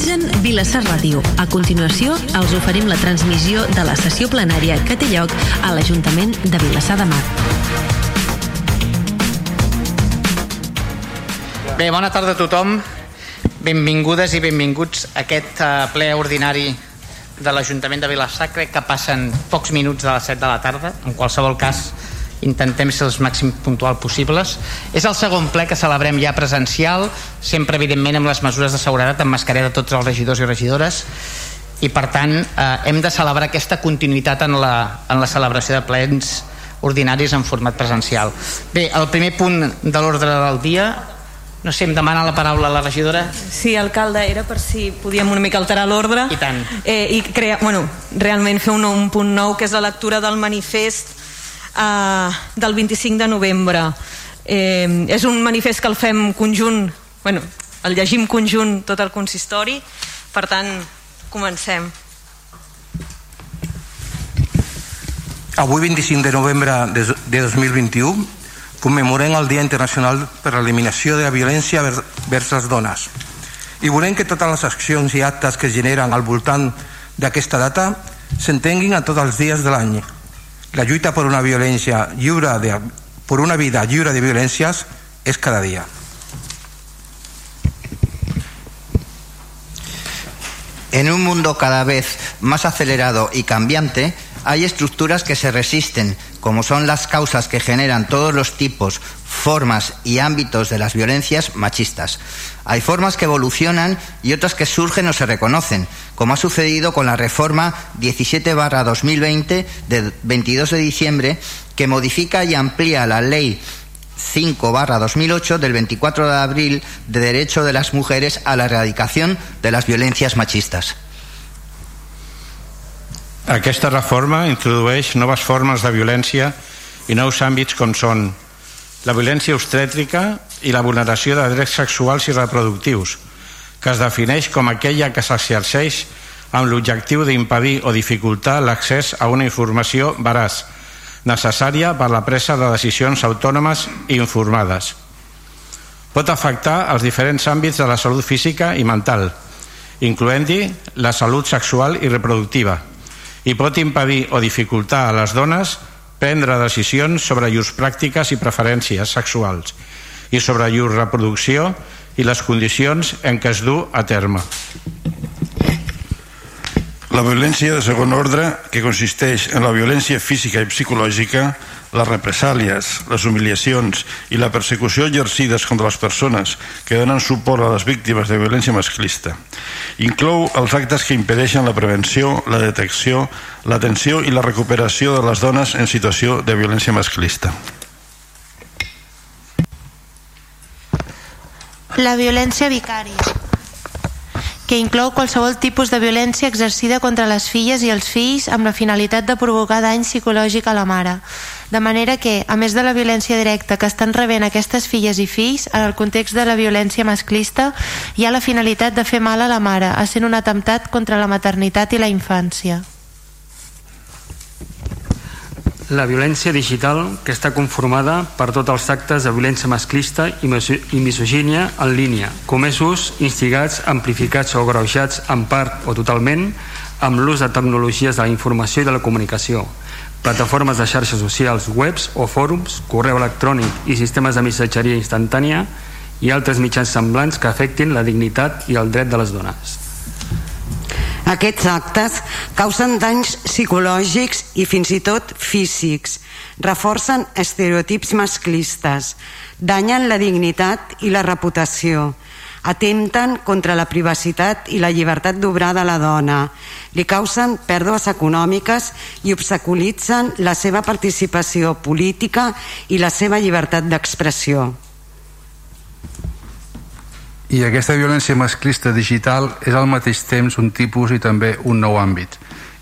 Realitzen Vilassar Ràdio. A continuació, els oferim la transmissió de la sessió plenària que té lloc a l'Ajuntament de Vilassar de Mar. Bé, bona tarda a tothom. Benvingudes i benvinguts a aquest uh, ple ordinari de l'Ajuntament de Vilassar. Crec que passen pocs minuts de les 7 de la tarda. En qualsevol cas, intentem ser els màxim puntual possibles. És el segon ple que celebrem ja presencial, sempre evidentment amb les mesures de seguretat, amb mascareta tots els regidors i regidores, i per tant eh, hem de celebrar aquesta continuïtat en la, en la celebració de plens ordinaris en format presencial. Bé, el primer punt de l'ordre del dia no sé, em demana la paraula la regidora. Sí, alcalde, era per si podíem una mica alterar l'ordre. I tant. Eh, I crear, bueno, realment fer un, un punt nou, que és la lectura del manifest eh, del 25 de novembre. Eh, és un manifest que el fem conjunt, bueno, el llegim conjunt tot el consistori, per tant, comencem. Avui, 25 de novembre de 2021, commemorem el Dia Internacional per l'Eliminació de la Violència vers les dones. I volem que totes les accions i actes que es generen al voltant d'aquesta data s'entenguin a tots els dies de l'any, la lluita por una violencia lliure de, por una vida lliure de violències és cada dia. En un mundo cada vez más acelerado y cambiante, hay estructuras que se resisten, como son las causas que generan todos los tipos, formas y ámbitos de las violencias machistas. Hay formas que evolucionan y otras que surgen o se reconocen, como ha sucedido con la reforma 17-2020 de 22 de diciembre, que modifica y amplía la ley 5-2008 del 24 de abril de derecho de las mujeres a la erradicación de las violencias machistas. Aquesta reforma introdueix noves formes de violència i nous àmbits com són la violència obstètrica i la vulneració de drets sexuals i reproductius, que es defineix com aquella que s'exerceix amb l'objectiu d'impedir o dificultar l'accés a una informació veraç, necessària per la presa de decisions autònomes i informades. Pot afectar els diferents àmbits de la salut física i mental, incloent-hi la salut sexual i reproductiva, i pot impedir o dificultar a les dones prendre decisions sobre llurs pràctiques i preferències sexuals i sobre llur reproducció i les condicions en què es du a terme. La violència de segon ordre, que consisteix en la violència física i psicològica, les represàlies, les humiliacions i la persecució exercides contra les persones que donen suport a les víctimes de violència masclista. Inclou els actes que impedeixen la prevenció, la detecció, l'atenció i la recuperació de les dones en situació de violència masclista. La violència vicària que inclou qualsevol tipus de violència exercida contra les filles i els fills amb la finalitat de provocar dany psicològic a la mare. De manera que, a més de la violència directa que estan rebent aquestes filles i fills, en el context de la violència masclista, hi ha la finalitat de fer mal a la mare, sent un atemptat contra la maternitat i la infància. La violència digital, que està conformada per tots els actes de violència masclista i misogínia en línia, comesos, instigats, amplificats o greujats en part o totalment amb l'ús de tecnologies de la informació i de la comunicació, plataformes de xarxes socials, webs o fòrums, correu electrònic i sistemes de missatgeria instantània i altres mitjans semblants que afectin la dignitat i el dret de les dones. Aquests actes causen danys psicològics i fins i tot físics, reforcen estereotips masclistes, danyen la dignitat i la reputació, atempten contra la privacitat i la llibertat d'obrar de la dona, li causen pèrdues econòmiques i obstaculitzen la seva participació política i la seva llibertat d'expressió. I aquesta violència masclista digital és al mateix temps un tipus i també un nou àmbit.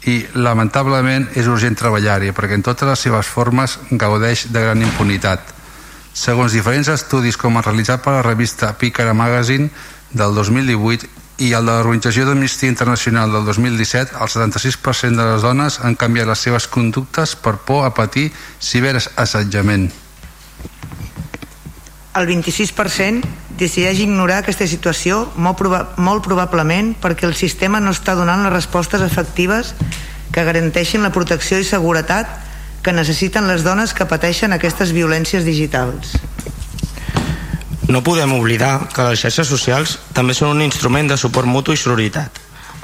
I lamentablement és urgent treballar-hi perquè en totes les seves formes gaudeix de gran impunitat. Segons diferents estudis com el realitzat per la revista Pícara Magazine del 2018 i el de l'Organització d'Amnistia Internacional del 2017, el 76% de les dones han canviat les seves conductes per por a patir ciberassetjament. El 26% decideix ignorar aquesta situació molt, proba molt probablement perquè el sistema no està donant les respostes efectives que garanteixin la protecció i seguretat que necessiten les dones que pateixen aquestes violències digitals. No podem oblidar que les xarxes socials també són un instrument de suport mutu i sororitat.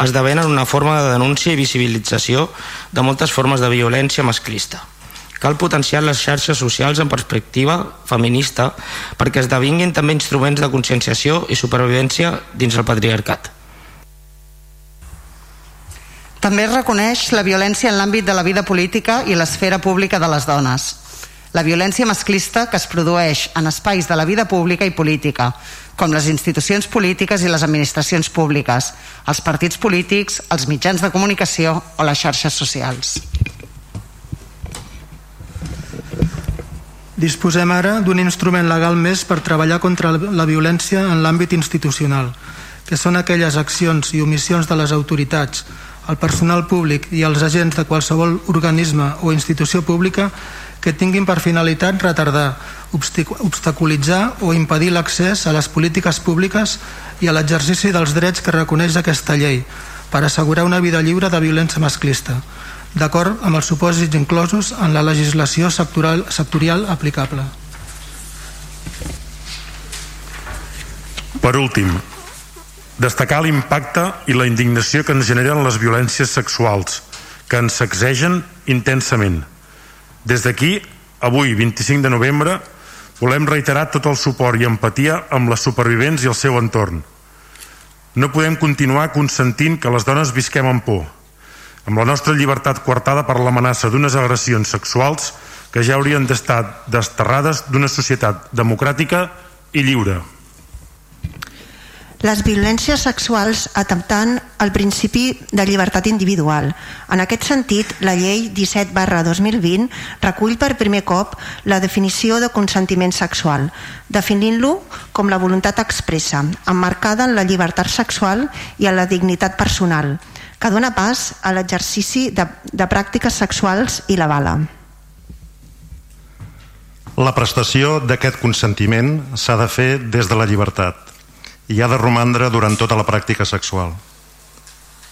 Esdevenen una forma de denúncia i visibilització de moltes formes de violència masclista. Cal potenciar les xarxes socials en perspectiva feminista perquè esdevinguin també instruments de conscienciació i supervivència dins el patriarcat. També es reconeix la violència en l'àmbit de la vida política i l'esfera pública de les dones. La violència masclista que es produeix en espais de la vida pública i política, com les institucions polítiques i les administracions públiques, els partits polítics, els mitjans de comunicació o les xarxes socials. Disposem ara d'un instrument legal més per treballar contra la violència en l'àmbit institucional, que són aquelles accions i omissions de les autoritats, el personal públic i els agents de qualsevol organisme o institució pública que tinguin per finalitat retardar, obstaculitzar o impedir l'accés a les polítiques públiques i a l'exercici dels drets que reconeix aquesta llei per assegurar una vida lliure de violència masclista d'acord amb els supòsits inclosos en la legislació sectorial, sectorial aplicable. Per últim, destacar l'impacte i la indignació que ens generen les violències sexuals, que ens sacsegen intensament. Des d'aquí, avui, 25 de novembre, volem reiterar tot el suport i empatia amb les supervivents i el seu entorn. No podem continuar consentint que les dones visquem amb por, amb la nostra llibertat coartada per l'amenaça d'unes agressions sexuals que ja haurien d'estar desterrades d'una societat democràtica i lliure. Les violències sexuals atemptant el principi de llibertat individual. En aquest sentit, la llei 17 barra 2020 recull per primer cop la definició de consentiment sexual, definint-lo com la voluntat expressa, emmarcada en la llibertat sexual i en la dignitat personal, que dona pas a l'exercici de, de pràctiques sexuals i la bala. La prestació d'aquest consentiment s'ha de fer des de la llibertat i ha de romandre durant tota la pràctica sexual.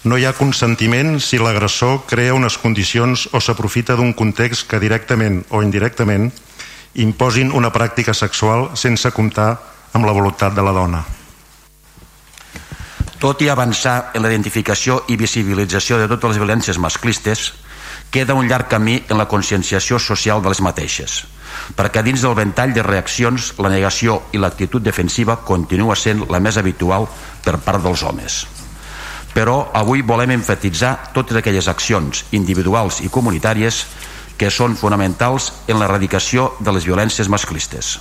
No hi ha consentiment si l'agressor crea unes condicions o s'aprofita d'un context que directament o indirectament imposin una pràctica sexual sense comptar amb la voluntat de la dona. Tot i avançar en la identificació i visibilització de totes les violències masclistes, queda un llarg camí en la conscienciació social de les mateixes, perquè dins del ventall de reaccions la negació i l'actitud defensiva continua sent la més habitual per part dels homes. Però avui volem enfatitzar totes aquelles accions individuals i comunitàries que són fonamentals en l'erradicació de les violències masclistes.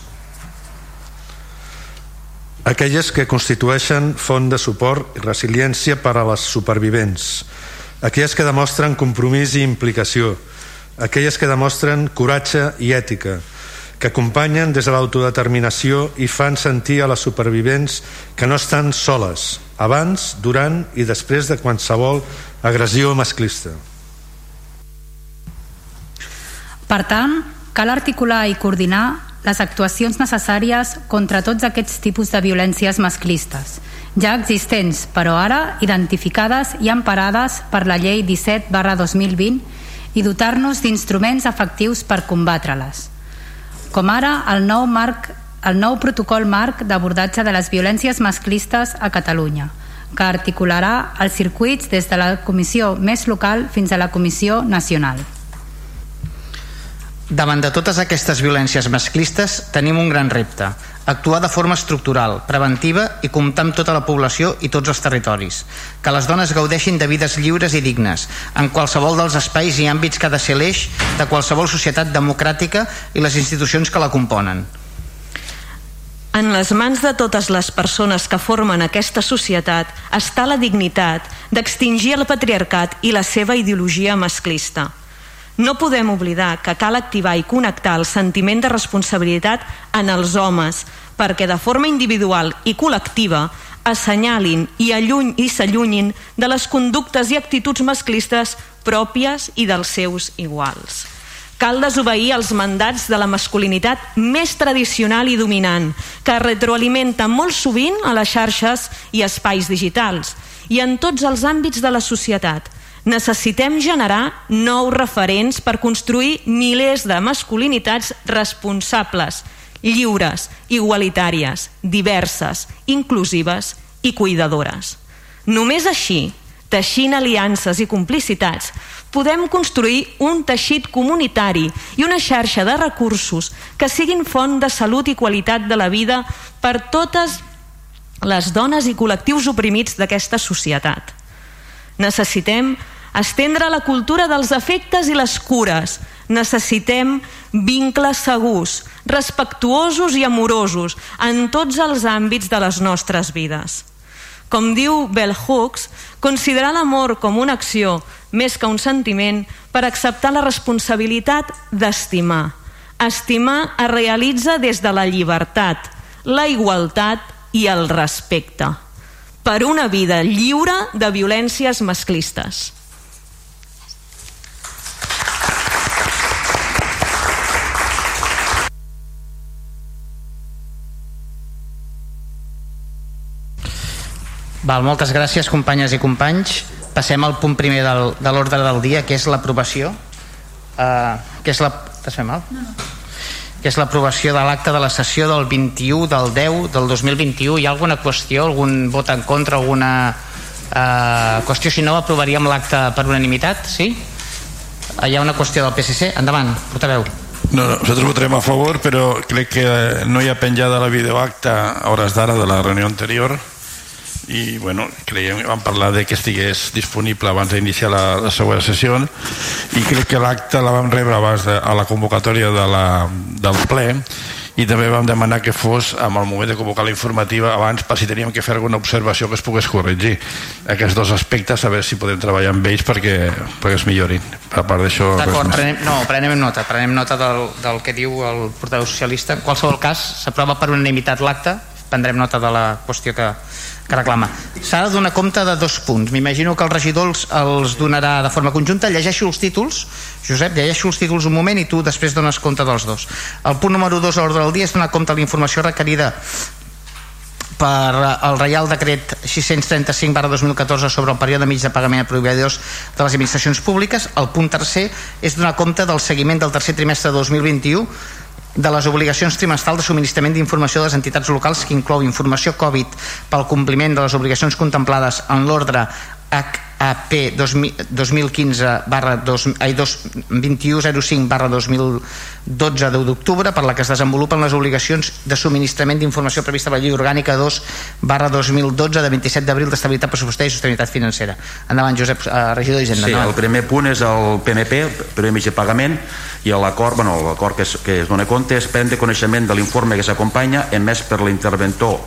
Aquelles que constitueixen font de suport i resiliència per a les supervivents, aquelles que demostren compromís i implicació, aquelles que demostren coratge i ètica, que acompanyen des de l'autodeterminació i fan sentir a les supervivents que no estan soles, abans, durant i després de qualsevol agressió masclista. Per tant, cal articular i coordinar les actuacions necessàries contra tots aquests tipus de violències masclistes, ja existents, però ara identificades i emparades per la llei 17 barra 2020 i dotar-nos d'instruments efectius per combatre-les. Com ara el nou, marc, el nou protocol marc d'abordatge de les violències masclistes a Catalunya, que articularà els circuits des de la comissió més local fins a la comissió nacional. Davant de totes aquestes violències masclistes tenim un gran repte, actuar de forma estructural, preventiva i comptar amb tota la població i tots els territoris. Que les dones gaudeixin de vides lliures i dignes, en qualsevol dels espais i àmbits que ha de ser l'eix de qualsevol societat democràtica i les institucions que la componen. En les mans de totes les persones que formen aquesta societat està la dignitat d'extingir el patriarcat i la seva ideologia masclista no podem oblidar que cal activar i connectar el sentiment de responsabilitat en els homes perquè de forma individual i col·lectiva assenyalin i alluny i s'allunyin de les conductes i actituds masclistes pròpies i dels seus iguals. Cal desobeir els mandats de la masculinitat més tradicional i dominant, que retroalimenta molt sovint a les xarxes i espais digitals i en tots els àmbits de la societat. Necessitem generar nous referents per construir milers de masculinitats responsables, lliures, igualitàries, diverses, inclusives i cuidadores. Només així, teixint aliances i complicitats, podem construir un teixit comunitari i una xarxa de recursos que siguin font de salut i qualitat de la vida per totes les dones i col·lectius oprimits d'aquesta societat. Necessitem estendre la cultura dels afectes i les cures. Necessitem vincles segurs, respectuosos i amorosos en tots els àmbits de les nostres vides. Com diu Bell Hooks, considerar l'amor com una acció més que un sentiment per acceptar la responsabilitat d'estimar. Estimar es realitza des de la llibertat, la igualtat i el respecte per una vida lliure de violències masclistes. Val, moltes gràcies companyes i companys. Passem al punt primer del, de l'ordre del dia, que és l'aprovació. Uh, que és la... T'has fet mal? No, no. Que és l'aprovació de l'acte de la sessió del 21 del 10 del 2021. Hi ha alguna qüestió, algun vot en contra, alguna uh, qüestió? Si no, aprovaríem l'acte per unanimitat, sí? Uh, hi ha una qüestió del PSC? Endavant, portaveu. No, no, nosaltres votarem a favor, però crec que no hi ha penjada la videoacta a hores d'ara de la reunió anterior i bueno, creiem, vam parlar de que estigués disponible abans d'iniciar la, la següent sessió i crec que l'acte la vam rebre abans de, a la convocatòria de la, del ple i també vam demanar que fos amb el moment de convocar la informativa abans per si teníem que fer alguna observació que es pogués corregir aquests dos aspectes, a veure si podem treballar amb ells perquè, perquè es millorin. A part d'això D'acord, prenem, no, prenem nota prenem nota del, del que diu el portaveu socialista. En qualsevol cas s'aprova per unanimitat l'acte prendrem nota de la qüestió que, que reclama. S'ha de donar compte de dos punts. M'imagino que el regidor els, els donarà de forma conjunta. Llegeixo els títols. Josep, llegeixo els títols un moment i tu després dones compte dels dos. El punt número dos a l'ordre del dia és donar compte de la informació requerida per el Reial Decret 635 barra 2014 sobre el període mig de pagament a proveïdors de les administracions públiques. El punt tercer és donar compte del seguiment del tercer trimestre de 2021 de les obligacions trimestrals de subministrament d'informació de les entitats locals que inclou informació Covid pel compliment de les obligacions contemplades en l'ordre HAP 2015 barra 2105 barra 2012 10 d'octubre per la que es desenvolupen les obligacions de subministrament d'informació prevista per la llei orgànica 2 barra 2012 de 27 d'abril d'estabilitat pressupostària i sostenibilitat financera. Endavant Josep, eh, regidor d'Hisenda Sí, el primer punt és el PMP primer mig de pagament i l'acord bueno, l'acord que, es, que es dona compte és prendre coneixement de l'informe que s'acompanya emès per l'interventor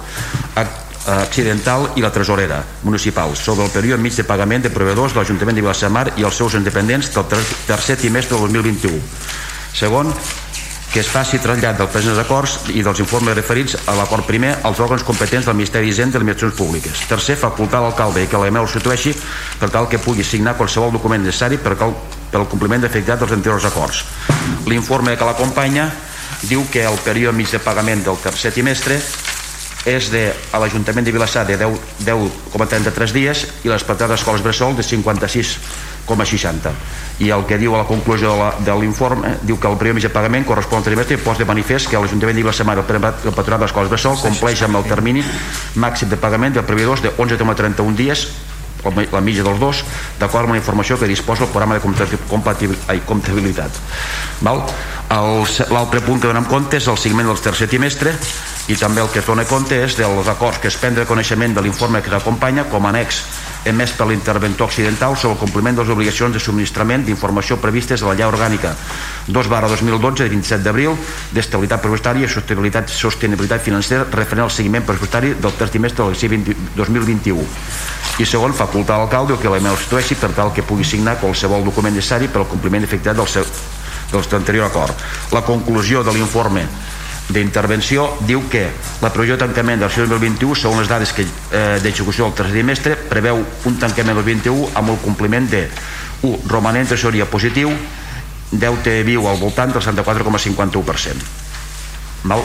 accidental i la tresorera municipal sobre el període mig de pagament de proveïdors de l'Ajuntament de Vilassamar i els seus independents del tercer trimestre del 2021 segon que es faci trasllat dels presents acords i dels informes referits a l'acord primer als òrgans competents del Ministeri d'Hisenda i Administracions Públiques. Tercer, facultar l'alcalde i que l'EMEU el substitueixi per tal que pugui signar qualsevol document necessari per, al compliment d'efectivitat dels anteriors acords. L'informe que l'acompanya diu que el període mig de pagament del tercer trimestre és de, a l'Ajuntament de Vilassar de 10,33 10, dies i les d'escoles bressol de 56,60 i el que diu a la conclusió de l'informe diu que el primer mig de pagament correspon al trimestre i posa de manifest que l'Ajuntament de Vilassamar el patronat d'escoles bressol compleix amb el termini màxim de pagament de proveïdors de 11,31 dies la mitja dels dos, d'acord amb la informació que disposa el programa de comptabilitat. L'altre punt que donem compte és el seguiment del tercer trimestre i també el que es dona compte és dels acords que es prendre coneixement de l'informe que s'acompanya com a annex emès per l'interventor occidental sobre el compliment de les obligacions de subministrament d'informació previstes a la llei orgànica. 2 barra 2012 de 27 d'abril d'estabilitat pressupostària i sostenibilitat, sostenibilitat financera referent al seguiment pressupostari del tercer trimestre del 2021 i segon, facultar l'alcalde que l'EMEL situeixi per tal que pugui signar qualsevol document necessari per al compliment efectuat del, seu, del anterior acord. La conclusió de l'informe d'intervenció diu que la previsió de tancament del 2021 segons les dades que, eh, d'execució del tercer trimestre preveu un tancament del 21 amb el compliment de 1. romanent tresoria positiu deute viu al voltant del 64,51%. Val?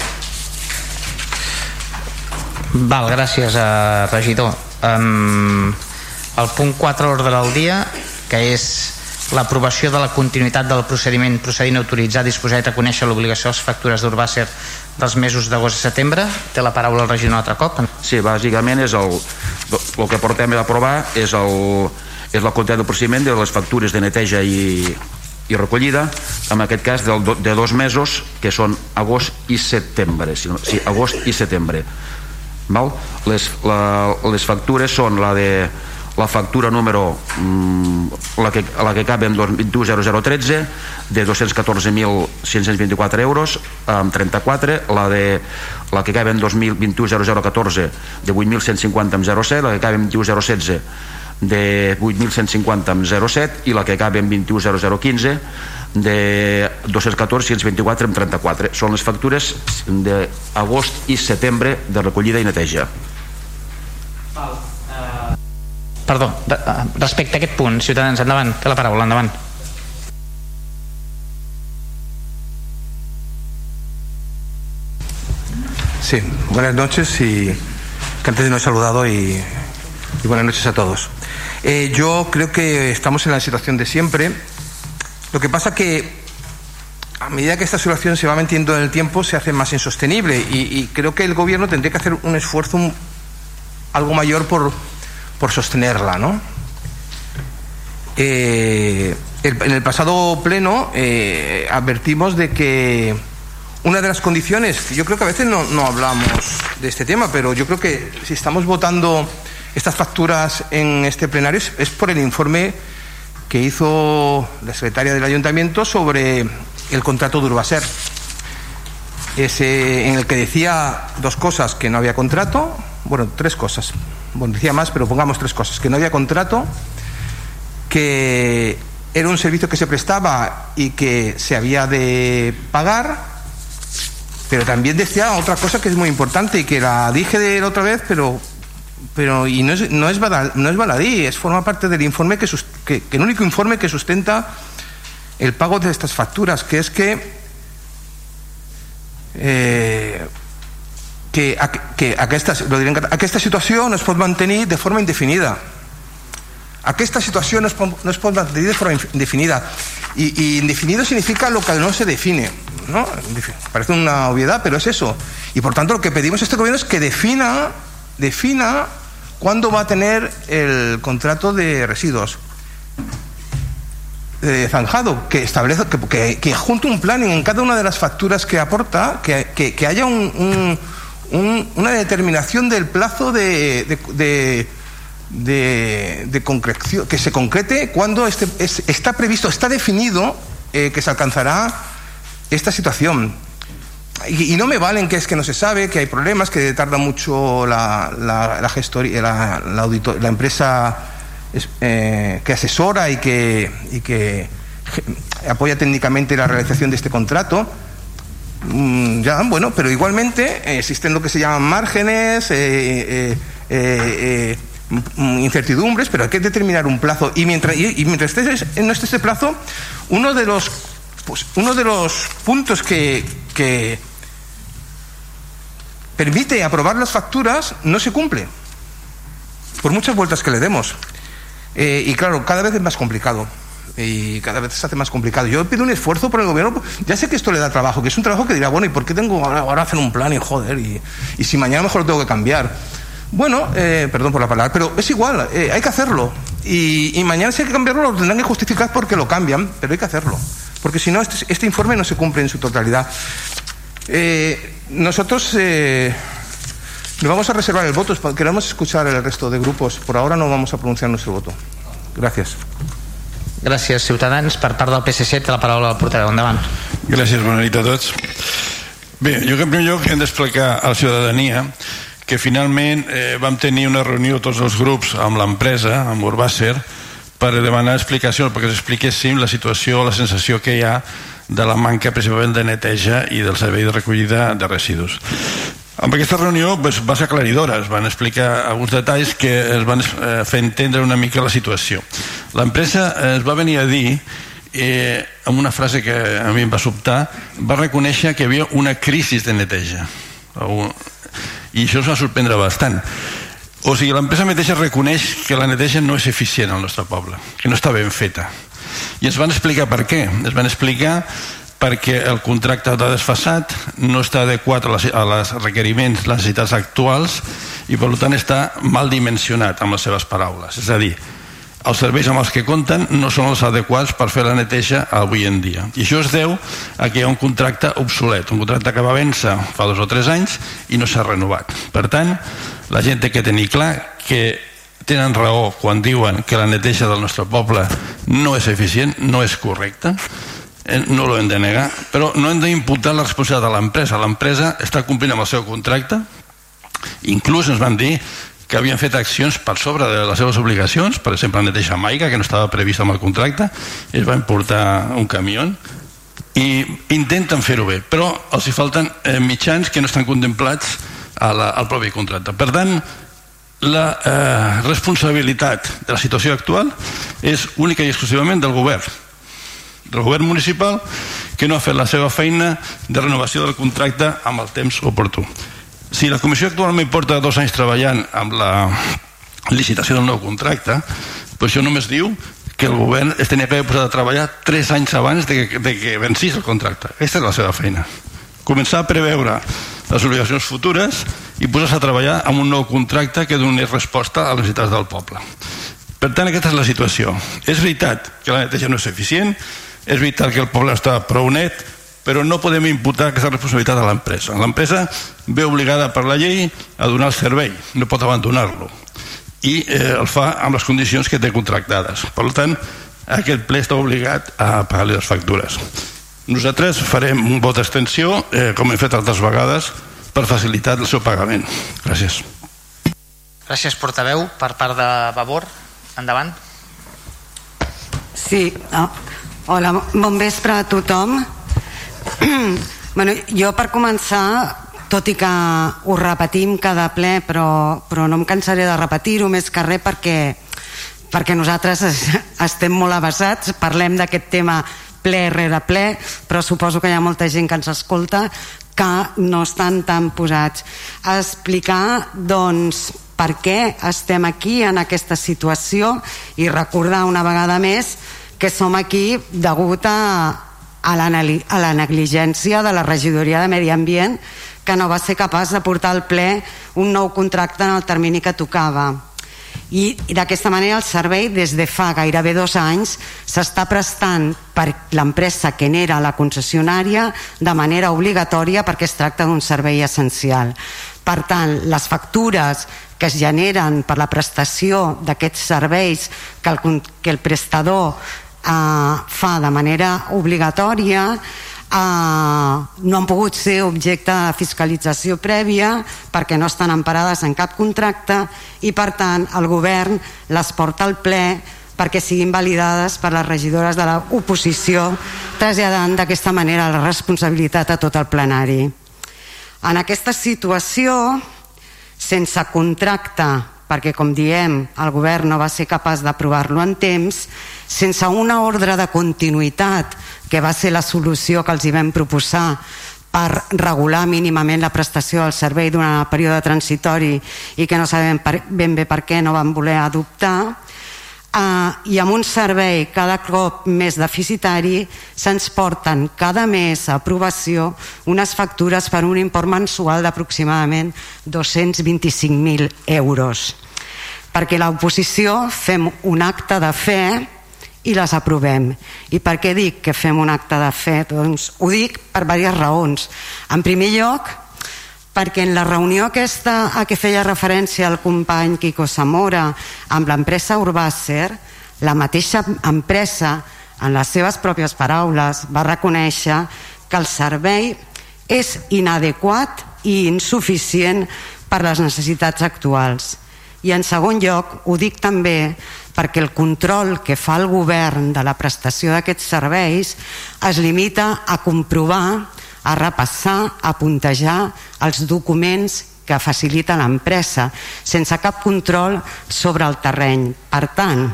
Val, gràcies, eh, regidor. Um, el punt 4 ordre del dia, que és l'aprovació de la continuïtat del procediment procedint a autoritzar, disposar i reconèixer l'obligació de les factures d'Urbàcer dels mesos d'agost a setembre. Té la paraula el regidor un altre cop. Sí, bàsicament és el, el que portem a aprovar és, el, és la continuïtat del procediment de les factures de neteja i, i recollida, en aquest cas del, de dos mesos, que són agost i setembre. Sí, sí agost i setembre. Val? Les, la, les factures són la de la factura número mm, la, que, la que acaba en 21.0013 de 214.624 euros amb 34 la, de, la que acaba en 2021.0014 de 8.150 amb 07 la que acaba en 21.016 de 8.150 amb 07 i la que acaba en 21.0015 de 214 124 amb 34 són les factures d'agost i setembre de recollida i neteja. Uh, perdó, respecte a aquest punt Ciutadans, endavant, té la paraula, endavant Sí, buenas noches y que antes no he saludado y, y buenas noches a todos. Eh, yo creo que estamos en la situación de siempre. Lo que pasa que a medida que esta situación se va metiendo en el tiempo se hace más insostenible y, y creo que el gobierno tendría que hacer un esfuerzo un, algo mayor por, por sostenerla, ¿no? Eh, en el pasado pleno eh, advertimos de que una de las condiciones, yo creo que a veces no, no hablamos de este tema, pero yo creo que si estamos votando estas facturas en este plenario es, es por el informe que hizo la secretaria del ayuntamiento sobre el contrato de Urbaser. Ese, en el que decía dos cosas, que no había contrato, bueno, tres cosas, bueno, decía más, pero pongamos tres cosas, que no había contrato, que era un servicio que se prestaba y que se había de pagar, pero también decía otra cosa que es muy importante y que la dije la otra vez, pero pero y no es, no es, es baladí, es forma parte del informe que, que el único informe que sustenta el pago de estas facturas, que és que eh, que, que aquesta, lo diré en català, aquesta no es pot mantenir de forma indefinida. Aquesta situació no es pot, no es pot mantenir de forma indefinida. Y, indefinido significa lo que no se define ¿no? parece una obviedad pero es eso. Y por tanto lo que pedimos a este gobierno es que defina defina cuándo va a tener el contrato de residuos eh, zanjado, que establece que, que, que, junto un plan en cada una de las facturas que aporta, que, que, haya un, un, una determinación del plazo de, de, de, de, de concreción, que se concrete cuando este, es, está previsto, está definido eh, que se alcanzará esta situación. Y, no me valen que es que no se sabe, que hay problemas, que tarda mucho la, la, la gestoría, la, la, auditor, la empresa eh, que asesora y que, y que apoya técnicamente la realización de este contrato. Mm, ya, bueno, pero igualmente eh, existen lo que se llaman márgenes, eh, eh, incertidumbres, pero hay que determinar un plazo. Y mientras, y, y mientras esté, no esté este plazo, uno de los, pues, uno de los puntos que, permite aprobar las facturas no se cumple, por muchas vueltas que le demos. Y claro, cada vez es más complicado. Y cada vez se hace más complicado. Yo pido un esfuerzo por el gobierno. Ya sé que esto le da trabajo, que es un trabajo que dirá, bueno, ¿y por qué tengo ahora, ahora hacer un plan y joder? Y, y, si mañana mejor lo tengo que cambiar. Bueno, eh, perdón por la palabra, pero es igual, eh, hay que hacerlo. Y, y, mañana si hay que cambiarlo, lo tendrán que justificar porque lo cambian, pero hay que hacerlo. Porque si no, este, este informe no se cumple en su totalidad. Eh, nosotros nos vamos a reservar el voto, queremos escuchar el resto de grupos. Por ahora no vamos a pronunciar nuestro voto. Gràcies. Gràcies, Ciutadans. Per part del PSC té la paraula al portaveu. Endavant. Gràcies, bona nit a tots. Bé, jo en primer lloc hem d'explicar a la ciutadania que finalment eh, vam tenir una reunió tots els grups amb l'empresa, amb Urbàcer, per demanar explicació, perquè expliquéssim la situació, la sensació que hi ha de la manca principalment de neteja i del servei de recollida de residus. Amb aquesta reunió pues, va ser aclaridora, es van explicar alguns detalls que es van eh, fer entendre una mica la situació. L'empresa eh, es va venir a dir eh, amb una frase que a mi em va sobtar, va reconèixer que hi havia una crisi de neteja. I això es va sorprendre bastant. O sigui, l'empresa mateixa reconeix que la neteja no és eficient al nostre poble, que no està ben feta. I ens van explicar per què. Es van explicar perquè el contracte està desfassat, no està adequat a les, a les requeriments, les necessitats actuals i per tant està mal dimensionat amb les seves paraules. És a dir, els serveis amb els que compten no són els adequats per fer la neteja avui en dia. I això es deu a que hi ha un contracte obsolet, un contracte que va vèncer fa dos o tres anys i no s'ha renovat. Per tant, la gent té que tenir clar que tenen raó quan diuen que la neteja del nostre poble no és eficient, no és correcta, no ho hem de negar, però no hem d'imputar la responsabilitat de l'empresa. L'empresa està complint amb el seu contracte, inclús ens van dir que havien fet accions per sobre de les seves obligacions, per exemple, neteja maica, que no estava previst amb el contracte, es va importar un camió i intenten fer-ho bé, però els hi falten eh, mitjans que no estan contemplats a la, al propi contracte. Per tant, la eh, responsabilitat de la situació actual és única i exclusivament del govern del govern municipal que no ha fet la seva feina de renovació del contracte amb el temps oportú. Si la comissió actualment porta dos anys treballant amb la licitació del nou contracte, doncs això només diu que el govern es tenia que haver posat a treballar tres anys abans de que, de que vencís el contracte. Aquesta és la seva feina. Començar a preveure les obligacions futures i posar-se a treballar amb un nou contracte que donés resposta a les necessitats del poble. Per tant, aquesta és la situació. És veritat que la neteja no és eficient, és veritat que el poble està prou net, però no podem imputar aquesta responsabilitat a l'empresa. L'empresa ve obligada per la llei a donar el servei, no pot abandonar-lo i eh, el fa amb les condicions que té contractades. Per tant, aquest ple està obligat a pagar les factures. Nosaltres farem un vot d'extensió, eh, com hem fet altres vegades, per facilitar el seu pagament. Gràcies. Gràcies, portaveu. Per part de Vavor, endavant. Sí, no. Hola, bon vespre a tothom. bueno, jo per començar tot i que ho repetim cada ple però, però no em cansaré de repetir-ho més que res perquè, perquè nosaltres estem molt avasats parlem d'aquest tema ple rere ple però suposo que hi ha molta gent que ens escolta que no estan tan posats a explicar doncs per què estem aquí en aquesta situació i recordar una vegada més que som aquí degut a, a la, a la negligència de la regidoria de Medi Ambient que no va ser capaç de portar al ple un nou contracte en el termini que tocava. I, i d'aquesta manera el servei des de fa gairebé dos anys s'està prestant per l'empresa que n'era la concessionària de manera obligatòria perquè es tracta d'un servei essencial. Per tant les factures que es generen per la prestació d'aquests serveis que el, que el prestador eh, fa de manera obligatòria eh, no han pogut ser objecte de fiscalització prèvia perquè no estan emparades en cap contracte i per tant el govern les porta al ple perquè siguin validades per les regidores de l'oposició traslladant d'aquesta manera la responsabilitat a tot el plenari. En aquesta situació, sense contracte perquè com diem el govern no va ser capaç d'aprovar-lo en temps sense una ordre de continuïtat que va ser la solució que els hi vam proposar per regular mínimament la prestació del servei durant el període transitori i que no sabem per, ben bé per què no van voler adoptar Uh, i amb un servei cada cop més deficitari se'ns porten cada mes a aprovació unes factures per un import mensual d'aproximadament 225.000 euros. Perquè l'oposició fem un acte de fe i les aprovem. I per què dic que fem un acte de fe? Doncs ho dic per diverses raons. En primer lloc, perquè en la reunió aquesta a què feia referència el company Quico Zamora amb l'empresa Urbàcer, la mateixa empresa, en les seves pròpies paraules, va reconèixer que el servei és inadequat i insuficient per les necessitats actuals. I en segon lloc, ho dic també perquè el control que fa el govern de la prestació d'aquests serveis es limita a comprovar a repassar, a puntejar els documents que facilita l'empresa sense cap control sobre el terreny. Per tant,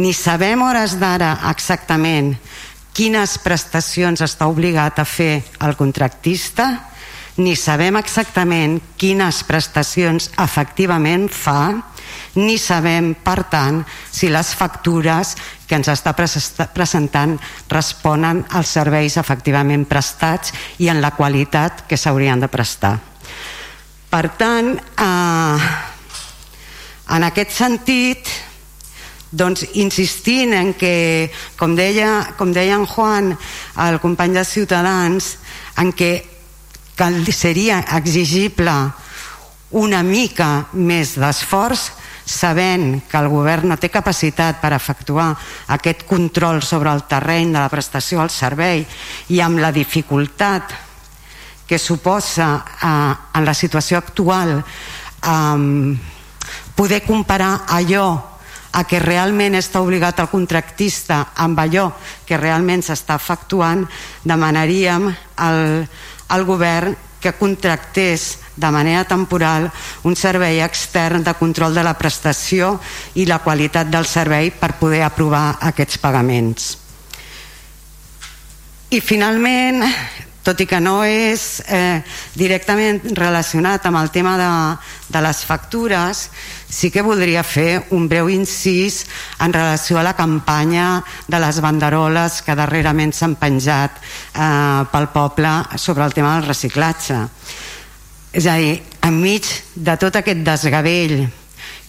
ni sabem hores d'ara exactament quines prestacions està obligat a fer el contractista, ni sabem exactament quines prestacions efectivament fa, ni sabem, per tant, si les factures que ens està presentant responen als serveis efectivament prestats i en la qualitat que s'haurien de prestar. Per tant, eh, en aquest sentit, doncs insistint en que, com deia, com deia en Juan, el company de Ciutadans, en que seria exigible una mica més d'esforç sabent que el govern no té capacitat per efectuar aquest control sobre el terreny de la prestació al servei i amb la dificultat que suposa eh, en la situació actual eh, poder comparar allò a que realment està obligat el contractista amb allò que realment s'està efectuant demanaríem al, al govern que contractés de manera temporal un servei extern de control de la prestació i la qualitat del servei per poder aprovar aquests pagaments. I finalment, tot i que no és eh, directament relacionat amb el tema de, de les factures, sí que voldria fer un breu incís en relació a la campanya de les banderoles que darrerament s'han penjat eh, pel poble sobre el tema del reciclatge. És a dir, enmig de tot aquest desgavell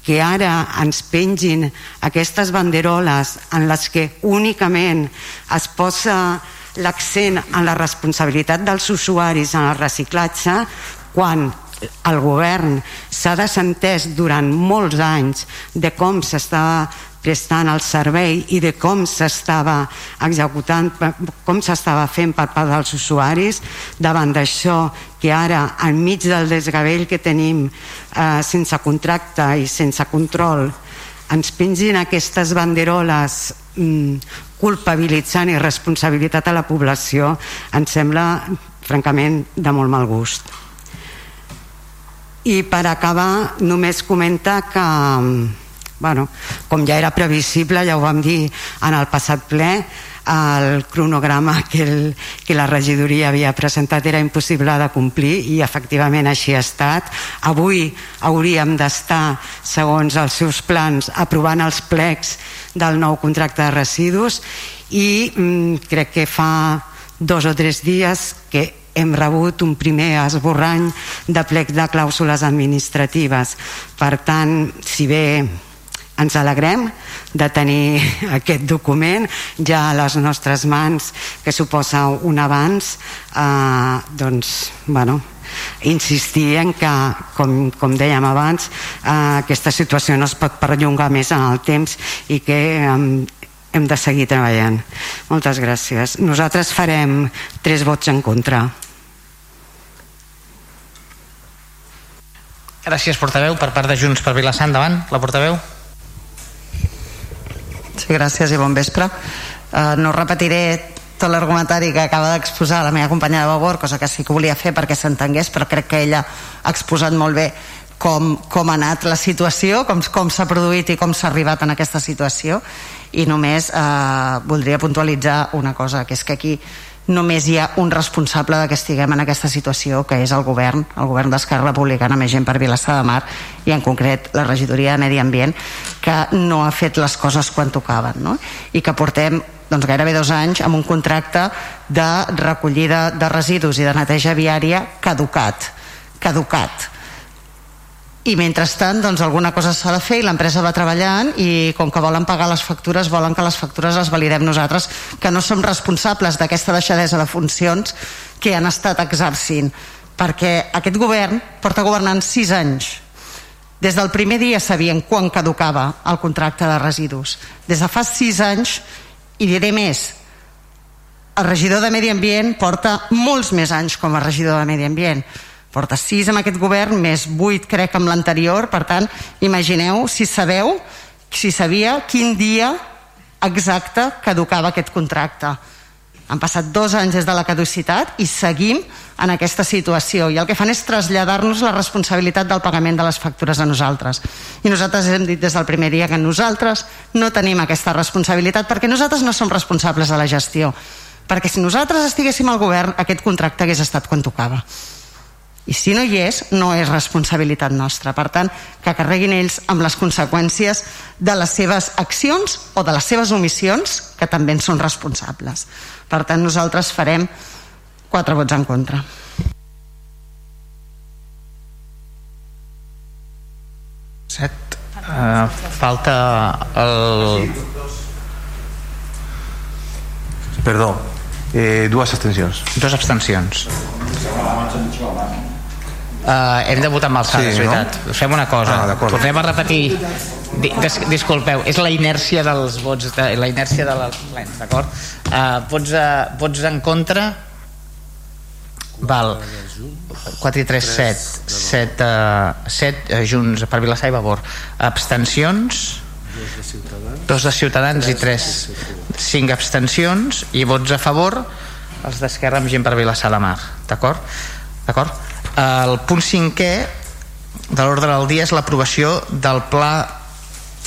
que ara ens pengin aquestes banderoles en les que únicament es posa l'accent en la responsabilitat dels usuaris en el reciclatge quan el govern s'ha desentès durant molts anys de com s'estava prestant el servei i de com s'estava executant, com s'estava fent per part dels usuaris, davant d'això que ara, enmig del desgavell que tenim eh, sense contracte i sense control, ens pengin aquestes banderoles culpabilitzant i responsabilitat a la població em sembla francament de molt mal gust i per acabar només comentar que bueno, com ja era previsible ja ho vam dir en el passat ple el cronograma que, el, que la regidoria havia presentat era impossible de complir i efectivament així ha estat. Avui hauríem d'estar, segons els seus plans, aprovant els plecs del nou contracte de residus i mm, crec que fa dos o tres dies que hem rebut un primer esborrany de plec de clàusules administratives. Per tant, si bé ens alegrem de tenir aquest document ja a les nostres mans que suposa un abans eh, doncs, bueno, insistir en que, com, com dèiem abans, eh, aquesta situació no es pot perllongar més en el temps i que eh, hem de seguir treballant. Moltes gràcies. Nosaltres farem tres vots en contra. Gràcies, portaveu. Per part de Junts per Vilassar, endavant. La portaveu. Sí, gràcies i bon vespre. Uh, no repetiré tot l'argumentari que acaba d'exposar la meva companya de Babor, cosa que sí que volia fer perquè s'entengués, però crec que ella ha exposat molt bé com, com ha anat la situació, com, com s'ha produït i com s'ha arribat en aquesta situació. I només eh, voldria puntualitzar una cosa, que és que aquí només hi ha un responsable de que estiguem en aquesta situació, que és el govern, el govern d'Esquerra Republicana, més gent per Vilassar de Mar, i en concret la regidoria de Medi Ambient, que no ha fet les coses quan tocaven, no? i que portem doncs, gairebé dos anys amb un contracte de recollida de residus i de neteja viària caducat, caducat i mentrestant doncs, alguna cosa s'ha de fer i l'empresa va treballant i com que volen pagar les factures volen que les factures les validem nosaltres que no som responsables d'aquesta deixadesa de funcions que han estat exercint. Perquè aquest govern porta governant sis anys. Des del primer dia sabien quan caducava el contracte de residus. Des de fa sis anys i diré més el regidor de Medi Ambient porta molts més anys com a regidor de Medi Ambient porta 6 amb aquest govern més 8 crec amb l'anterior per tant imagineu si sabeu si sabia quin dia exacte caducava aquest contracte Han passat dos anys des de la caducitat i seguim en aquesta situació i el que fan és traslladar-nos la responsabilitat del pagament de les factures a nosaltres. I nosaltres hem dit des del primer dia que nosaltres no tenim aquesta responsabilitat perquè nosaltres no som responsables de la gestió. Perquè si nosaltres estiguéssim al govern, aquest contracte hagués estat quan tocava. I si no hi és, no és responsabilitat nostra. Per tant, que carreguin ells amb les conseqüències de les seves accions o de les seves omissions, que també en són responsables. Per tant, nosaltres farem quatre vots en contra. Set. Uh, falta el... Perdó, eh, dues abstencions. Dues abstencions. Uh, hem de votar amb alçada, Sí, és veritat. no? Fem una cosa. Ah. Tornem a repetir. Di dis disculpeu, és la inèrcia dels vots, de, la inèrcia de les plens, d'acord? Uh, vots, uh, vots en contra? Val. 4 i 3, 7. 7, uh, 7 uh, junts per Vilassar i Vavor. Abstencions? Dos de Ciutadans i 3. 5 abstencions i vots a favor els d'Esquerra amb gent per Vilassar de Mar. D'acord? D'acord? El punt cinquè de l'ordre del dia és l'aprovació del pla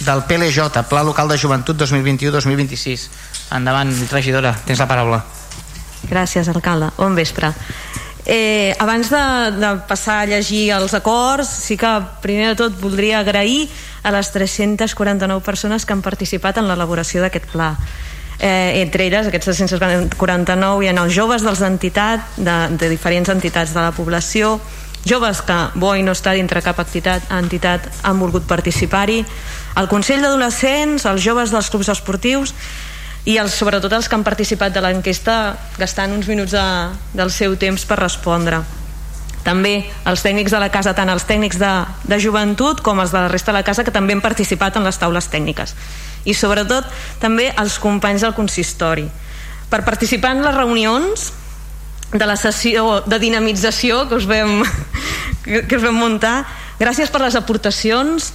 del PLJ, Pla Local de Joventut 2021-2026. Endavant, regidora, tens la paraula. Gràcies, alcalde. Bon vespre. Eh, abans de, de passar a llegir els acords, sí que primer de tot voldria agrair a les 349 persones que han participat en l'elaboració d'aquest pla. Eh, entre elles, aquests 349, hi ha els joves dels entitats, de, de diferents entitats de la població, joves que, bo i no està dintre cap entitat, entitat han volgut participar-hi, el Consell d'Adolescents, els joves dels clubs esportius, i els, sobretot els que han participat de l'enquesta gastant uns minuts de, del seu temps per respondre. També els tècnics de la casa tant els tècnics de, de joventut com els de la resta de la casa que també han participat en les taules tècniques i sobretot també els companys del consistori per participar en les reunions de la sessió de dinamització que us vam, que, us vam muntar gràcies per les aportacions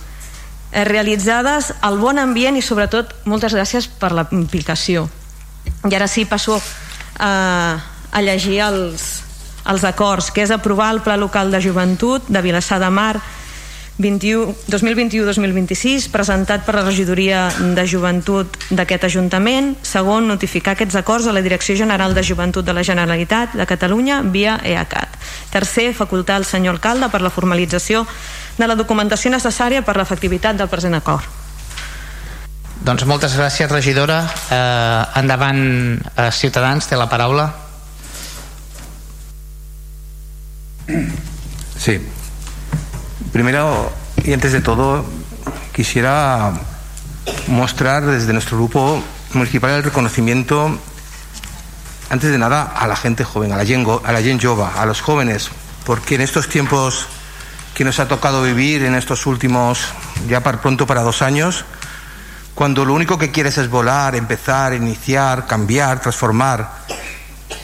eh, realitzades, el bon ambient i sobretot moltes gràcies per la implicació. I ara sí passo a, a llegir els, els acords, que és aprovar el Pla Local de Joventut de Vilassar de Mar 2021-2026 presentat per la regidoria de joventut d'aquest Ajuntament segon, notificar aquests acords a la Direcció General de Joventut de la Generalitat de Catalunya via EACAT tercer, facultar al senyor alcalde per la formalització de la documentació necessària per l'efectivitat del present acord Doncs moltes gràcies, regidora. Eh, endavant, eh, Ciutadans, té la paraula. Sí. Primero y antes de todo, quisiera mostrar desde nuestro grupo municipal el reconocimiento, antes de nada, a la gente joven, a la gent, a la a los jóvenes, porque en estos tiempos que nos ha tocado vivir, en estos últimos, ya para pronto para dos años, cuando lo único que quieres es volar, empezar, iniciar, cambiar, transformar,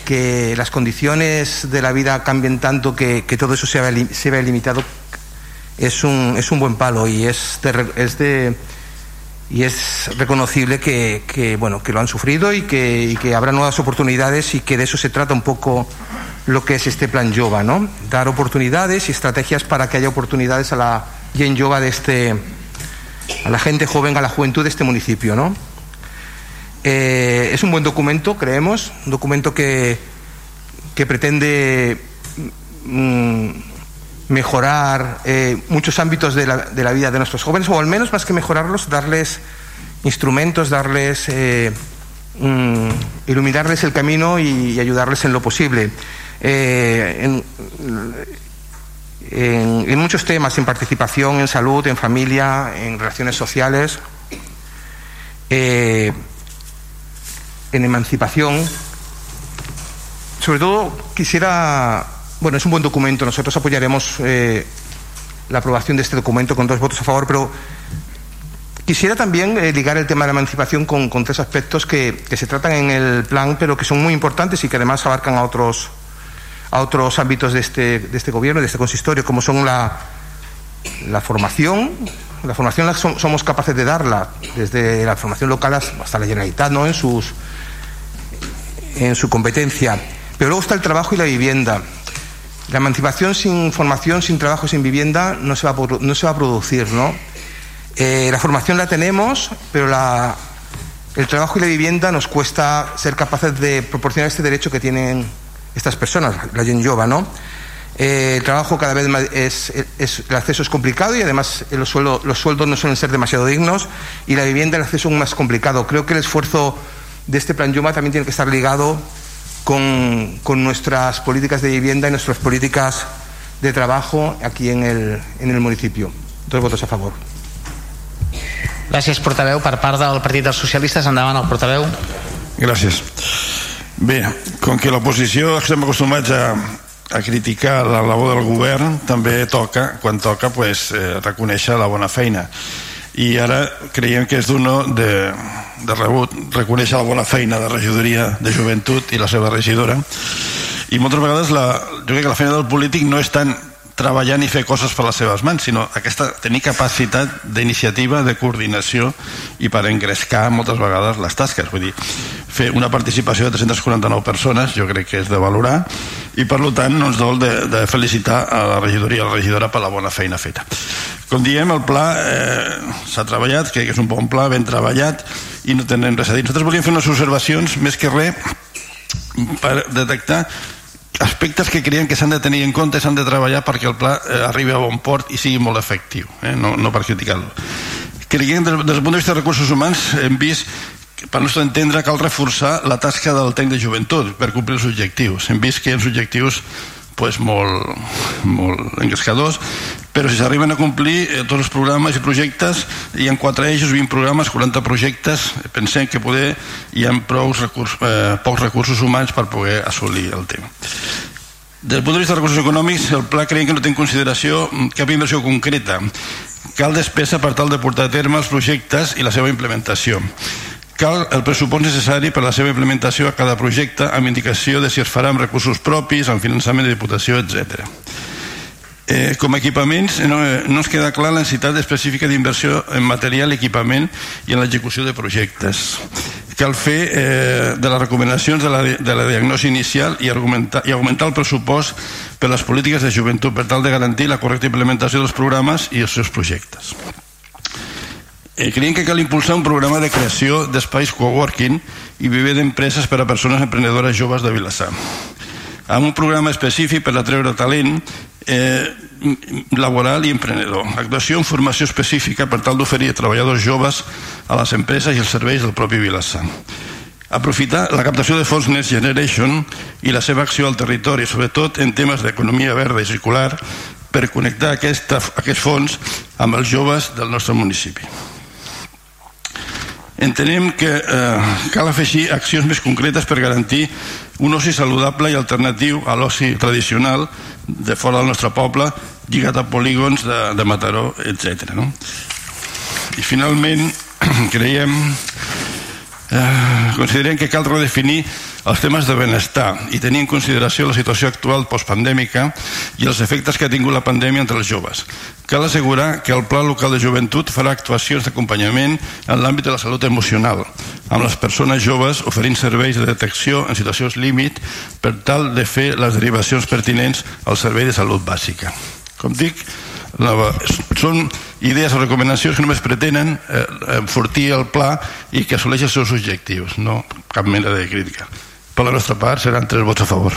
que las condiciones de la vida cambien tanto que, todo eso se vea, se limitado, es un, es un buen palo y es de, es de y es reconocible que, que, bueno, que lo han sufrido y que, que habrá nuevas oportunidades y que de eso se trata un poco lo que es este plan Jova, ¿no? Dar oportunidades y estrategias para que haya oportunidades a la Gen de este, a la gente joven, a la juventud de este municipio, ¿no? Eh, es un buen documento, creemos, un documento que, que pretende mm, mejorar eh, muchos ámbitos de la, de la, vida de nuestros jóvenes, o al menos más que mejorarlos, darles instrumentos, darles, eh, mm, iluminarles el camino y, ayudarles en lo posible. Eh, en, muchos temas, en participación, en salud, en familia, en relaciones sociales, en emancipación. Sobre todo quisiera bueno, es un buen documento. Nosotros apoyaremos eh, la aprobación de este documento con dos votos a favor, pero quisiera también eh, ligar el tema de la emancipación con, tres aspectos que, que, se tratan en el plan, pero que son muy importantes y que además abarcan a otros, a otros ámbitos de este, de este gobierno, de este consistorio, como son la, la formación. La formación la somos capaces de darla desde la formación local hasta la Generalitat, ¿no? En sus en su competencia. Pero luego está el trabajo y la vivienda. La emancipación sin formación, sin trabajo, sin vivienda no se va a, no se va a producir, ¿no? Eh, la formación la tenemos, pero el trabajo y la vivienda nos cuesta ser capaces de proporcionar este derecho que tienen estas personas, la gente joven, ¿no? Eh, el trabajo cada vez es, es, el acceso es complicado y además los, los sueldos no suelen ser demasiado dignos y la vivienda el acceso es más complicado. Creo que el esfuerzo de este plan Yuma también tiene que estar ligado con, con nuestras políticas de vivienda y nuestras políticas de trabajo aquí en el, en el municipio. Dos votos a favor. Gràcies, portaveu. Per part del Partit dels Socialistes, endavant el portaveu. Gràcies. Bé, com que l'oposició estem acostumats a, a criticar la labor del govern, també toca, quan toca, pues, eh, reconèixer la bona feina. I ara creiem que és d'uno de, de rebut reconèixer la bona feina de regidoria de joventut i la seva regidora. I moltes vegades la, jo crec que la feina del polític no és tant treballar ni fer coses per les seves mans, sinó aquesta, tenir capacitat d'iniciativa, de coordinació i per engrescar moltes vegades les tasques. Vull dir, fer una participació de 349 persones jo crec que és de valorar i per tant no ens dol de, de felicitar a la regidoria i a la regidora per la bona feina feta. Com diem, el pla eh, s'ha treballat, crec que és un bon pla, ben treballat i no tenem res a dir. Nosaltres volíem fer unes observacions més que res per detectar aspectes que creiem que s'han de tenir en compte s'han de treballar perquè el pla eh, arribi a bon port i sigui molt efectiu eh? no, no per criticar-lo creiem des, des del punt de vista de recursos humans hem vist que per nostre entendre cal reforçar la tasca del tècnic de joventut per complir els objectius hem vist que uns objectius pues, molt, molt engrescadors però si s'arriben a complir eh, tots els programes i projectes hi ha quatre eixos, 20 programes, 40 projectes pensem que poder hi ha prou recurs, eh, pocs recursos humans per poder assolir el tema. Des del punt de vista de recursos econòmics el pla creiem que no té en consideració cap inversió concreta. Cal despesa per tal de portar a terme els projectes i la seva implementació cal el pressupost necessari per a la seva implementació a cada projecte amb indicació de si es farà amb recursos propis, amb finançament de diputació, etc. Eh, com a equipaments no, no ens queda clar la necessitat específica d'inversió en material equipament i en l'execució de projectes cal fer eh, de les recomanacions de la, de la diagnosi inicial i, argumentar, i augmentar el pressupost per a les polítiques de joventut per tal de garantir la correcta implementació dels programes i els seus projectes eh, creiem que cal impulsar un programa de creació d'espais coworking i viver d'empreses per a persones emprenedores joves de Vilassar amb un programa específic per atreure talent eh, laboral i emprenedor. Actuació en formació específica per tal d'oferir a treballadors joves a les empreses i els serveis del propi Vilassar. Aprofitar la captació de fons Next Generation i la seva acció al territori, sobretot en temes d'economia verda i circular, per connectar aquesta, aquests fons amb els joves del nostre municipi. Entenem que eh, cal afegir accions més concretes per garantir un oci saludable i alternatiu a l'oci tradicional de fora del nostre poble lligat a polígons de, de Mataró, etc. No? I finalment creiem considerem que cal redefinir els temes de benestar i tenir en consideració la situació actual postpandèmica i els efectes que ha tingut la pandèmia entre els joves. Cal assegurar que el Pla Local de Joventut farà actuacions d'acompanyament en l'àmbit de la salut emocional, amb les persones joves oferint serveis de detecció en situacions límit per tal de fer les derivacions pertinents al servei de salut bàsica. Com dic, la, són idees o recomanacions que només pretenen eh, enfortir el pla i que assoleixi els seus objectius, no cap mena de crítica. Per la nostra part seran tres vots a favor.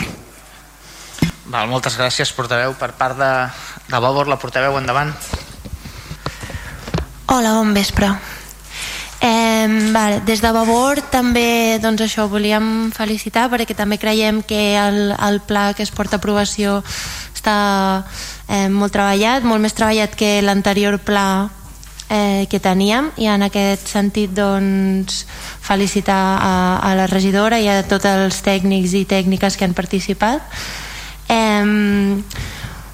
Val, moltes gràcies, portaveu. Per part de, de Bòbor, la portaveu endavant. Hola, bon vespre. Eh, vale, des de Vavor també doncs això volíem felicitar perquè també creiem que el, el pla que es porta a aprovació està eh, molt treballat, molt més treballat que l'anterior pla eh, que teníem. I en aquest sentit doncs felicitar a, a la regidora i a tots els tècnics i tècniques que han participat. Eh,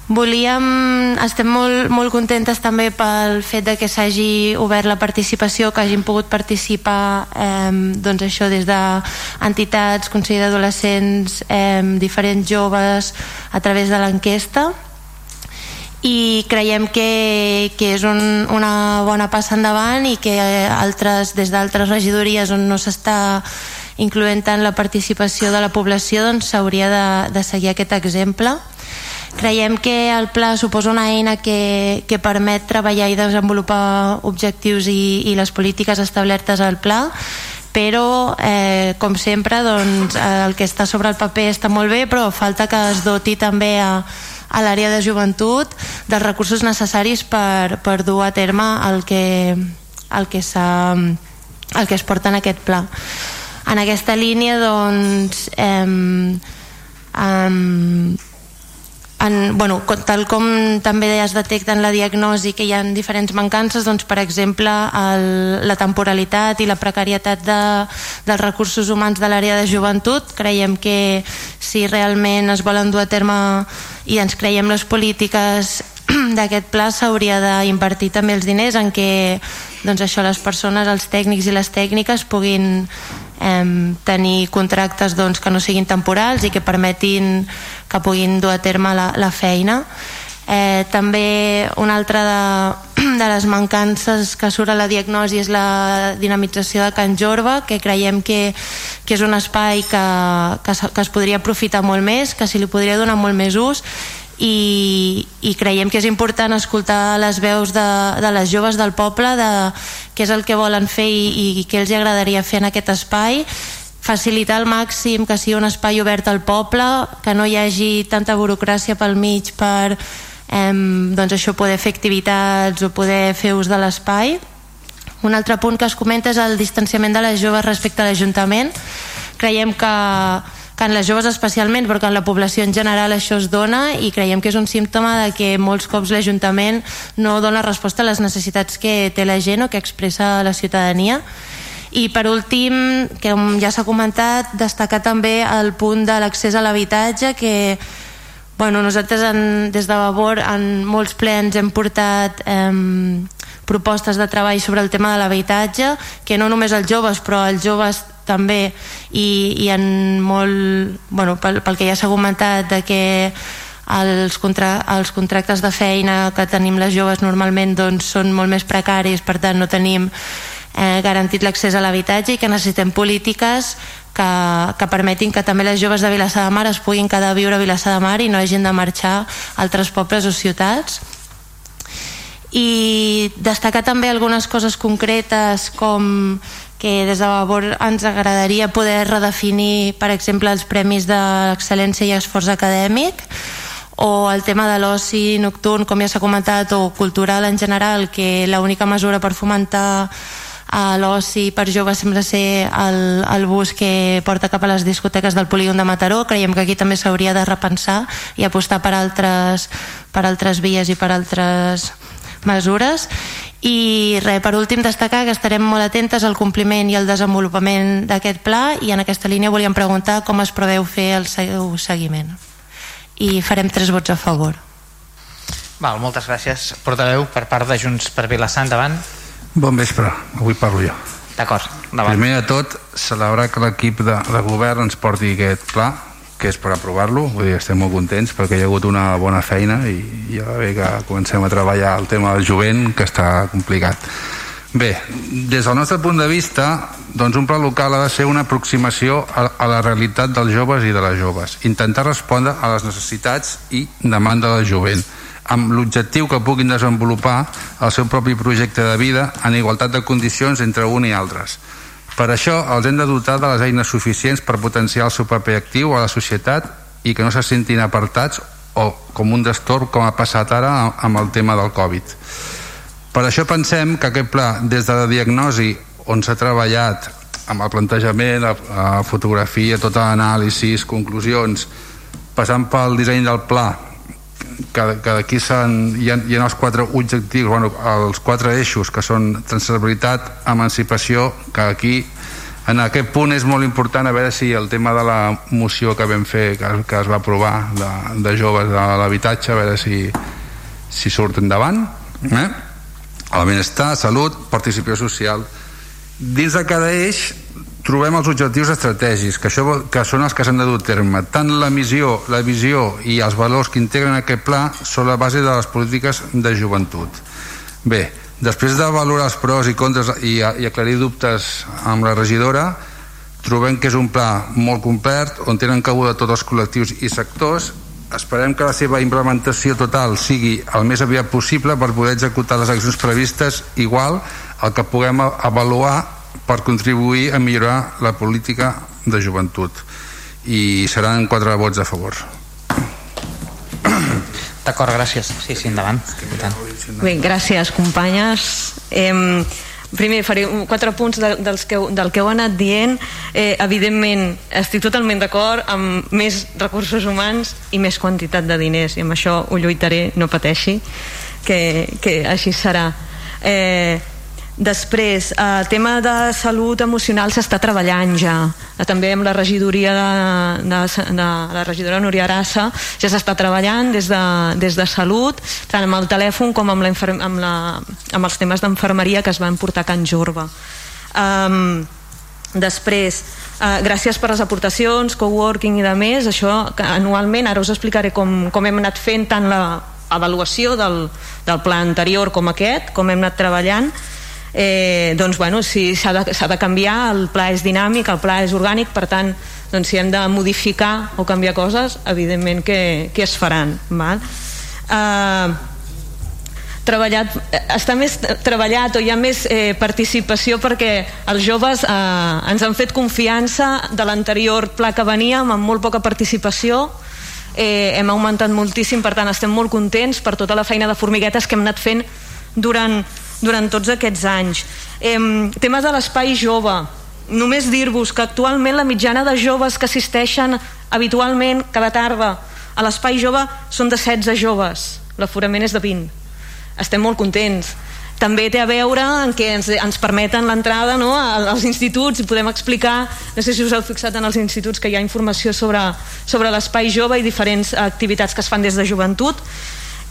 volíem estem molt, molt contentes també pel fet de que s'hagi obert la participació que hagin pogut participar eh, doncs això des d'entitats, Consell d'Adolescents eh, diferents joves a través de l'enquesta i creiem que, que és un, una bona passa endavant i que altres, des d'altres regidories on no s'està incloent tant la participació de la població, doncs s'hauria de, de seguir aquest exemple. Creiem que el pla suposa una eina que, que permet treballar i desenvolupar objectius i, i les polítiques establertes al pla però eh, com sempre doncs, el que està sobre el paper està molt bé però falta que es doti també a, a l'àrea de joventut dels recursos necessaris per, per dur a terme el que, el que, el que es porta en aquest pla. En aquesta línia doncs eh, eh, en, bueno, tal com també es detecta en la diagnosi que hi ha diferents mancances, doncs, per exemple el, la temporalitat i la precarietat de, dels recursos humans de l'àrea de joventut. Creiem que si realment es volen dur a terme i ens creiem les polítiques d'aquest pla s'hauria d'invertir també els diners en què doncs això, les persones, els tècnics i les tècniques puguin eh, tenir contractes doncs, que no siguin temporals i que permetin que puguin dur a terme la, la feina. Eh, també una altra de, de les mancances que surt a la diagnosi és la dinamització de Can Jorba que creiem que, que és un espai que, que, que es podria aprofitar molt més que s'hi li podria donar molt més ús i, i creiem que és important escoltar les veus de, de les joves del poble de què és el que volen fer i, i què els agradaria fer en aquest espai. Facilitar al màxim que sigui un espai obert al poble que no hi hagi tanta burocràcia pel mig per eh, doncs això poder fer activitats o poder fer ús de l'espai. Un altre punt que es comenta és el distanciament de les joves respecte a l'Ajuntament. Creiem que que en les joves especialment, però que en la població en general això es dona i creiem que és un símptoma de que molts cops l'Ajuntament no dona resposta a les necessitats que té la gent o que expressa la ciutadania. I per últim, que ja s'ha comentat, destacar també el punt de l'accés a l'habitatge que bueno, nosaltres en, des de Vavor en molts plens hem portat eh, propostes de treball sobre el tema de l'habitatge que no només els joves però els joves també i, i en molt, bueno, pel, pel que ja s'ha comentat de que els, contra, els contractes de feina que tenim les joves normalment doncs, són molt més precaris, per tant no tenim eh, garantit l'accés a l'habitatge i que necessitem polítiques que, que permetin que també les joves de Vilassar de Mar es puguin quedar a viure a Vilassar de Mar i no hagin de marxar a altres pobles o ciutats. I destacar també algunes coses concretes com que des de Vavor ens agradaria poder redefinir, per exemple, els premis d'excel·lència i esforç acadèmic o el tema de l'oci nocturn, com ja s'ha comentat, o cultural en general, que l'única mesura per fomentar a l'oci per joves sembla ser el, el bus que porta cap a les discoteques del polígon de Mataró. Creiem que aquí també s'hauria de repensar i apostar per altres, per altres vies i per altres mesures. I res, per últim destacar que estarem molt atentes al compliment i al desenvolupament d'aquest pla i en aquesta línia volíem preguntar com es preveu fer el seu seguiment. I farem tres vots a favor. Val, moltes gràcies portaveu per part de Junts per Vilassar. Endavant. Bon vespre, avui parlo jo. D'acord, Primer de tot, celebrar que l'equip de, de govern ens porti aquest pla que és per aprovar-lo, vull dir, estem molt contents perquè hi ha hagut una bona feina i ja va bé que comencem a treballar el tema del jovent, que està complicat. Bé, des del nostre punt de vista, doncs un pla local ha de ser una aproximació a, a la realitat dels joves i de les joves, intentar respondre a les necessitats i demanda del jovent, amb l'objectiu que puguin desenvolupar el seu propi projecte de vida en igualtat de condicions entre un i altres per això els hem de dotar de les eines suficients per potenciar el seu paper actiu a la societat i que no se sentin apartats o com un destorb com ha passat ara amb el tema del Covid. Per això pensem que aquest pla, des de la diagnosi on s'ha treballat amb el plantejament, la, la fotografia, tota l'anàlisi, conclusions, passant pel disseny del pla que, que d'aquí hi, ha, hi ha els quatre objectius, bueno, els quatre eixos que són transversalitat, emancipació, que aquí en aquest punt és molt important a veure si el tema de la moció que vam fer, que, que es va aprovar de, de joves de l'habitatge, a veure si, si surt endavant eh? el benestar, salut, participació social dins de cada eix trobem els objectius estratègics, que, això, que són els que s'han de dur a terme. Tant la missió, la visió i els valors que integren aquest pla són la base de les polítiques de joventut. Bé, després de valorar els pros i contres i, i aclarir dubtes amb la regidora, trobem que és un pla molt complet on tenen cabuda tots els col·lectius i sectors esperem que la seva implementació total sigui el més aviat possible per poder executar les accions previstes igual al que puguem avaluar per contribuir a millorar la política de joventut i seran quatre vots a favor D'acord, gràcies. Sí, sí, endavant. Bé, gràcies, companyes. Eh, primer faré quatre punts de, dels que, del que heu anat dient eh, evidentment estic totalment d'acord amb més recursos humans i més quantitat de diners i amb això ho lluitaré, no pateixi que, que així serà eh, Després, el tema de salut emocional s'està treballant ja. També amb la regidoria de, de, de la regidora Núria Arassa ja s'està treballant des de, des de salut, tant amb el telèfon com amb, la, amb, la, amb els temes d'enfermeria que es van portar a Can Jorba. Um, després, uh, gràcies per les aportacions, coworking i de més, això anualment, ara us explicaré com, com hem anat fent tant la avaluació del, del pla anterior com aquest, com hem anat treballant, eh, doncs bueno, si s'ha de, de canviar el pla és dinàmic, el pla és orgànic per tant, doncs si hem de modificar o canviar coses, evidentment que, que es faran val? Eh, treballat, està més treballat o hi ha més eh, participació perquè els joves eh, ens han fet confiança de l'anterior pla que veníem amb molt poca participació eh, hem augmentat moltíssim per tant estem molt contents per tota la feina de formiguetes que hem anat fent durant durant tots aquests anys. Eh, temes de l'espai jove. Només dir-vos que actualment la mitjana de joves que assisteixen habitualment cada tarda a l'espai jove són de 16 joves. L'aforament és de 20. Estem molt contents també té a veure en què ens, ens permeten l'entrada no, als instituts i podem explicar, no sé si us heu fixat en els instituts que hi ha informació sobre, sobre l'espai jove i diferents activitats que es fan des de joventut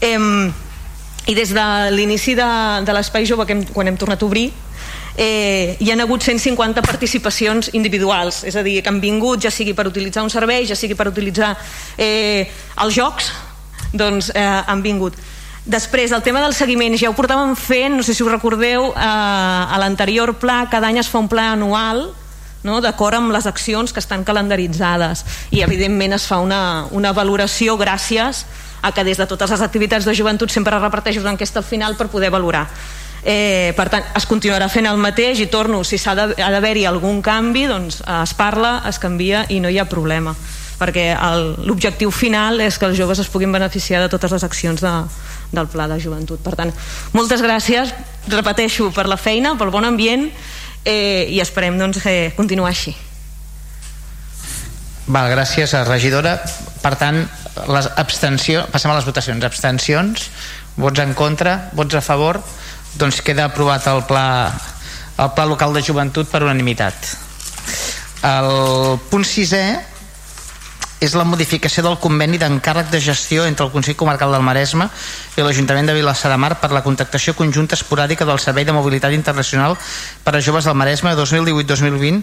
eh, i des de l'inici de, de l'Espai Jove que hem, quan hem tornat a obrir eh, hi han hagut 150 participacions individuals, és a dir, que han vingut ja sigui per utilitzar un servei, ja sigui per utilitzar eh, els jocs doncs eh, han vingut. Després el tema del seguiment. Ja ho portàvem fent, no sé si us recordeu eh, a l'anterior pla, cada any es fa un pla anual no? d'acord amb les accions que estan calendaritzades. I evidentment es fa una, una valoració gràcies a que des de totes les activitats de joventut sempre reparteix una enquesta al final per poder valorar. Eh, per tant es continuarà fent el mateix i torno, si s'ha d'haver-hi algun canvi doncs es parla, es canvia i no hi ha problema perquè l'objectiu final és que els joves es puguin beneficiar de totes les accions de, del pla de joventut. Per tant, moltes gràcies repeteixo per la feina, pel bon ambient eh, i esperem doncs, eh, continuar així Val, gràcies, regidora. Per tant, les abstenció, passem a les votacions. Abstencions, vots en contra? Vots a favor, doncs queda aprovat el pla, el pla local de joventut per unanimitat. El punt sisè és la modificació del conveni d'encàrrec de gestió entre el Consell Comarcal del Maresme i l'Ajuntament de Vilassar de Mar per la contractació conjunta esporàdica del Servei de Mobilitat Internacional per a joves del Maresme 2018-2020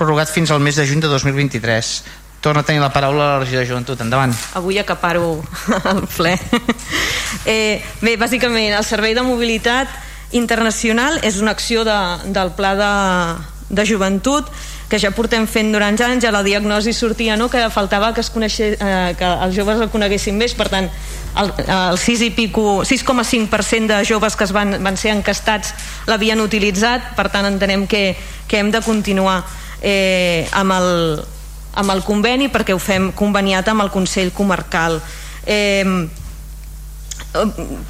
prorrogat fins al mes de juny de 2023 torna a tenir la paraula la regidora de Joventut, endavant. Avui acaparo el ple. eh, bé, bàsicament, el Servei de Mobilitat Internacional és una acció de, del Pla de, de Joventut que ja portem fent durant anys, ja la diagnosi sortia no? que faltava que, es coneixés, eh, que els joves el coneguessin més, per tant el, el 6 i pico 6,5% de joves que es van, van ser encastats l'havien utilitzat, per tant entenem que, que hem de continuar eh, amb el, amb el conveni perquè ho fem conveniat amb el Consell Comarcal eh,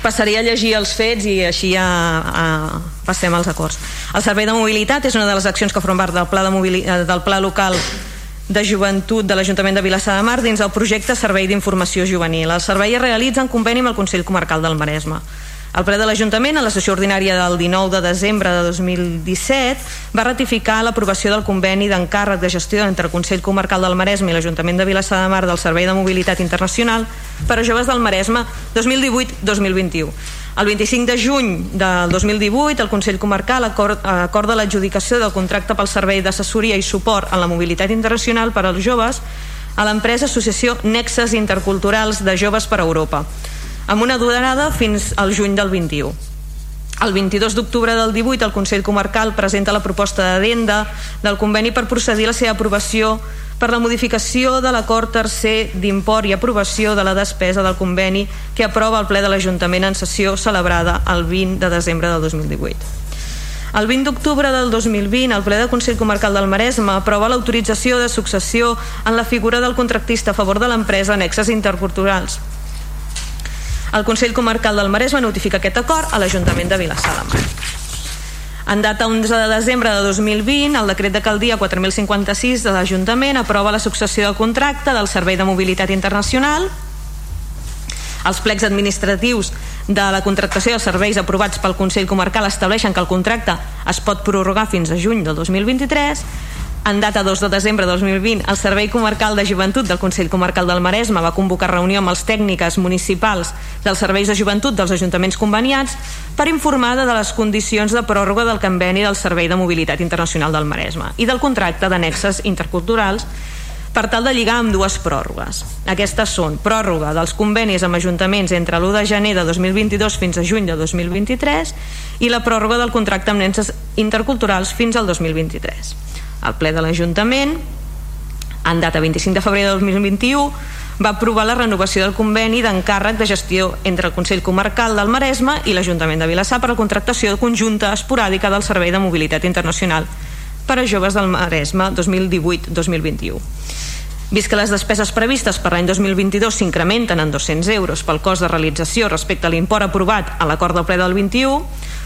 passaré a llegir els fets i així ja a, passem als acords el servei de mobilitat és una de les accions que formen part del pla, de eh, del pla local de joventut de l'Ajuntament de Vilassar de Mar dins el projecte Servei d'Informació Juvenil. El servei es realitza en conveni amb el Consell Comarcal del Maresme. El ple de l'Ajuntament, a la sessió ordinària del 19 de desembre de 2017, va ratificar l'aprovació del conveni d'encàrrec de gestió entre el Consell Comarcal del Maresme i l'Ajuntament de Vilassar de Mar del Servei de Mobilitat Internacional per a joves del Maresme 2018-2021. El 25 de juny del 2018, el Consell Comarcal acorda l'adjudicació del contracte pel servei d'assessoria i suport en la mobilitat internacional per als joves a l'empresa Associació Nexes Interculturals de Joves per a Europa amb una durada fins al juny del 21. El 22 d'octubre del 18 el Consell Comarcal presenta la proposta d'adenda del conveni per procedir a la seva aprovació per la modificació de l'acord tercer d'import i aprovació de la despesa del conveni que aprova el ple de l'Ajuntament en sessió celebrada el 20 de desembre del 2018. El 20 d'octubre del 2020, el ple del Consell Comarcal del Maresme aprova l'autorització de successió en la figura del contractista a favor de l'empresa annexes interculturals el Consell Comarcal del Maresme notifica aquest acord a l'Ajuntament de Vilassar de Mar. En data 11 de desembre de 2020, el decret d'alcaldia 4056 de l'Ajuntament aprova la successió del contracte del Servei de Mobilitat Internacional els plecs administratius de la contractació de serveis aprovats pel Consell Comarcal estableixen que el contracte es pot prorrogar fins a juny del 2023 en data 2 de desembre de 2020, el Servei Comarcal de Joventut del Consell Comarcal del Maresme va convocar reunió amb els tècniques municipals dels serveis de joventut dels ajuntaments conveniats per informar de les condicions de pròrroga del conveni del Servei de Mobilitat Internacional del Maresme i del contracte d'annexes interculturals per tal de lligar amb dues pròrrogues. Aquestes són pròrroga dels convenis amb ajuntaments entre l'1 de gener de 2022 fins a juny de 2023 i la pròrroga del contracte amb nens interculturals fins al 2023 el ple de l'Ajuntament en data 25 de febrer de 2021 va aprovar la renovació del conveni d'encàrrec de gestió entre el Consell Comarcal del Maresme i l'Ajuntament de Vilassar per a la contractació conjunta esporàdica del Servei de Mobilitat Internacional per a joves del Maresme 2018-2021. Vist que les despeses previstes per l'any 2022 s'incrementen en 200 euros pel cost de realització respecte a l'import aprovat a l'acord del ple del 21,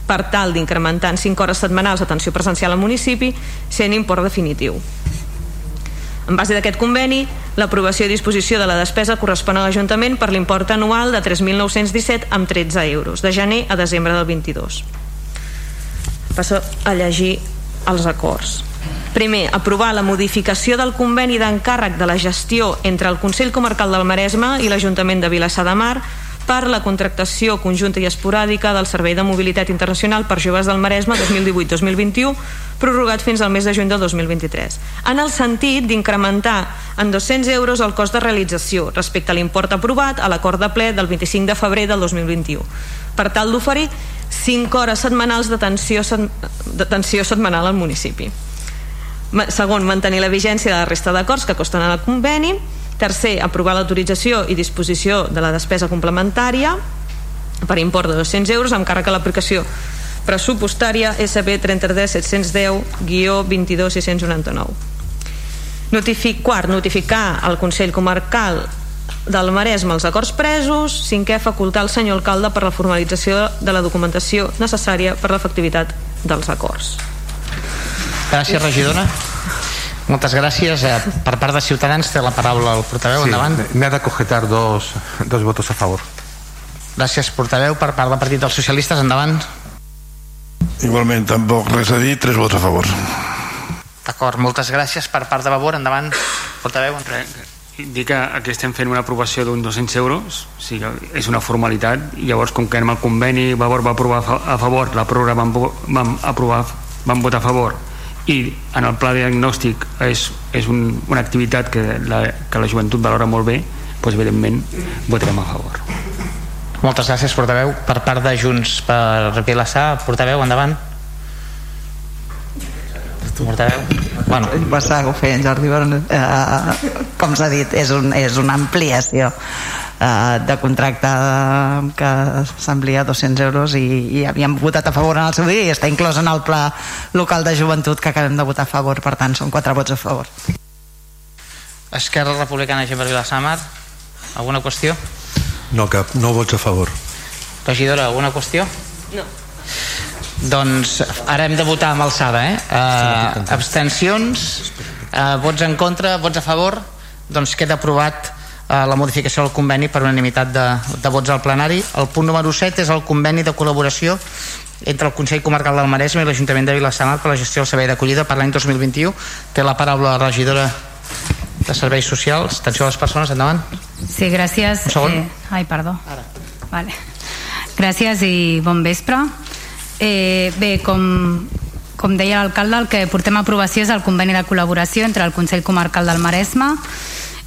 per tal d'incrementar en 5 hores setmanals l'atenció presencial al municipi sent import definitiu. En base d'aquest conveni, l'aprovació i disposició de la despesa correspon a l'Ajuntament per l'import anual de 3.917 amb 13 euros, de gener a desembre del 22. Passo a llegir els acords. Primer, aprovar la modificació del conveni d'encàrrec de la gestió entre el Consell Comarcal del Maresme i l'Ajuntament de Vilassar de Mar per la contractació conjunta i esporàdica del Servei de Mobilitat Internacional per Joves del Maresme 2018-2021 prorrogat fins al mes de juny del 2023 en el sentit d'incrementar en 200 euros el cost de realització respecte a l'import aprovat a l'acord de ple del 25 de febrer del 2021 per tal d'oferir 5 hores setmanals d'atenció setmanal al municipi segon, mantenir la vigència de la resta d'acords que costen al conveni. Tercer, aprovar l'autorització i disposició de la despesa complementària per import de 200 euros amb càrrec a l'aplicació pressupostària SB 33 710 guió 22 699 Notific, quart, notificar al Consell Comarcal del Maresme els acords presos. Cinquè, facultar el senyor alcalde per la formalització de la documentació necessària per l'efectivitat dels acords Gràcies regidora moltes gràcies. Eh, per part de Ciutadans té la paraula el portaveu. Sí, endavant. Me ha de cogetar dos, dos votos a favor. Gràcies, portaveu. Per part del Partit dels Socialistes, endavant. Igualment, tampoc res a dir, tres vots a favor. D'acord, moltes gràcies. Per part de Vavor, endavant, portaveu. Dir que aquí estem fent una aprovació d'un 200 euros, o sigui, és una formalitat, i llavors com que en el conveni Vavor va aprovar a favor, la pròrroga vam, vam, aprovar, vam votar a favor, i en el pla diagnòstic és, és un, una activitat que la, que la joventut valora molt bé doncs evidentment votarem a favor. Moltes gràcies portaveu per part de Junts per Vilassar portaveu endavant portaveu bueno. Bassar, ho feia en Jordi Bon, eh, com s'ha dit és, un, és una ampliació eh, de contracte que s'amplia 200 euros i, i havíem votat a favor en el seu dia i està inclòs en el pla local de joventut que acabem de votar a favor, per tant són quatre vots a favor. Esquerra Republicana Gemma Vilassamar alguna qüestió? No, cap, no vots a favor. Regidora, alguna qüestió? No. Doncs ara hem de votar amb alçada, eh? Uh, abstencions, uh, vots en contra, vots a favor, doncs queda aprovat uh, la modificació del conveni per unanimitat de, de vots al plenari. El punt número 7 és el conveni de col·laboració entre el Consell Comarcal del Maresme i l'Ajuntament de Vilassamar per la gestió del servei d'acollida per l'any 2021. Té la paraula la regidora de Serveis Socials. Atenció a les persones, endavant. Sí, gràcies. Un segon. Eh, ai, perdó. Ara. Vale. Gràcies i bon vespre. Eh, bé, com, com deia l'alcalde, el que portem a aprovació és el conveni de col·laboració entre el Consell Comarcal del Maresme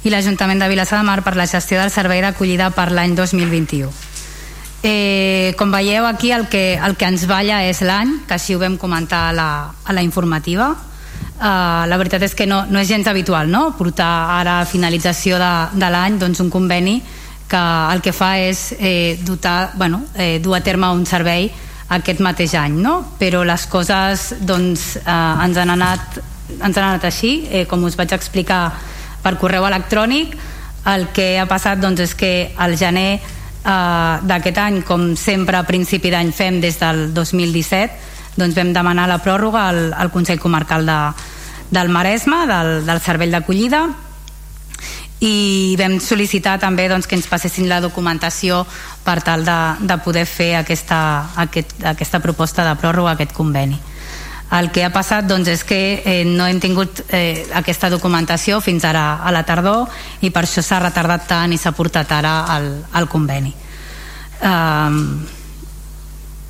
i l'Ajuntament de Vilassar de Mar per la gestió del servei d'acollida per l'any 2021. Eh, com veieu aquí el que, el que ens balla és l'any, que així ho vam comentar a la, a la informativa. Uh, la veritat és que no, no és gens habitual no? portar ara a finalització de, de l'any doncs, un conveni que el que fa és eh, dotar, bueno, eh, dur a terme un servei aquest mateix any, no? però les coses doncs, eh, ens, han anat, ens han anat així, eh, com us vaig explicar per correu electrònic, el que ha passat doncs, és que al gener eh, d'aquest any, com sempre a principi d'any fem des del 2017, doncs vam demanar la pròrroga al, al Consell Comarcal de, del Maresme, del, del Cervell d'Acollida, i vam sol·licitar també doncs, que ens passessin la documentació per tal de, de poder fer aquesta, aquest, aquesta proposta de pròrroga, aquest conveni. El que ha passat doncs, és que eh, no hem tingut eh, aquesta documentació fins ara a la tardor i per això s'ha retardat tant i s'ha portat ara al, al conveni. Um,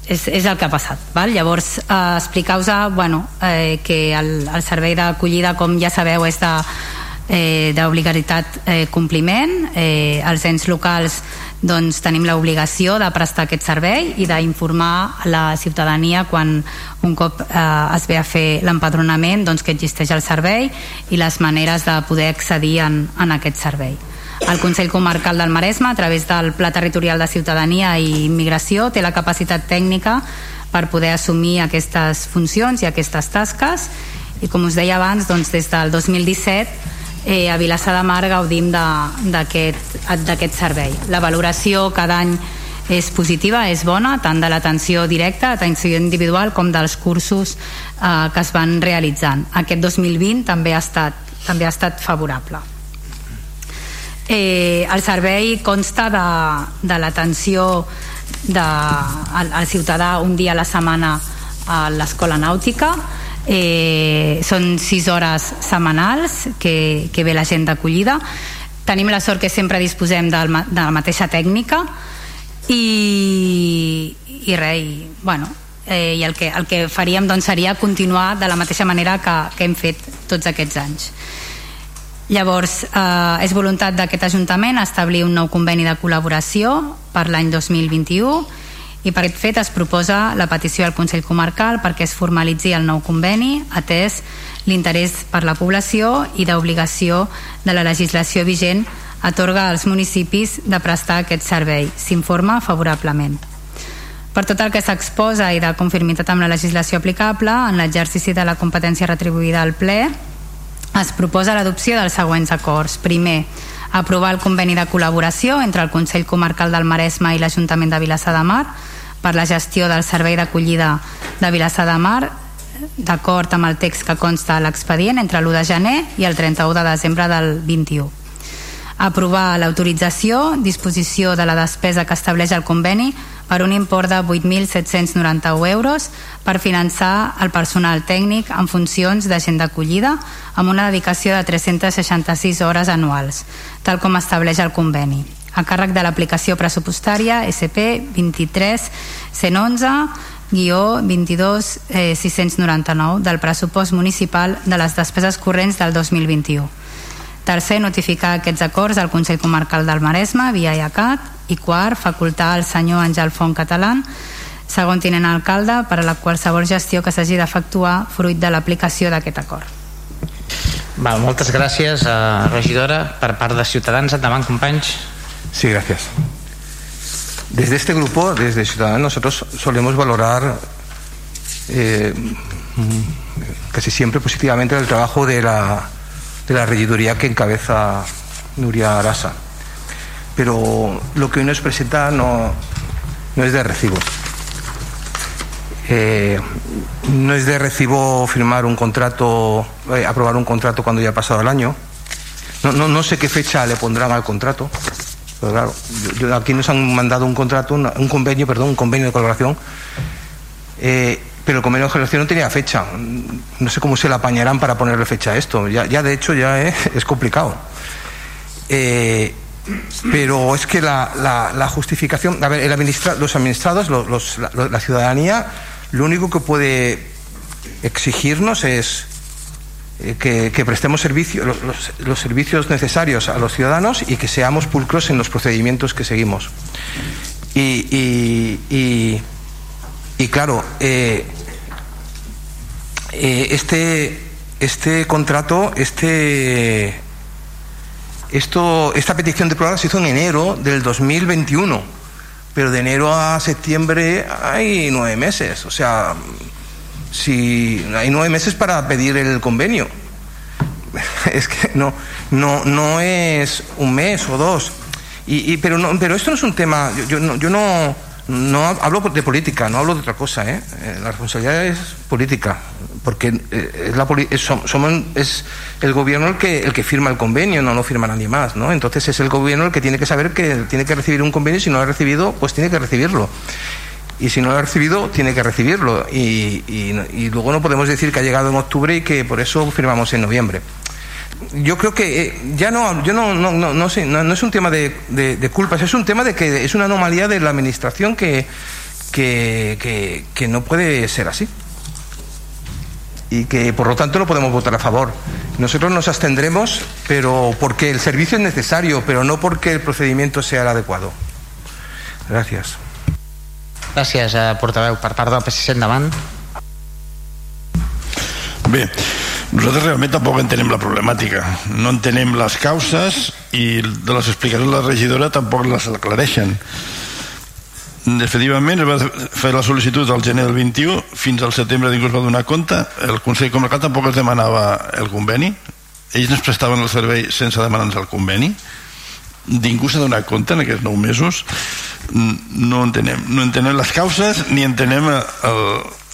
és, és el que ha passat. Val? Llavors, eh, explicar-vos bueno, eh, que el, el servei d'acollida, com ja sabeu, és de eh, d'obligatorietat eh, compliment. Eh, els ens locals doncs, tenim l'obligació de prestar aquest servei i d'informar la ciutadania quan un cop eh, es ve a fer l'empadronament doncs, que existeix el servei i les maneres de poder accedir en, en aquest servei. El Consell Comarcal del Maresme, a través del Pla Territorial de Ciutadania i Immigració, té la capacitat tècnica per poder assumir aquestes funcions i aquestes tasques i com us deia abans, doncs, des del 2017 eh, a Vilassar de Mar gaudim d'aquest servei. La valoració cada any és positiva, és bona, tant de l'atenció directa, atenció individual, com dels cursos eh, que es van realitzant. Aquest 2020 també ha estat, també ha estat favorable. Eh, el servei consta de, de l'atenció al, al ciutadà un dia a la setmana a l'escola nàutica, eh, són sis hores setmanals que, que ve la gent d'acollida. Tenim la sort que sempre disposem del, de la mateixa tècnica. I, i res, i, bueno, eh, i el que, el que faríem doncs, seria continuar de la mateixa manera que, que hem fet tots aquests anys. Llavors, eh, és voluntat d'aquest Ajuntament establir un nou conveni de col·laboració per l'any 2021 i per aquest fet es proposa la petició al Consell Comarcal perquè es formalitzi el nou conveni atès l'interès per la població i d'obligació de la legislació vigent atorga als municipis de prestar aquest servei. S'informa favorablement. Per tot el que s'exposa i de conformitat amb la legislació aplicable, en l'exercici de la competència retribuïda al ple, es proposa l'adopció dels següents acords. Primer, aprovar el conveni de col·laboració entre el Consell Comarcal del Maresme i l'Ajuntament de Vilassar de Mar per la gestió del servei d'acollida de Vilassar de Mar d'acord amb el text que consta a l'expedient entre l'1 de gener i el 31 de desembre del 21 aprovar l'autorització, disposició de la despesa que estableix el conveni per un import de 8.791 euros per finançar el personal tècnic en funcions d'agent d'acollida amb una dedicació de 366 hores anuals, tal com estableix el conveni. A càrrec de l'aplicació pressupostària SP 23 111 guió 22 eh, 699 del pressupost municipal de les despeses corrents del 2021 tercer, notificar aquests acords al Consell Comarcal del Maresme via IACAT i quart, facultar al senyor Àngel Font Català segon tinent alcalde per a la qualsevol gestió que s'hagi d'efectuar fruit de l'aplicació d'aquest acord. Val, moltes gràcies, eh, regidora, per part de Ciutadans. Endavant, companys. Sí, gracias. Desde este grupo, desde Ciudadanos, nosotros solemos valorar eh, casi siempre positivamente el trabajo de la, de la regiduría que encabeza Nuria Arasa. Pero lo que hoy nos presenta no, no es de recibo. Eh, no es de recibo firmar un contrato, eh, aprobar un contrato cuando ya ha pasado el año. No, no, no sé qué fecha le pondrán al contrato, pero claro, aquí nos han mandado un contrato, un convenio, perdón, un convenio de colaboración, eh, pero el convenio de colaboración no tenía fecha. No sé cómo se le apañarán para ponerle fecha a esto. Ya, ya de hecho ya es complicado. Pero es que la, la, la, justificación, a ver, el administra, los administrados, los, la, ciudadanía, lo único que puede exigirnos es eh, que, prestemos servicio, los, los, servicios necesarios a los ciudadanos y que seamos pulcros en los procedimientos que seguimos. Y, y, y, y claro, eh, eh, este, este contrato, este, esto, esta petición de prórroga se hizo en enero del 2021, pero de enero a septiembre hay nueve meses, o sea, si hay nueve meses para pedir el convenio. Es que no, no, no es un mes o dos. Y, y pero, no, pero esto no es un tema, yo, yo no, yo no no hablo de política, no hablo de otra cosa, ¿eh? eh la responsabilidad es política, porque eh, es, la, es, somos, es el gobierno el que, el que firma el convenio, no lo firma nadie más, ¿no? Entonces es el gobierno el que tiene que saber que tiene que recibir un convenio y si no lo ha recibido, pues tiene que recibirlo. Y si no lo ha recibido, tiene que recibirlo. Y, y, y luego no podemos decir que ha llegado en octubre y que por eso firmamos en noviembre yo creo que eh, ya no, yo no, no, no, no sé, no, no, es un tema de, de, de, culpas, es un tema de que es una anomalía de la administración que, que, que, que, no puede ser así. Y que por lo tanto no podemos votar a favor. Nosotros nos abstendremos, pero porque el servicio es necesario, pero no porque el procedimiento sea el adecuado. Gràcies. Gràcies, eh, portaveu. Per part del PSC, endavant. Bé, nosaltres realment tampoc entenem la problemàtica. No entenem les causes i de les explicacions de la regidora tampoc les aclareixen. Efectivament es va fer la sol·licitud al gener del 21 fins al setembre ningú es va donar compte. El Consell Comarcal tampoc es demanava el conveni. Ells ens prestaven el servei sense demanar-nos el conveni. Ningú s'ha donat compte en aquests nou mesos. No entenem, no entenem les causes ni entenem el,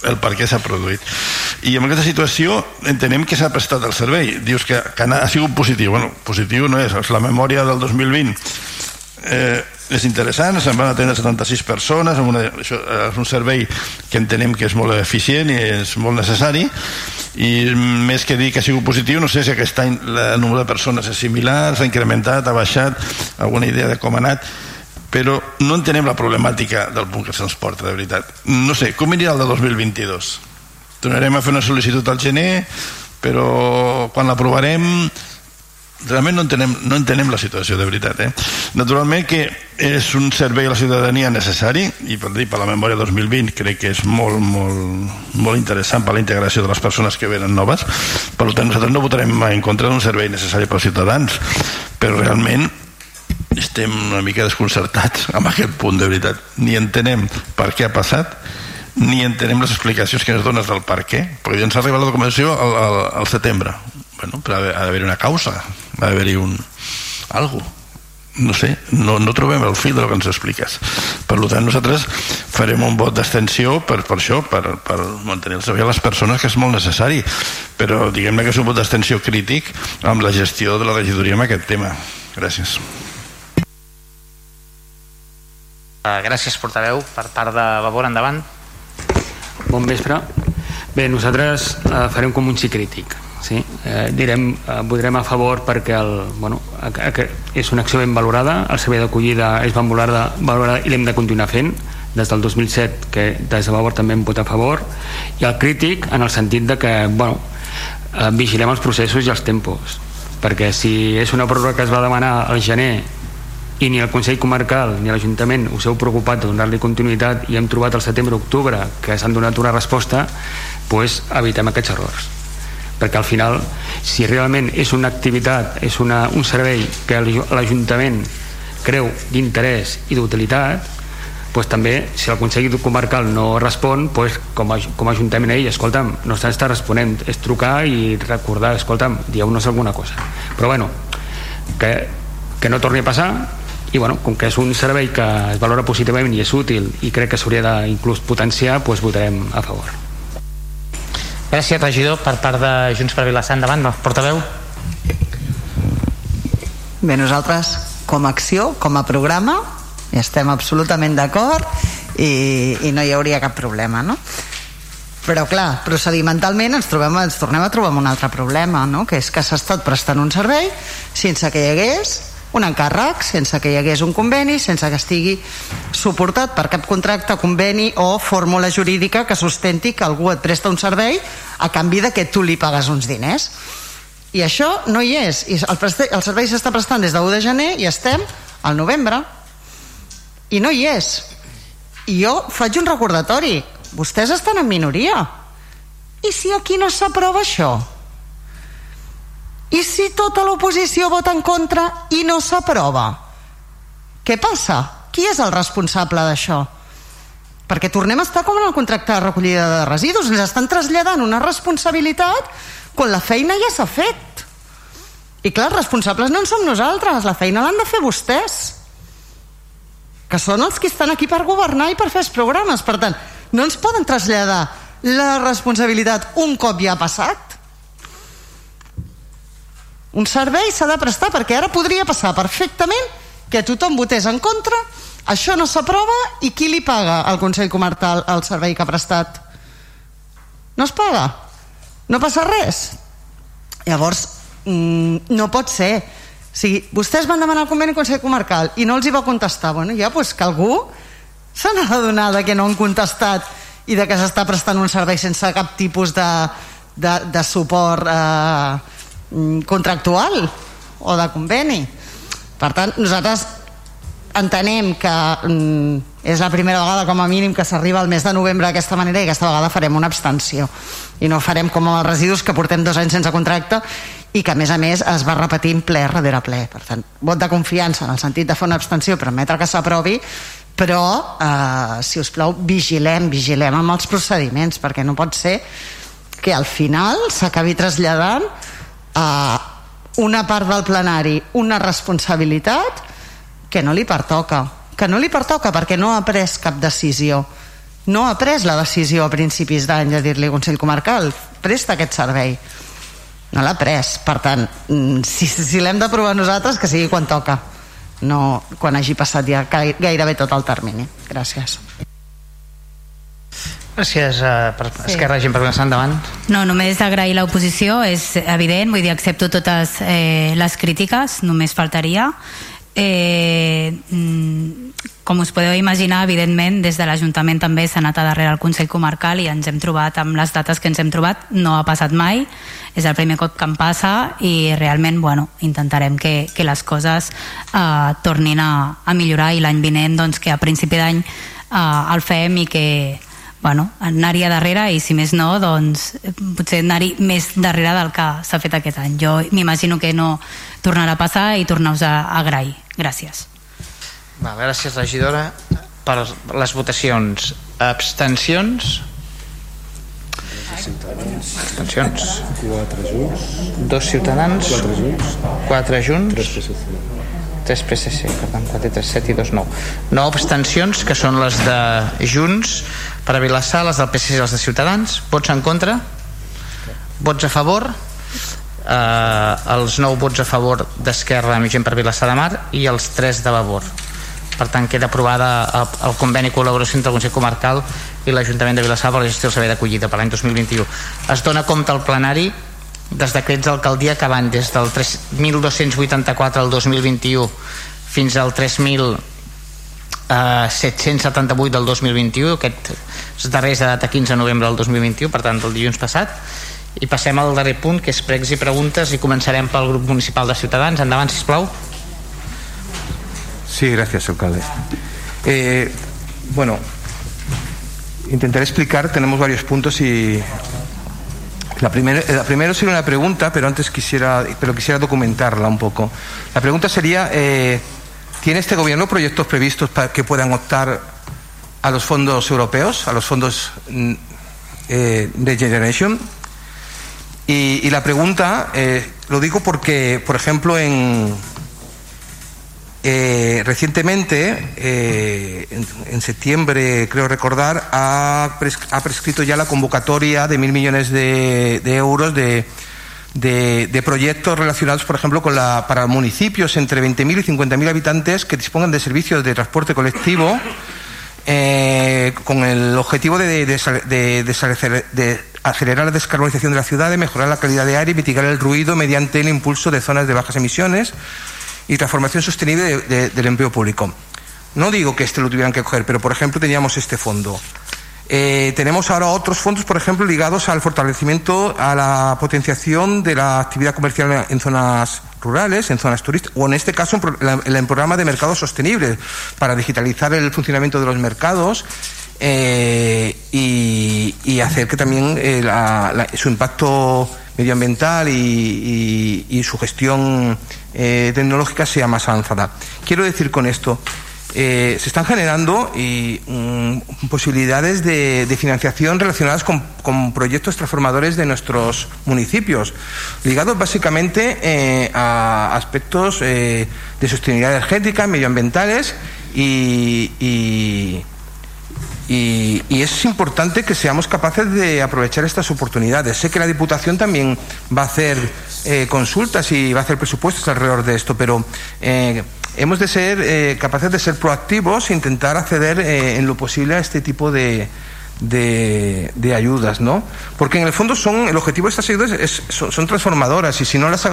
el, per què s'ha produït. I en aquesta situació entenem que s'ha prestat el servei. Dius que, que ha sigut positiu. Bueno, positiu no és, és la memòria del 2020 eh, és interessant, se'n van atendre 76 persones, amb una, això és un servei que entenem que és molt eficient i és molt necessari. I més que dir que ha sigut positiu no sé si aquest any el número de persones és similar, s'ha incrementat, ha baixat alguna idea de com ha anat però no entenem la problemàtica del punt que se'ns porta de veritat no sé, com anirà el de 2022? tornarem a fer una sol·licitud al gener però quan l'aprovarem realment no entenem, no entenem la situació de veritat eh? naturalment que és un servei a la ciutadania necessari i per dir, per la memòria 2020 crec que és molt, molt, molt interessant per la integració de les persones que venen noves per tant nosaltres no votarem en contra d'un servei necessari pels ciutadans però realment estem una mica desconcertats amb aquest punt de veritat. Ni entenem per què ha passat ni entenem les explicacions que ens dones del per què perquè ens ha arribat la documentació al, al, al setembre. Bueno, però ha d'haver una causa ha d'haver-hi un algo. No sé, no, no trobem el fil del que ens expliques. Per tant nosaltres farem un vot d'extensió per, per això, per, per mantenir el servei a les persones que és molt necessari. Però diguem-ne que és un vot d'extensió crític amb la gestió de la regidoria en aquest tema. Gràcies gràcies portaveu per part de Vavor endavant Bon vespre. Bé, nosaltres eh, farem com un sí crític. Sí? Eh, direm, eh, votarem a favor perquè el, bueno, que és una acció ben valorada, el servei d'acollida és ben valorada, valorada i l'hem de continuar fent des del 2007 que des de favor també hem votat a favor i el crític en el sentit de que bueno, eh, vigilem els processos i els tempos perquè si és una pròrroga que es va demanar al gener i ni el Consell Comarcal ni l'Ajuntament us heu preocupat de donar-li continuïtat i hem trobat al setembre-octubre que s'han donat una resposta pues, evitem aquests errors. Perquè al final si realment és una activitat és una, un servei que l'Ajuntament creu d'interès i d'utilitat pues, també si el Consell Comarcal no respon pues, com, a, com a Ajuntament ell, escolta'm, no s'està responent és trucar i recordar, escolta'm dieu-nos alguna cosa. Però bueno que, que no torni a passar i bueno, com que és un servei que es valora positivament i és útil i crec que s'hauria d'inclús potenciar doncs votarem a favor Gràcies regidor per part de Junts per Vilassar endavant, portaveu Bé, nosaltres com a acció, com a programa estem absolutament d'acord i, i no hi hauria cap problema no? però clar, procedimentalment ens, trobem, ens tornem a trobar amb un altre problema no? que és que s'ha estat prestant un servei sense que hi hagués un encàrrec sense que hi hagués un conveni, sense que estigui suportat per cap contracte, conveni o fórmula jurídica que sustenti que algú et presta un servei a canvi de que tu li pagues uns diners. I això no hi és. I el, el servei s'està prestant des de 1 de gener i estem al novembre. I no hi és. i jo faig un recordatori vostès estan en minoria i si aquí no s'aprova això i si tota l'oposició vota en contra i no s'aprova? Què passa? qui és el responsable d'això? perquè tornem a estar com en el contracte de recollida de residus. Ens estan traslladant una responsabilitat quan la feina ja s'ha fet. I clar, els responsables no en som nosaltres. La feina l'han de fer vostès. Que són els que estan aquí per governar i per fer els programes. Per tant, no ens poden traslladar la responsabilitat un cop ja ha passat un servei s'ha de prestar perquè ara podria passar perfectament que tothom votés en contra això no s'aprova i qui li paga al Consell Comarcal el servei que ha prestat? No es paga? No passa res? Llavors, mm, no pot ser. O sigui, vostès van demanar el conveni al Consell Comarcal i no els hi va contestar. Bueno, ja, pues, que algú se n'ha d'adonar que no han contestat i de que s'està prestant un servei sense cap tipus de, de, de suport eh, contractual o de conveni. Per tant, nosaltres entenem que mm, és la primera vegada com a mínim que s'arriba al mes de novembre d'aquesta manera i aquesta vegada farem una abstenció i no farem com els residus que portem dos anys sense contracte i que a més a més es va repetint ple darrere ple per tant, vot de confiança en el sentit de fer una abstenció permetre que s'aprovi però, eh, si us plau, vigilem, vigilem amb els procediments perquè no pot ser que al final s'acabi traslladant a una part del plenari una responsabilitat que no li pertoca que no li pertoca perquè no ha pres cap decisió. No ha pres la decisió a principis d'any de dir-li Consell Comarcal presta aquest servei. No l'ha pres. Per tant, mm, si, si l'hem d'aprovar nosaltres que sigui quan toca. No quan hagi passat ja gairebé tot el termini. Gràcies Gràcies uh, per sí. Esquerra Gent per començar endavant. No, només agrair l'oposició, és evident, vull dir, accepto totes eh, les crítiques, només faltaria Eh, mm, com us podeu imaginar, evidentment, des de l'Ajuntament també s'ha anat a darrere el Consell Comarcal i ens hem trobat amb les dates que ens hem trobat. No ha passat mai, és el primer cop que em passa i realment bueno, intentarem que, que les coses eh, tornin a, a millorar i l'any vinent doncs, que a principi d'any eh, el fem i que bueno, anar-hi a darrere i si més no, doncs potser anar-hi més darrere del que s'ha fet aquest any. Jo m'imagino que no tornarà a passar i tornar-vos a, agrair. Gràcies. Va, gràcies, regidora. Per les votacions, abstencions? Abstencions. Quatre junts. Dos ciutadans. Quatre junts. Quatre junts. Tres PSC. 3 PSC, per tant 4, 3, 7 i 2, 9. 9 abstencions, que són les de Junts, per a Vilassar, les del PSC i les de Ciutadans. Vots en contra? Vots a favor? Eh, els 9 vots a favor d'Esquerra amb gent per Vilassar de Mar i els 3 de Vavor. Per tant, queda aprovada el, el conveni col·laboració entre el Consell Comarcal i l'Ajuntament de Vilassar per la gestió del servei d'acollida per l'any 2021. Es dona compte al plenari dels decrets d'alcaldia que van des del 3.284 al 2021 fins al 3.778 del 2021 aquest darrers de data 15 de novembre del 2021 per tant del dilluns passat i passem al darrer punt que és pregs i preguntes i començarem pel grup municipal de Ciutadans. Endavant sisplau. Sí, gracias alcalde. Eh, bueno intentaré explicar tenemos varios puntos y La primera, la primera sería una pregunta, pero antes quisiera, pero quisiera documentarla un poco. La pregunta sería, eh, ¿tiene este gobierno proyectos previstos para que puedan optar a los fondos europeos, a los fondos mm, eh, de Generation? Y, la pregunta, eh, lo digo porque, por ejemplo, en, eh, recientemente, en, septiembre, creo recordar, ha, pres ha, prescrito ya la convocatoria de mil millones de, de euros de, de, de, proyectos relacionados, por ejemplo, con la, para municipios entre 20.000 y 50.000 habitantes que dispongan de servicios de transporte colectivo eh, con el objetivo de, de, acelerar la descarbonización de la ciudad, de mejorar la calidad de aire y mitigar el ruido mediante el impulso de zonas de bajas emisiones y transformación sostenible de, de, del empleo público. No digo que este lo tuvieran que coger, pero por ejemplo teníamos este fondo. Eh, tenemos ahora otros fondos, por ejemplo, ligados al fortalecimiento, a la potenciación de la actividad comercial en zonas rurales, en zonas turísticas, o en este caso en el programa de mercado sostenible, para digitalizar el funcionamiento de los mercados eh, y, hacer que también eh, su impacto medioambiental y, su gestión tecnológica sea más avanzada. Quiero decir con esto eh, se están generando y, mm, posibilidades de, financiación relacionadas con, proyectos transformadores de nuestros municipios, ligados básicamente eh, a aspectos eh, de sostenibilidad energética, medioambientales y, es importante que seamos capaces de aprovechar estas oportunidades. Sé que la Diputación también va a hacer consultas y va a hacer presupuestos alrededor de esto, pero hemos de ser eh, capaces de ser proactivos e intentar acceder eh, en lo posible a este tipo de, de, ayudas, ¿no? Porque en el fondo son el objetivo de estas ayudas son, transformadoras y si no las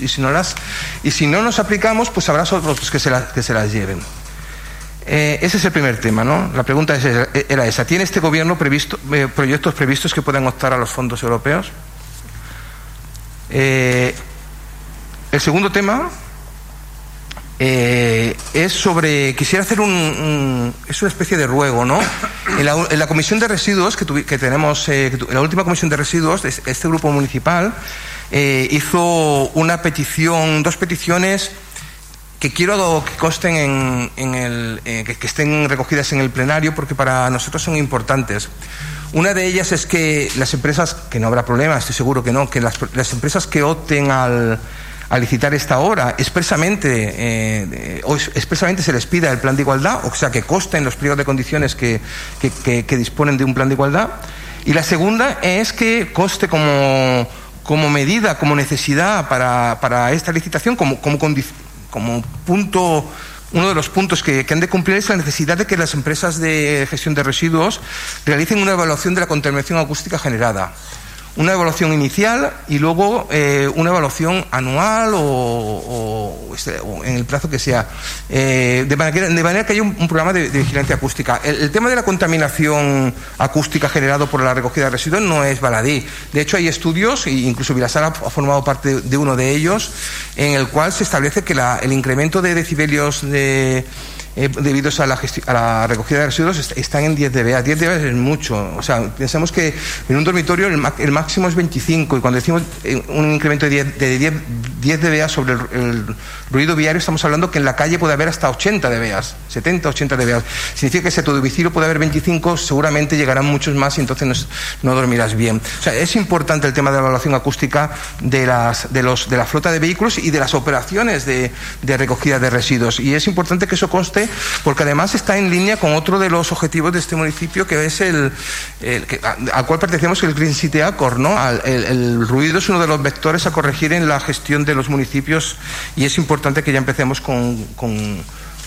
y si no las y si no nos aplicamos, pues habrá otros que se, que se las lleven. Eh, ese es el primer tema, ¿no? La pregunta era esa. ¿Tiene este gobierno previsto, proyectos previstos que puedan optar a los fondos europeos? el segundo tema eh, es sobre, quisiera hacer un, es una especie de ruego, ¿no? En la, comisión de residuos que, tenemos, eh, en la última comisión de residuos, este grupo municipal eh, hizo una petición, dos peticiones que quiero que consten en, el, que, estén recogidas en el plenario porque para nosotros son importantes. Una de ellas es que las empresas, que no habrá problema, estoy seguro que no, que las empresas que opten al a licitar esta obra, expresamente, eh, o expresamente se les pida el plan de igualdad, o sea, que coste en los pliegos de condiciones que, disponen de un plan de igualdad. Y la segunda es que coste como, medida, como necesidad para, esta licitación, como punto uno de los puntos que, que, han de cumplir es la necesidad de que las empresas de gestión de residuos realicen una evaluación de la contaminación acústica generada una evaluación inicial y luego eh, una evaluación anual o, este, en el plazo que sea, eh, de, manera, de, manera, que haya un, programa de, vigilancia acústica. El, tema de la contaminación acústica generado por la recogida de residuos no es baladí. De hecho, hay estudios, e incluso Vilasar ha formado parte de uno de ellos, en el cual se establece que el incremento de decibelios de eh, debido a la, a la, recogida de residuos están en 10 dBA. 10 dBA es mucho. O sea, pensamos que en un dormitorio el, máximo es 25 y cuando decimos eh, un incremento de 10, de 10, 10 dBA sobre el, ruido viario estamos hablando que en la calle puede haber hasta 80 dBA, 70, 80 dBA. Significa que si a tu domicilio puede haber 25, seguramente llegarán muchos más y entonces no, dormirás bien. O sea, es importante el tema de la evaluación acústica de, las, de, los, de la flota de vehículos y de las operaciones de, de recogida de residuos. Y es importante que eso conste porque además está en línea con otro de los objetivos de este municipio, que es el, al cual pertenecemos, el Green City Accord. ¿no? El, ruido es uno de los vectores a corregir en la gestión de los municipios y es importante que ya empecemos con,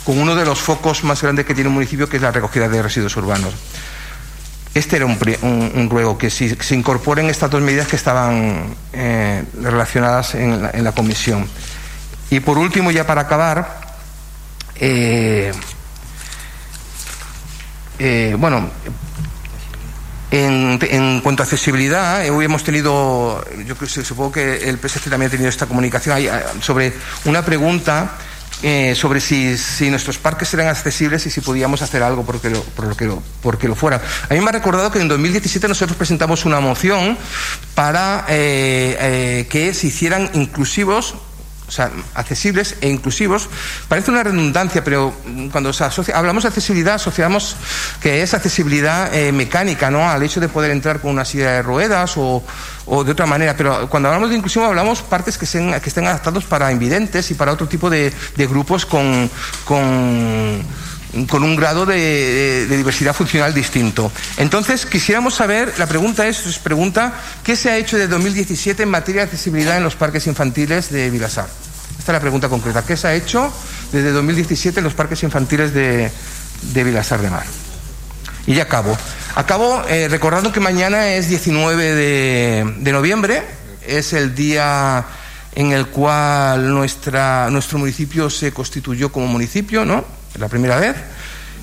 uno de los focos más grandes que tiene un municipio, que es la recogida de residuos urbanos. Este era un, ruego, que si, se incorporen estas dos medidas que estaban eh, relacionadas en en la comisión. Y por último, ya para acabar, eh, eh, bueno, en, cuanto a accesibilidad, eh, hemos tenido, yo supongo que el PSC también ha tenido esta comunicación sobre una pregunta sobre si, nuestros parques eran accesibles y si podíamos hacer algo porque lo, por lo, porque lo fuera. A mí me ha recordado que en 2017 nosotros presentamos una moción para que se hicieran inclusivos o sea, accesibles e inclusivos. Parece una redundancia, pero cuando hablamos de accesibilidad, asociamos que es accesibilidad eh, mecánica, ¿no? Al hecho de poder entrar con una silla de ruedas o, de otra manera. Pero cuando hablamos de inclusión, hablamos partes que, estén, adaptados para invidentes y para otro tipo de, grupos con, con con un grado de, diversidad funcional distinto. Entonces, quisiéramos saber, la pregunta es, es pregunta, ¿qué se ha hecho desde 2017 en materia de accesibilidad en los parques infantiles de Vilasar? Esta es la pregunta concreta. ¿Qué se ha hecho desde 2017 en los parques infantiles de, de Vilasar de Mar? Y ya acabo. Acabo eh, recordando que mañana es 19 de, de noviembre, es el día en el cual nuestra, nuestro municipio se constituyó como municipio, ¿no? La primera vez.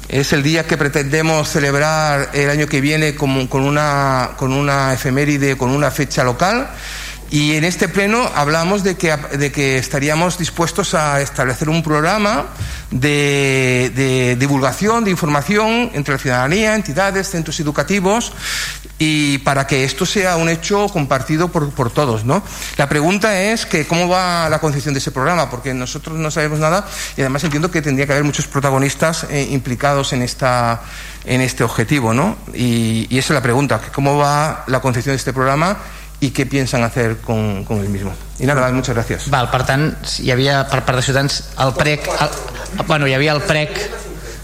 Es el día que pretendemos celebrar el año que viene con, una, con una efeméride, con una fecha local y en este pleno hablamos de que, de que estaríamos dispuestos a establecer un programa de, de, divulgación, de información entre la ciudadanía, entidades, centros educativos y para que esto sea un hecho compartido por, por todos. ¿no? La pregunta es que cómo va la concepción de ese programa, porque nosotros no sabemos nada y además entiendo que tendría que haber muchos protagonistas eh, implicados en, esta, en este objetivo. ¿no? Y, y esa es la pregunta, cómo va la concepción de este programa i què pensen hacer con, con el mismo. I nada, muchas gracias. Val, per tant, hi havia per part de Ciutadans el PREC, el, bueno, hi havia el PREC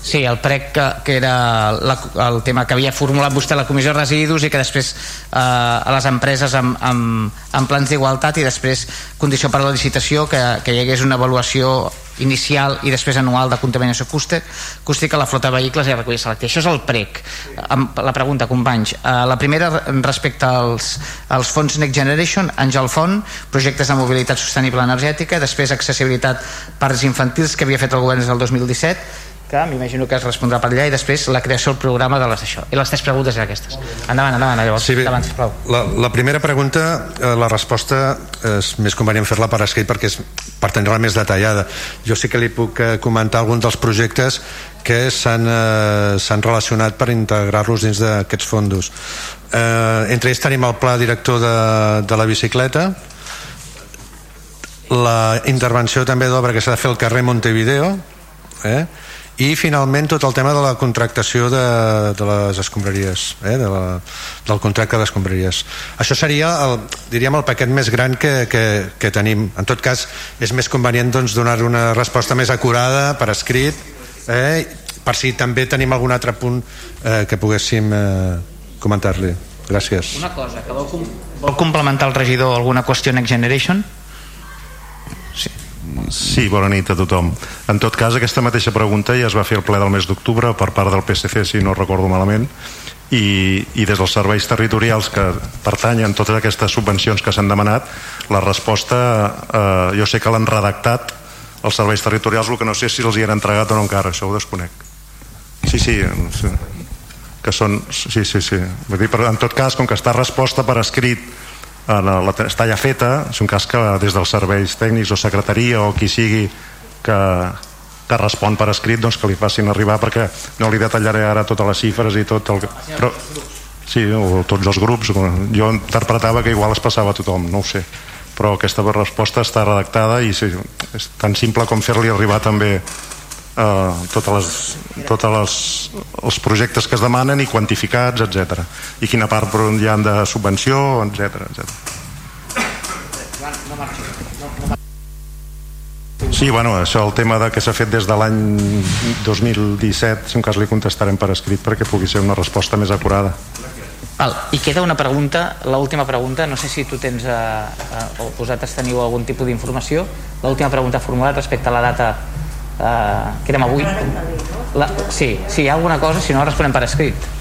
Sí, el PREC que, que era la, el tema que havia formulat vostè a la Comissió de Residus i que després eh, a les empreses amb, amb, amb plans d'igualtat i després condició per a la licitació que, que hi hagués una avaluació inicial i després anual de contaminació acústica a la flota de vehicles i recollir selecte. Això és el PREC. La pregunta, companys. Eh, la primera respecte als, als fons Next Generation, Angel Font, projectes de mobilitat sostenible energètica, després accessibilitat parcs infantils que havia fet el govern des del 2017 que m'imagino que es respondrà per allà i després la creació del programa de les això i les tres preguntes eren aquestes. Endavant, endavant, llavors, sí, endavant sisplau. La, la primera pregunta, eh, la resposta és més convenient fer-la per escrit perquè és per tenir-la més detallada. Jo sí que li puc eh, comentar alguns dels projectes que s'han eh, relacionat per integrar-los dins d'aquests fondos. Eh, entre ells tenim el pla director de, de la bicicleta la intervenció també d'obra que s'ha de fer al carrer Montevideo eh? I finalment tot el tema de la contractació de, de les escombraries eh? de la, del contracte d'escombraries això seria el, diríem el paquet més gran que, que, que tenim en tot cas és més convenient doncs, donar una resposta més acurada per escrit eh? per si també tenim algun altre punt eh, que poguéssim eh, comentar-li gràcies una cosa, que vol, vol complementar el regidor alguna qüestió Next Generation? Sí, bona nit a tothom. En tot cas, aquesta mateixa pregunta ja es va fer al ple del mes d'octubre per part del PSC, si no recordo malament, i, i des dels serveis territorials que pertanyen totes aquestes subvencions que s'han demanat, la resposta, eh, jo sé que l'han redactat els serveis territorials, el que no sé si els hi han entregat o no encara, això ho desconec. Sí, sí, sí que són... Sí, sí, sí. Vull dir, però en tot cas, com que està resposta per escrit la, la, està ja feta és un cas que des dels serveis tècnics o secretaria o qui sigui que, que respon per escrit doncs que li facin arribar perquè no li detallaré ara totes les xifres i tot el... Però, sí, o tots els grups jo interpretava que igual es passava a tothom no ho sé, però aquesta resposta està redactada i sí, és tan simple com fer-li arribar també eh, totes les, totes les, els projectes que es demanen i quantificats, etc. I quina part per on hi han de subvenció, etc etc. Sí, bueno, això el tema de que s'ha fet des de l'any 2017, si un cas li contestarem per escrit perquè pugui ser una resposta més acurada. Val, I queda una pregunta, l'última pregunta, no sé si tu tens, eh, eh, o vosaltres teniu algun tipus d'informació, l'última pregunta formulat respecte a la data uh, que érem avui. La, sí, sí, hi ha alguna cosa si no responem per escrit.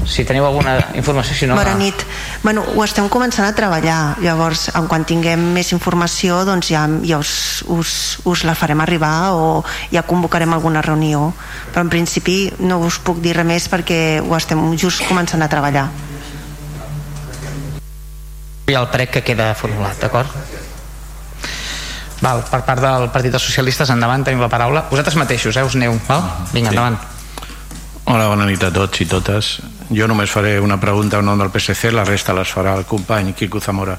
Si teniu alguna informació si no Bona nit, bueno, ho estem començant a treballar. Llavors en quan tinguem més informació doncs ja, ja us, us, us la farem arribar o ja convocarem alguna reunió. Però en principi no us puc dir res més perquè ho estem just començant a treballar. I el prec que queda formulat, d'acord? Val, per part del Partit dels Socialistes, endavant, tenim la paraula. Vosaltres mateixos, eh, us neu, val? Vinga, sí. endavant. Hola, bona nit a tots i totes. Jo només faré una pregunta en nom del PSC, la resta les farà el company Quico Zamora.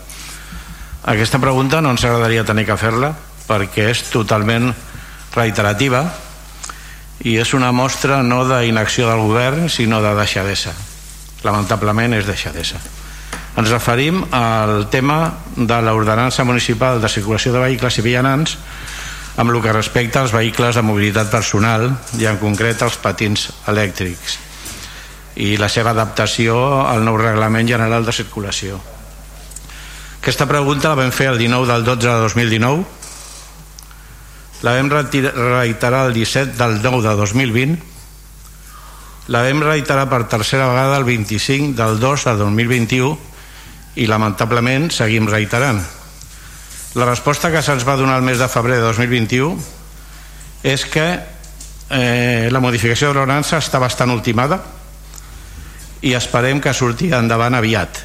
Aquesta pregunta no ens agradaria tenir que fer-la perquè és totalment reiterativa i és una mostra no d'inacció del govern sinó de deixadesa. Lamentablement és deixadesa. Ens referim al tema de l'ordenança municipal de circulació de vehicles i vianants amb el que respecta als vehicles de mobilitat personal i en concret als patins elèctrics i la seva adaptació al nou reglament general de circulació. Aquesta pregunta la vam fer el 19 del 12 de 2019 la vam reiterar el 17 del 9 de 2020 la vam reiterar per tercera vegada el 25 del 2 de 2021 i lamentablement seguim reiterant. La resposta que se'ns va donar el mes de febrer de 2021 és que eh, la modificació de l'ordenança està bastant ultimada i esperem que surti endavant aviat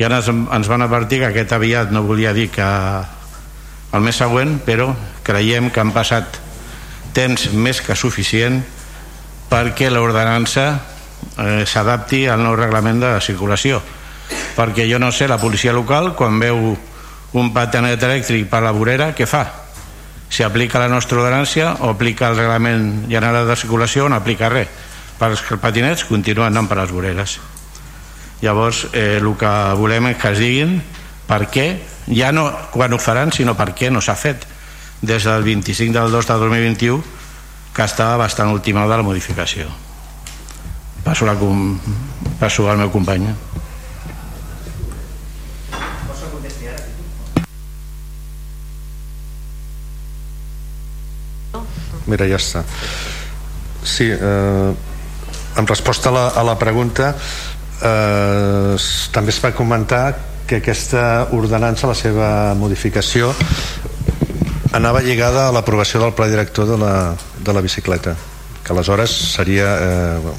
i ara ens, ens van advertir que aquest aviat no volia dir que el mes següent però creiem que han passat temps més que suficient perquè l'ordenança eh, s'adapti al nou reglament de circulació perquè jo no sé, la policia local quan veu un patinet elèctric per la vorera, què fa? Si aplica la nostra ordenància o aplica el reglament general de circulació no aplica res. Perquè els patinets continuen anant per les voreres. Llavors eh, el que volem és que es diguin per què, ja no quan ho faran sinó per què no s'ha fet. Des del 25 del 2 del 2021 que estava bastant ultimada la modificació. Passo, la, passo al meu company Mira, ja està. Sí, eh, en resposta a la, a la pregunta eh, també es va comentar que aquesta ordenança, la seva modificació anava lligada a l'aprovació del pla director de la, de la bicicleta que aleshores seria eh,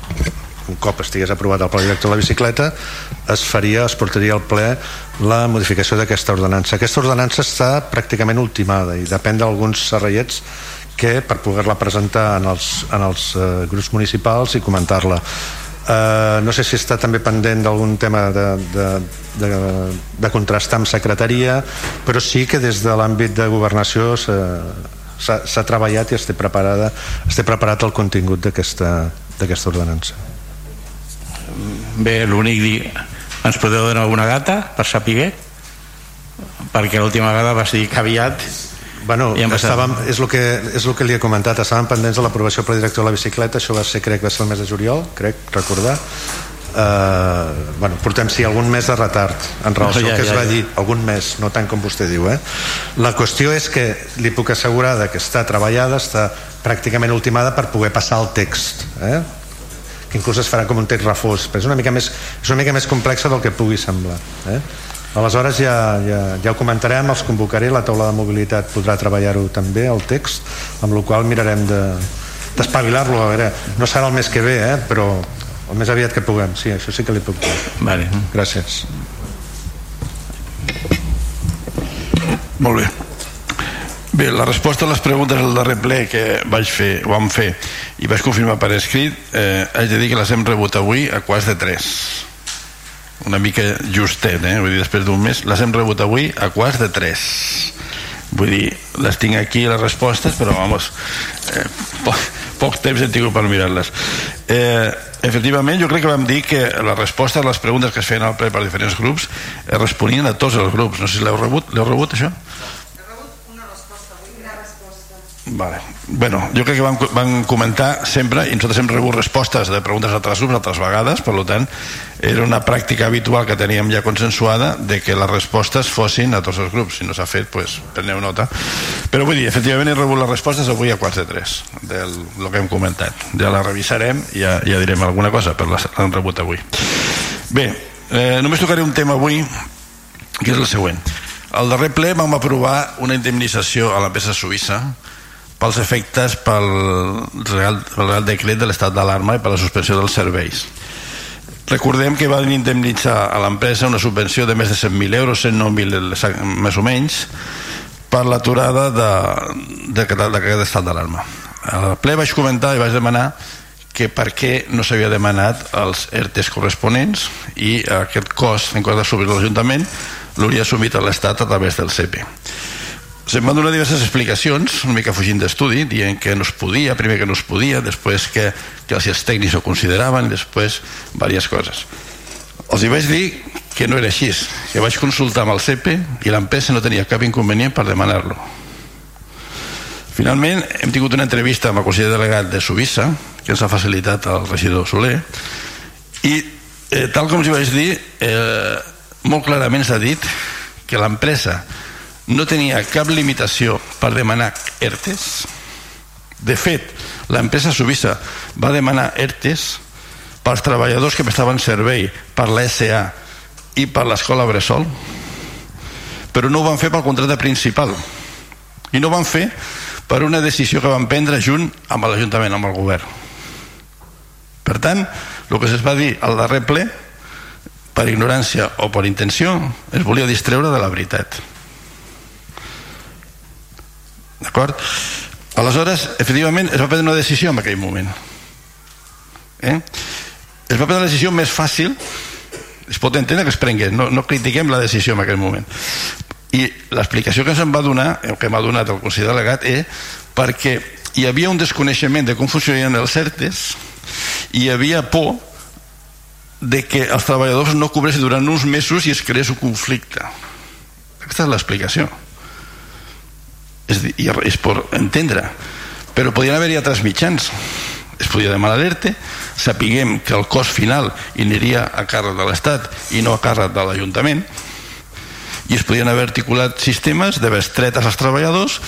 un cop estigués aprovat el pla director de la bicicleta es faria, es portaria al ple la modificació d'aquesta ordenança aquesta ordenança està pràcticament ultimada i depèn d'alguns serraiets que per poder-la presentar en els, en els eh, grups municipals i comentar-la. Eh, no sé si està també pendent d'algun tema de, de, de, de contrastar amb secretaria però sí que des de l'àmbit de governació s'ha treballat i esté, preparada, esté preparat el contingut d'aquesta ordenança. Bé, l'únic dir ens podeu donar alguna data per saber? Perquè l'última vegada vas dir que aviat Bueno, estàvem, és, el que, és el que li he comentat, estàvem pendents de l'aprovació per director de la bicicleta, això va ser, crec, va ser el mes de juliol, crec, recordar. Uh, bueno, portem sí algun mes de retard en relació no, ja, al que ja, es va ja. dir algun mes, no tant com vostè diu eh? la qüestió és que li puc assegurar que està treballada, està pràcticament ultimada per poder passar el text eh? que inclús es farà com un text refós però és una mica més, és una mica més complexa del que pugui semblar eh? Aleshores ja, ja, ja ho comentarem, els convocaré, la taula de mobilitat podrà treballar-ho també, el text, amb la qual mirarem d'espavilar-lo, de, a veure, no serà el mes que ve, eh, però el més aviat que puguem, sí, això sí que li puc dir. Vale. Gràcies. Molt bé. Bé, la resposta a les preguntes del darrer ple que vaig fer, ho vam fer i vaig confirmar per escrit, eh, haig de dir que les hem rebut avui a quarts de tres una mica justet, eh? vull dir, després d'un mes les hem rebut avui a quarts de tres vull dir, les tinc aquí les respostes, però vamos eh, poc, poc temps he tingut per mirar-les eh, efectivament jo crec que vam dir que la resposta a les preguntes que es feien al ple per diferents grups eh, responien a tots els grups no sé si l'heu rebut, l'heu rebut això? Vale. Bueno, jo crec que van, van comentar sempre i nosaltres hem rebut respostes de preguntes d'altres grups altres vegades, per tant era una pràctica habitual que teníem ja consensuada de que les respostes fossin a tots els grups. Si no s'ha fet, pues, preneu nota. Però vull dir, efectivament he rebut les respostes avui a quarts de tres del lo que hem comentat. Ja la revisarem i ja, ja direm alguna cosa però hem rebut avui. Bé, eh, només tocaré un tema avui que és el següent. Al darrer ple vam aprovar una indemnització a l'empresa suïssa pels efectes pel Real, pel Real Decret de l'estat d'alarma i per la suspensió dels serveis. Recordem que van indemnitzar a l'empresa una subvenció de més de 100.000 euros, 109.000 més o menys, per l'aturada d'aquest estat d'alarma. Al ple vaig comentar i vaig demanar que per què no s'havia demanat els ERTES corresponents i aquest cost, en comptes d'assumir l'Ajuntament, l'hauria assumit a l'Estat a través del CP. Se'n van donar diverses explicacions, una mica fugint d'estudi, dient que no es podia, primer que no es podia, després que, que els tècnics ho consideraven, després diverses coses. Els hi vaig dir que no era així, que vaig consultar amb el CEPE i l'empresa no tenia cap inconvenient per demanar-lo. Finalment, hem tingut una entrevista amb el conseller delegat de Suïssa, que ens ha facilitat el regidor Soler, i eh, tal com us vaig dir, eh, molt clarament s'ha dit que l'empresa no tenia cap limitació per demanar ERTES de fet l'empresa suïssa va demanar ERTES pels treballadors que prestaven servei per la SA i per l'escola Bressol però no ho van fer pel contracte principal i no ho van fer per una decisió que van prendre junt amb l'Ajuntament, amb el govern. Per tant, el que es va dir al darrer ple, per ignorància o per intenció, es volia distreure de la veritat. D'acord? Aleshores, efectivament, es va prendre una decisió en aquell moment. Eh? Es va prendre la decisió més fàcil, es pot entendre que es prengui, no, no critiquem la decisió en aquell moment. I l'explicació que se'm va donar, el que m'ha donat el Consell Delegat, és perquè hi havia un desconeixement de com funcionaven els CERTES i hi havia por de que els treballadors no cobressin durant uns mesos i es creés un conflicte. Aquesta és l'explicació. És, i és per entendre. Però podien haver-hi altres mitjans. Es podia demanar l'ERTE, sapiguem que el cost final aniria a càrrec de l'Estat i no a càrrec de l'Ajuntament, i es podien haver articulat sistemes de bestretes als treballadors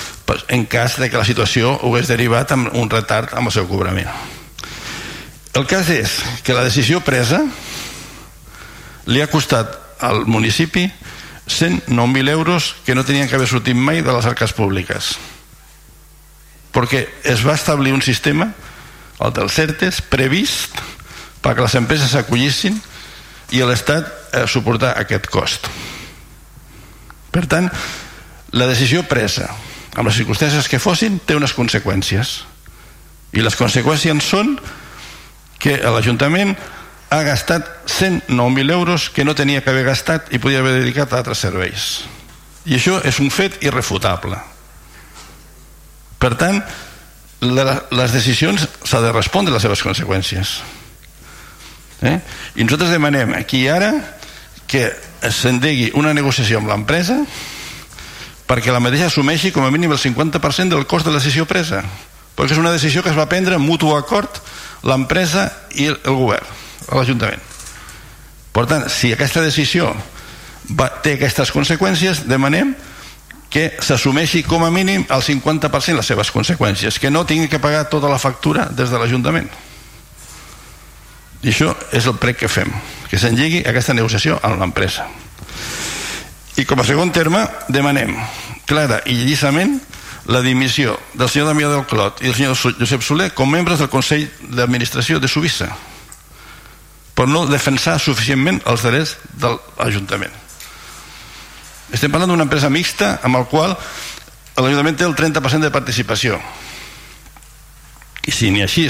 en cas de que la situació ho hagués derivat amb un retard amb el seu cobrament. El cas és que la decisió presa li ha costat al municipi 109.000 euros que no tenien que haver sortit mai de les arques públiques. Perquè es va establir un sistema el dels CERTES previst perquè les empreses s'acollissin i l'Estat eh, suportar aquest cost. Per tant la decisió presa amb les circumstàncies que fossin té unes conseqüències. I les conseqüències són que l'Ajuntament ha gastat 109.000 euros que no tenia que haver gastat i podia haver dedicat a altres serveis. I això és un fet irrefutable. Per tant, les decisions s'ha de respondre a les seves conseqüències. Eh? I nosaltres demanem aquí i ara que s'endegui una negociació amb l'empresa perquè la mateixa assumeixi com a mínim el 50% del cost de la decisió presa perquè és una decisió que es va prendre en mutu acord l'empresa i el govern, l'Ajuntament. Per tant, si aquesta decisió va, té aquestes conseqüències, demanem que s'assumeixi com a mínim el 50% les seves conseqüències, que no tingui que pagar tota la factura des de l'Ajuntament. I això és el prec que fem, que s'engegui aquesta negociació amb l'empresa. I com a segon terme, demanem clara i llisament la dimissió del senyor Damià del Clot i del senyor Josep Soler com membres del Consell d'Administració de Subissa per no defensar suficientment els drets de l'Ajuntament. Estem parlant d'una empresa mixta amb el qual l'Ajuntament té el 30% de participació. I si ni així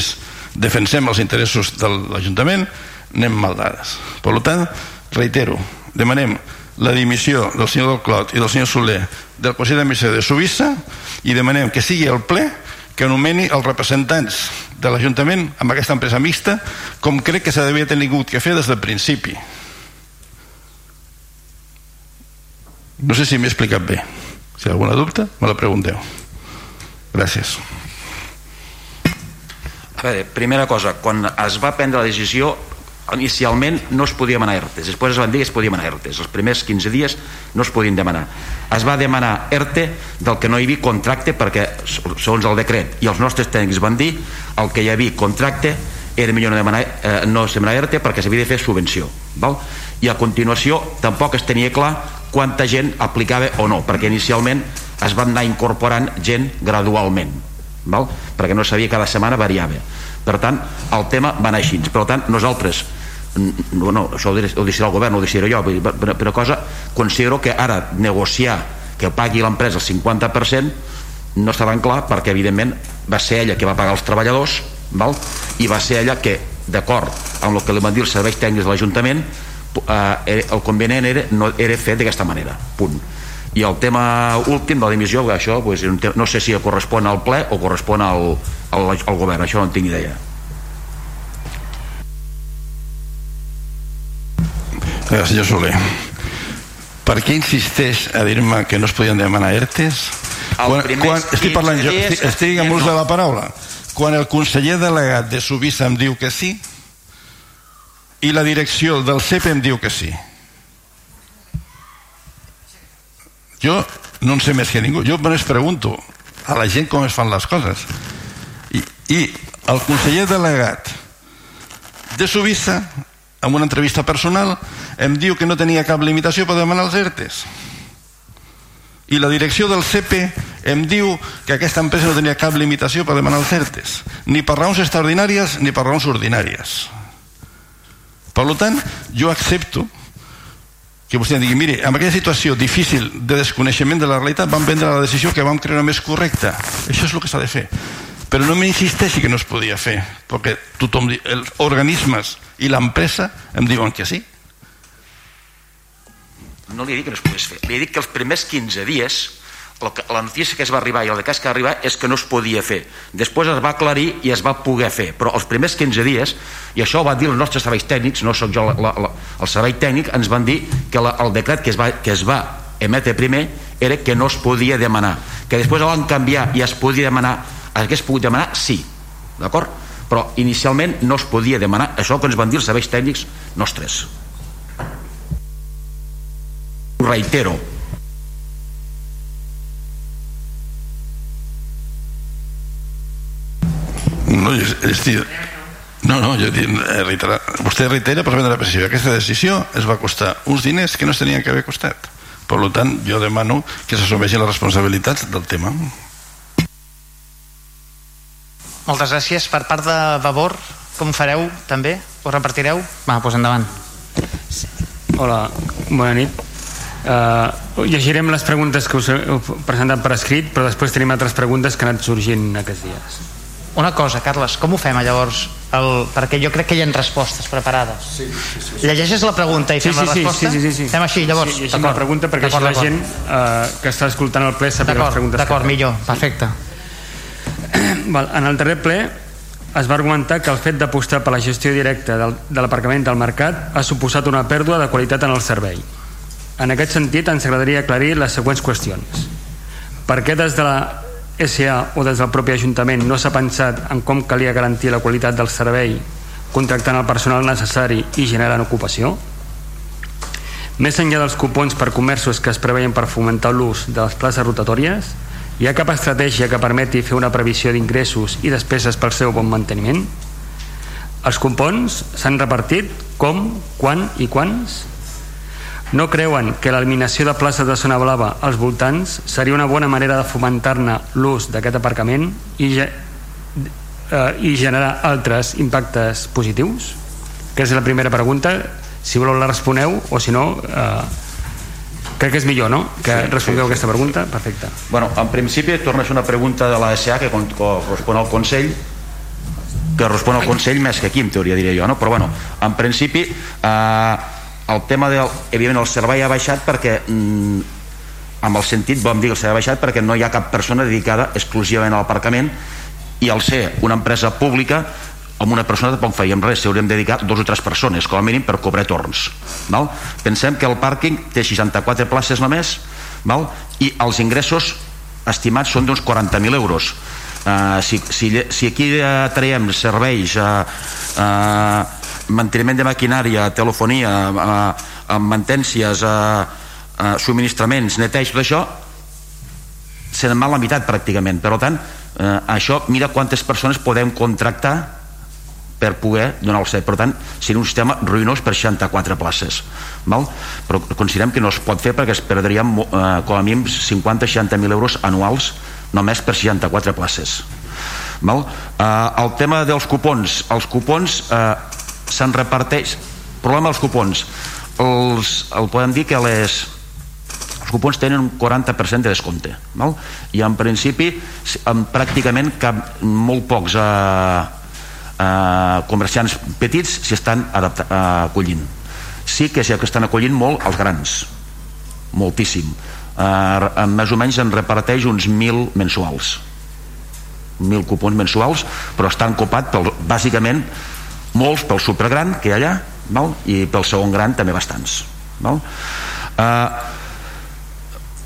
defensem els interessos de l'Ajuntament, anem mal dades. Per tant, reitero, demanem la dimissió del senyor del Clot i del senyor Soler del Consell d'Administració de Suïssa i demanem que sigui el ple que anomeni els representants de l'Ajuntament amb aquesta empresa mixta com crec que s'ha d'haver tingut que fer des del principi. No sé si m'he explicat bé. Si hi ha alguna dubte me la pregunteu. Gràcies. A veure, primera cosa quan es va prendre la decisió inicialment no es podia demanar ERTE després es van dir que es podia demanar ERTE els primers 15 dies no es podien demanar es va demanar ERTE del que no hi havia contracte perquè segons el decret i els nostres tècnics van dir el que hi havia contracte era millor no demanar, eh, no demanar ERTE perquè s'havia de fer subvenció val? i a continuació tampoc es tenia clar quanta gent aplicava o no perquè inicialment es van anar incorporant gent gradualment val? perquè no sabia cada setmana variava per tant el tema va anar així. Per tant nosaltres no, no, això ho, ho decidirà el govern, ho decidiré jo però, però cosa, considero que ara negociar que pagui l'empresa el 50% no està tan clar perquè evidentment va ser ella que va pagar els treballadors val? i va ser ella que d'acord amb el que li van dir els serveis tècnics de l'Ajuntament eh, el convenient era, no, era fet d'aquesta manera. Punt i el tema últim de la dimissió això pues, no sé si correspon al ple o correspon al, al, al govern això no en tinc idea. Gràcies, senyor Soler. Per què insisteix a dir-me que no es podien demanar ERTES? Quan, quan, estic parlant jo estic, estic amb l'ús de la paraula. Quan el conseller delegat de Subissa em diu que sí i la direcció del CEP em diu que sí jo no en sé més que ningú. Jo només pregunto a la gent com es fan les coses. I, i el conseller delegat de Subissa en una entrevista personal em diu que no tenia cap limitació per demanar els ERTES. I la direcció del CP em diu que aquesta empresa no tenia cap limitació per demanar els certes, ni per raons extraordinàries ni per raons ordinàries. Per tant, jo accepto que vostè digui, mire, en aquella situació difícil de desconeixement de la realitat vam prendre la decisió que vam creure més correcta. Això és el que s'ha de fer. Però no m'insisteixi que no es podia fer, perquè tothom, els organismes i l'empresa em diuen que sí. No li he dit que no es pogués fer. Li he dit que els primers 15 dies la notícia que es va arribar i el cas que va arribar és que no es podia fer. Després es va aclarir i es va poder fer, però els primers 15 dies, i això ho van dir els nostres serveis tècnics, no sóc jo la, la, la, el servei tècnic, ens van dir que la, el decret que es, va, que es va emetre primer era que no es podia demanar, que després el van canviar i es podia demanar, hagués pogut demanar, sí, d'acord? Però inicialment no es podia demanar això que ens van dir els serveis tècnics nostres. Ho reitero, No, estic... No, no, jo dic, eh, reitera, vostè reitera per prendre la decisió. Aquesta decisió es va costar uns diners que no es tenien que haver costat. Per tant, jo demano que s'assumeixin les responsabilitats del tema. Moltes gràcies. Per part de Vavor, com fareu també? Ho repartireu? Va, doncs endavant. Hola, bona nit. Uh, llegirem les preguntes que us heu presentat per escrit, però després tenim altres preguntes que han anat sorgint aquests dies. Una cosa, Carles, com ho fem llavors? El, perquè jo crec que hi ha respostes preparades. Sí, sí, sí. Llegeixes la pregunta i fem sí, sí, la resposta? Sí, sí, sí, sí. Fem així, llavors? Sí, llegim la pregunta perquè així la gent uh, que està escoltant el ple sàpiga les preguntes. D'acord, millor, perfecte. Val, en el darrer ple es va argumentar que el fet d'apostar per la gestió directa del, de l'aparcament del mercat ha suposat una pèrdua de qualitat en el servei. En aquest sentit, ens agradaria aclarir les següents qüestions. Per què des de la SA o des del propi Ajuntament no s'ha pensat en com calia garantir la qualitat del servei contractant el personal necessari i generant ocupació? Més enllà dels cupons per comerços que es preveien per fomentar l'ús de les places rotatòries, hi ha cap estratègia que permeti fer una previsió d'ingressos i despeses pel seu bon manteniment? Els cupons s'han repartit com, quan i quants? No creuen que l'eliminació de places de zona blava als voltants seria una bona manera de fomentar-ne l'ús d'aquest aparcament i, ge eh, i generar altres impactes positius? Aquesta és la primera pregunta. Si voleu la responeu o si no... Eh, crec que és millor, no?, que sí, respongueu sí, sí. aquesta pregunta. Perfecte. Bueno, en principi torna a ser una pregunta de la SA que correspon al Consell que respon al Consell més que aquí, en teoria, diria jo, no? Però, bueno, en principi, eh, el tema del... Evidentment, el servei ha baixat perquè mm, amb el sentit, vam dir que el servei ha baixat perquè no hi ha cap persona dedicada exclusivament a l'aparcament i al ser una empresa pública amb una persona tampoc faríem res, s'hauríem dedicat dos o tres persones, com a mínim per cobrar torns val? pensem que el pàrquing té 64 places només val? i els ingressos estimats són d'uns 40.000 euros uh, si, si, si aquí uh, traiem serveis uh, uh, manteniment de maquinària, telefonia, eh, mantències, eh, eh, subministraments, neteig, tot això, se va la meitat pràcticament. Per tant, eh, això, mira quantes persones podem contractar per poder donar el set. Per tant, seria un sistema ruïnós per 64 places. Val? Però considerem que no es pot fer perquè es perdrien eh, com a mínim 50-60.000 euros anuals només per 64 places. Val? Eh, el tema dels cupons. Els cupons eh, se'n reparteix. Problema dels cupons. Els, el podem dir que les els cupons tenen un 40% de descompte val? i en principi en pràcticament cap, molt pocs eh, eh, comerciants petits s'hi estan adapta, eh, acollint. Sí que que estan acollint molt els grans. Moltíssim. Eh, més o menys en reparteix uns 1.000 mensuals. 1.000 cupons mensuals però estan copat pel, bàsicament molts pel supergran que hi ha allà val? i pel segon gran també bastants val? Uh,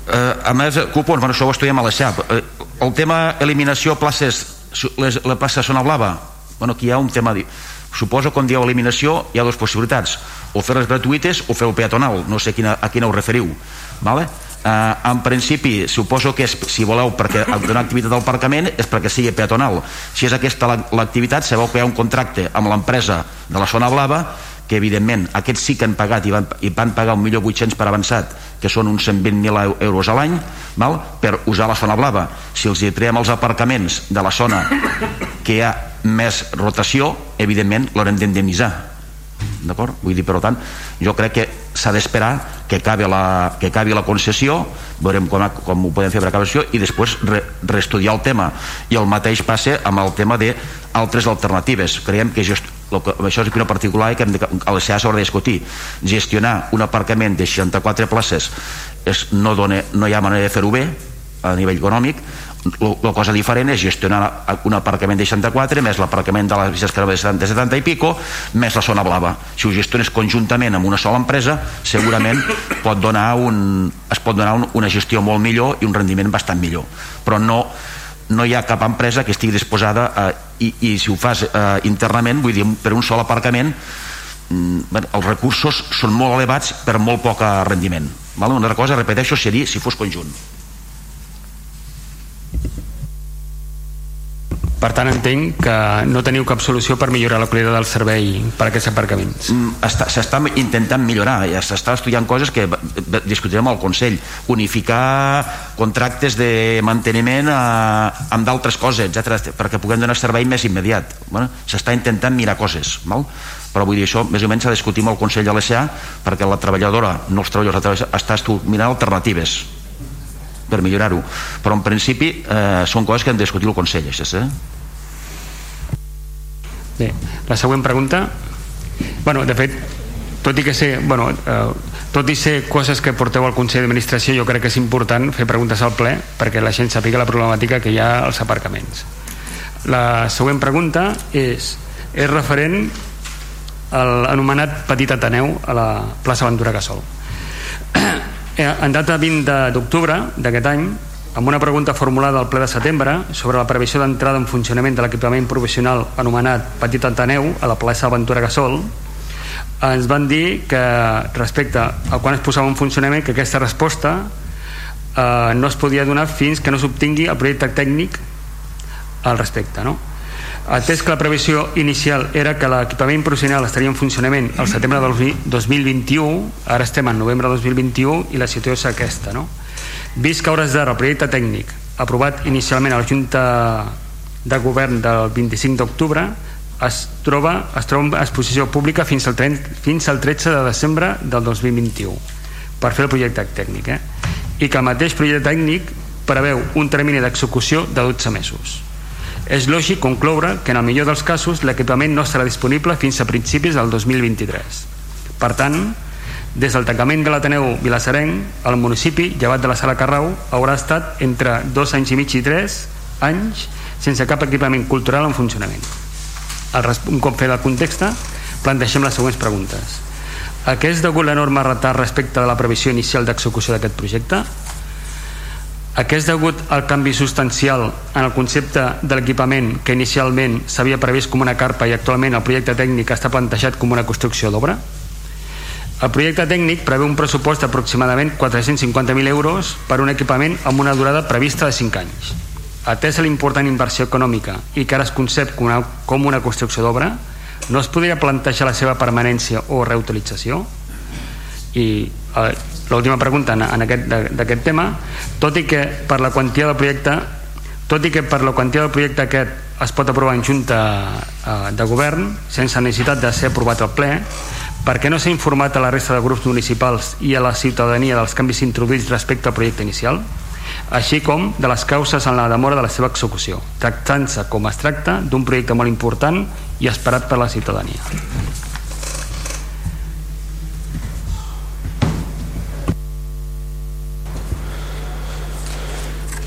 uh, a més cupons, bueno, això ho estudiem a la XAP uh, el tema eliminació places les, la plaça Zona Blava bueno, aquí hi ha un tema suposo quan dieu eliminació hi ha dues possibilitats o fer-les gratuïtes o fer el peatonal no sé a quina, a quina us referiu vale? Eh, en principi suposo que és, si voleu perquè donar activitat al aparcament és perquè sigui peatonal. Si és aquesta l'activitat sabeu que hi ha un contracte amb l'empresa de la zona blava que evidentment aquests sí que han pagat i van, i van pagar 1.800.000 per avançat que són uns 120.000 euros a l'any per usar la zona blava. Si els hi traiem els aparcaments de la zona que hi ha més rotació evidentment l'haurem d'indemnitzar d'acord? Vull dir, per tant, jo crec que s'ha d'esperar que acabi la, que acabi la concessió, veurem com, com ho podem fer per acabar i després re, reestudiar el tema. I el mateix passa amb el tema d'altres alternatives. Creiem que, gest, que això és una particular que hem de, a la s'haurà de discutir. Gestionar un aparcament de 64 places és, no, dona, no hi ha manera de fer-ho bé a nivell econòmic la cosa diferent és gestionar un aparcament de 64 més l'aparcament de les vistes que de 70, 70 i pico més la zona blava. Si ho gestiones conjuntament amb una sola empresa segurament pot donar un, es pot donar un, una gestió molt millor i un rendiment bastant millor. Però no, no hi ha cap empresa que estigui disposada a, i, i si ho fas eh, internament vull dir per un sol aparcament mm, els recursos són molt elevats per molt poc rendiment. Val? una altra cosa, repeteixo, seria si fos conjunt Per tant, entenc que no teniu cap solució per millorar la qualitat del servei per a aquests aparcaments. Mm, s'està intentant millorar, ja s'està estudiant coses que discutirem al Consell. Unificar contractes de manteniment a, amb d'altres coses, etc perquè puguem donar servei més immediat. Bueno, s'està intentant mirar coses, val? però vull dir això més o menys s'ha discutit amb el Consell de l'ESA perquè la treballadora, no els treballadors, està mirant alternatives per millorar-ho. Però en principi eh, són coses que hem de discutir el Consell això, eh? Bé, la següent pregunta. Bueno, de fet tot i que ser, bueno, eh, tot i ser coses que porteu al Consell d'Administració jo crec que és important fer preguntes al ple perquè la gent sàpiga la problemàtica que hi ha als aparcaments. La següent pregunta és és referent al anomenat Petit Ateneu a la plaça Ventura Casol Eh, en data 20 d'octubre d'aquest any, amb una pregunta formulada al ple de setembre sobre la previsió d'entrada en funcionament de l'equipament professional anomenat Petit Antaneu a la plaça Ventura Gasol, ens van dir que respecte a quan es posava en funcionament que aquesta resposta eh, no es podia donar fins que no s'obtingui el projecte tècnic al respecte no? Atès que la previsió inicial era que l'equipament professional estaria en funcionament al setembre del 2021, ara estem en novembre del 2021 i la situació és aquesta. No? Vist que hores d'ara el projecte tècnic aprovat inicialment a la Junta de Govern del 25 d'octubre es troba, es troba en exposició pública fins al, 30, fins al 13 de desembre del 2021 per fer el projecte tècnic eh? i que el mateix projecte tècnic preveu un termini d'execució de 12 mesos és lògic concloure que en el millor dels casos l'equipament no estarà disponible fins a principis del 2023. Per tant, des del tancament de l'Ateneu Vilassarenc, el municipi, llevat de la sala Carrau, haurà estat entre dos anys i mig i tres anys sense cap equipament cultural en funcionament. Un cop fet el context, plantegem les següents preguntes. A què és degut l'enorme retard respecte de la previsió inicial d'execució d'aquest projecte? A què és degut al canvi substancial en el concepte de l'equipament que inicialment s'havia previst com una carpa i actualment el projecte tècnic està plantejat com una construcció d'obra? El projecte tècnic preveu un pressupost d'aproximadament 450.000 euros per un equipament amb una durada prevista de 5 anys. Atès l'important inversió econòmica i que ara es concep com una, com una construcció d'obra, no es podria plantejar la seva permanència o reutilització? I l'última pregunta en, en aquest, d'aquest tema. Tot i que per la quantia del projecte tot i que per la quantia del projecte aquest es pot aprovar en junta eh, de govern sense necessitat de ser aprovat al ple per què no s'ha informat a la resta de grups municipals i a la ciutadania dels canvis introduïts respecte al projecte inicial? Així com de les causes en la demora de la seva execució tractant-se com es tracta d'un projecte molt important i esperat per la ciutadania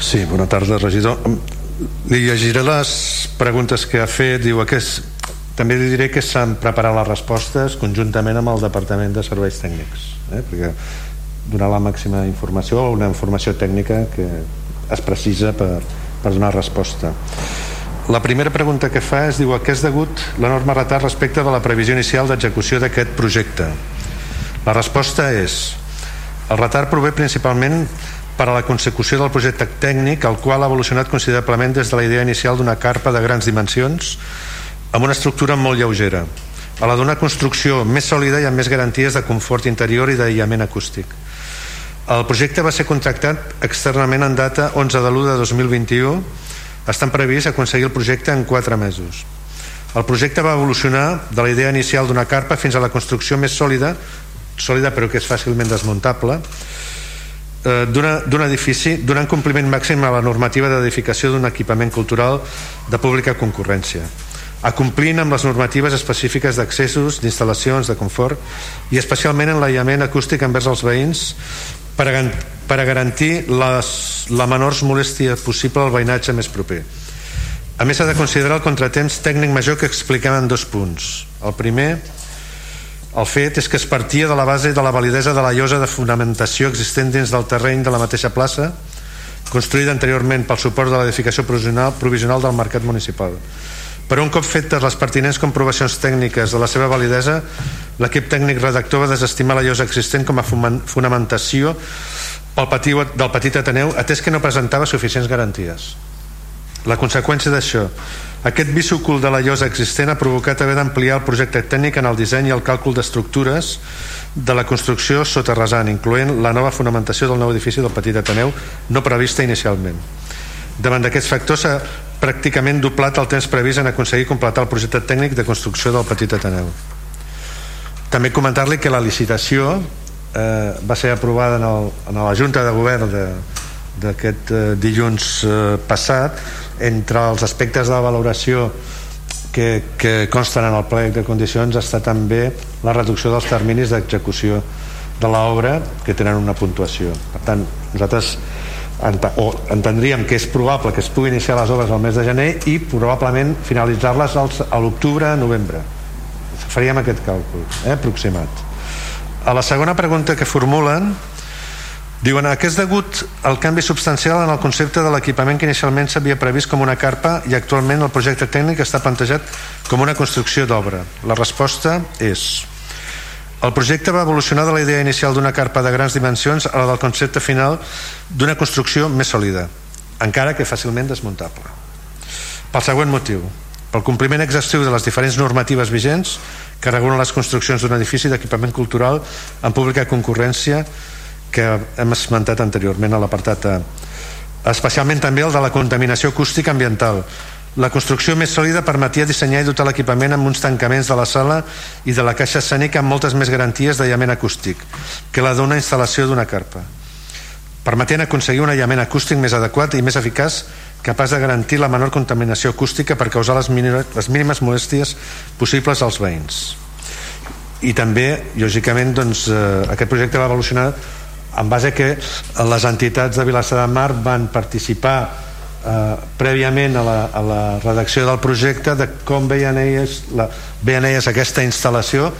Sí, bona tarda, regidor. Li llegiré les preguntes que ha fet. Diu que és... També li diré que s'han preparat les respostes conjuntament amb el Departament de Serveis Tècnics, eh? perquè donar la màxima informació una informació tècnica que es precisa per, per donar resposta. La primera pregunta que fa és diu a què és degut l'enorme retard respecte de la previsió inicial d'execució d'aquest projecte. La resposta és el retard prové principalment per a la consecució del projecte tècnic, el qual ha evolucionat considerablement des de la idea inicial d'una carpa de grans dimensions amb una estructura molt lleugera. a la d'una construcció més sòlida i amb més garanties de confort interior i d'aïllament acústic. El projecte va ser contractat externament en data 11 de l'1 de 2021 estan previst aconseguir el projecte en 4 mesos. El projecte va evolucionar de la idea inicial d'una carpa fins a la construcció més sòlida, sòlida però que és fàcilment desmuntable, d'un edifici donant compliment màxim a la normativa d'edificació d'un equipament cultural de pública concurrència acomplint amb les normatives específiques d'accessos, d'instal·lacions, de confort i especialment en l'aïllament acústic envers els veïns per a, per a garantir les, la menor molèstia possible al veïnatge més proper. A més, s'ha de considerar el contratemps tècnic major que expliquem en dos punts. El primer, el fet és que es partia de la base de la validesa de la llosa de fonamentació existent dins del terreny de la mateixa plaça, construïda anteriorment pel suport de l'edificació provisional, provisional del mercat municipal. Per un cop fetes les pertinents comprovacions tècniques de la seva validesa, l'equip tècnic redactor va desestimar la llosa existent com a fonamentació pel petit, del petit Ateneu, atès que no presentava suficients garanties. La conseqüència d'això, aquest bicúcul de la llosa existent ha provocat haver d'ampliar el projecte tècnic en el disseny i el càlcul d'estructures de la construcció sota rasant, incloent la nova fonamentació del nou edifici del Petit Ateneu no prevista inicialment. Davant d'aquests factors s'ha pràcticament doblat el temps previst en aconseguir completar el projecte tècnic de construcció del Petit Ateneu. També comentar-li que la licitació eh, va ser aprovada en, el, en la Junta de Govern d'aquest eh, dilluns eh, passat entre els aspectes de valoració que, que consten en el plec de condicions està també la reducció dels terminis d'execució de l'obra que tenen una puntuació. Per tant nosaltres ent o entendríem que és probable que es pugui iniciar les obres al mes de gener i probablement finalitzar-les a l'octubre novembre. Faríem aquest càlcul eh, aproximat. A la segona pregunta que formulen Diuen que és degut al canvi substancial en el concepte de l'equipament que inicialment s'havia previst com una carpa i actualment el projecte tècnic està plantejat com una construcció d'obra. La resposta és... El projecte va evolucionar de la idea inicial d'una carpa de grans dimensions a la del concepte final d'una construcció més sòlida, encara que fàcilment desmuntable. Pel següent motiu, pel compliment exhaustiu de les diferents normatives vigents que regulen les construccions d'un edifici d'equipament cultural en pública concurrència que hem esmentat anteriorment a l'apartat A especialment també el de la contaminació acústica ambiental. La construcció més sòlida permetia dissenyar i dotar l'equipament amb uns tancaments de la sala i de la caixa escènica amb moltes més garanties d'aïllament acústic que la d'una instal·lació d'una carpa permetent aconseguir un aïllament acústic més adequat i més eficaç capaç de garantir la menor contaminació acústica per causar les mínimes, les mínimes molèsties possibles als veïns. I també, lògicament, doncs, eh, aquest projecte va evolucionar en base que les entitats de Vilassar de Mar van participar eh, prèviament a la, a la redacció del projecte de com veien elles, la, veien elles aquesta instal·lació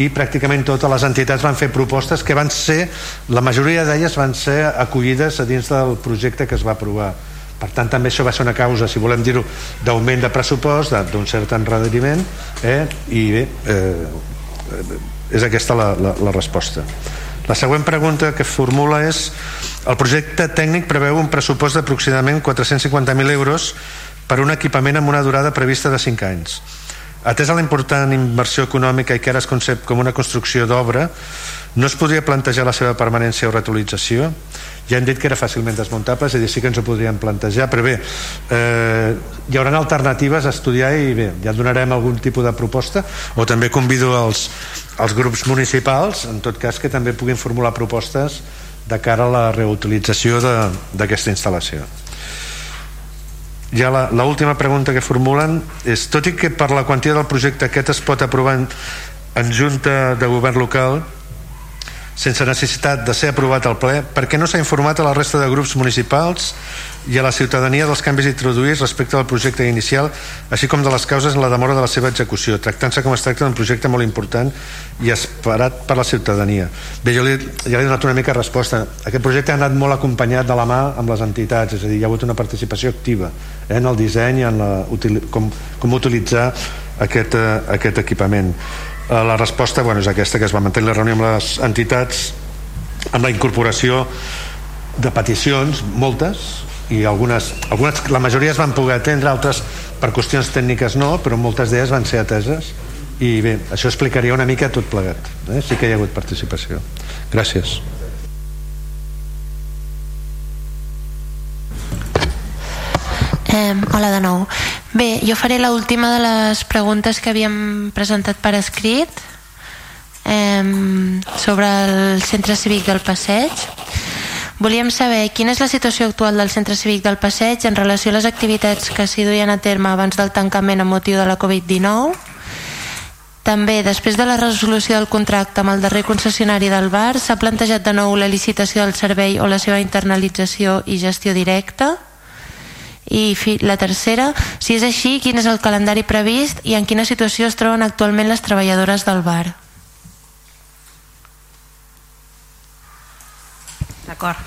i pràcticament totes les entitats van fer propostes que van ser, la majoria d'elles van ser acollides a dins del projecte que es va aprovar per tant també això va ser una causa si volem dir-ho d'augment de pressupost d'un cert enredariment eh? i bé eh, és aquesta la, la, la resposta la següent pregunta que formula és el projecte tècnic preveu un pressupost d'aproximadament 450.000 euros per un equipament amb una durada prevista de 5 anys. Atès a la important inversió econòmica i que ara es concep com una construcció d'obra, no es podria plantejar la seva permanència o reutilització ja hem dit que era fàcilment desmuntable és a dir, sí que ens ho podríem plantejar però bé, eh, hi haurà alternatives a estudiar i bé, ja donarem algun tipus de proposta. O també convido els, els grups municipals en tot cas que també puguin formular propostes de cara a la reutilització d'aquesta instal·lació. Ja l'última pregunta que formulen és tot i que per la quantia del projecte aquest es pot aprovar en, en Junta de Govern Local sense necessitat de ser aprovat al ple perquè no s'ha informat a la resta de grups municipals i a la ciutadania dels canvis introduïts respecte al projecte inicial així com de les causes en la demora de la seva execució. Tractant-se com es tracta d'un projecte molt important i esperat per la ciutadania. Bé, jo li, ja li he donat una mica resposta. Aquest projecte ha anat molt acompanyat de la mà amb les entitats, és a dir, hi ha hagut una participació activa eh, en el disseny en la, com, com utilitzar aquest, eh, aquest equipament la resposta bueno, és aquesta que es va mantenir la reunió amb les entitats amb la incorporació de peticions, moltes i algunes, algunes la majoria es van poder atendre altres per qüestions tècniques no, però moltes d'elles van ser ateses i bé, això explicaria una mica tot plegat eh? sí que hi ha hagut participació gràcies Eh, hola de nou. Bé, jo faré l última de les preguntes que havíem presentat per escrit eh, sobre el centre cívic del Passeig. Volíem saber quina és la situació actual del centre cívic del Passeig en relació a les activitats que s'hi duien a terme abans del tancament amb motiu de la Covid-19. També, després de la resolució del contracte amb el darrer concessionari del bar, s'ha plantejat de nou la licitació del servei o la seva internalització i gestió directa i la tercera, si és així, quin és el calendari previst i en quina situació es troben actualment les treballadores del bar. D'acord.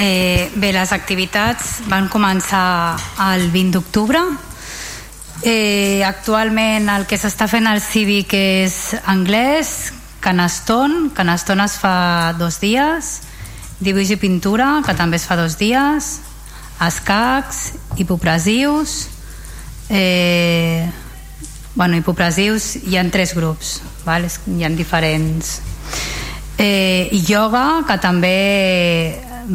Eh, bé, les activitats van començar el 20 d'octubre. Eh, actualment el que s'està fent al cívic és anglès, canaston, canaston es fa dos dies, dibuix i pintura, que també es fa dos dies, escacs, hipopresius eh, bueno, hipopresius hi ha tres grups val? hi ha diferents eh, yoga que també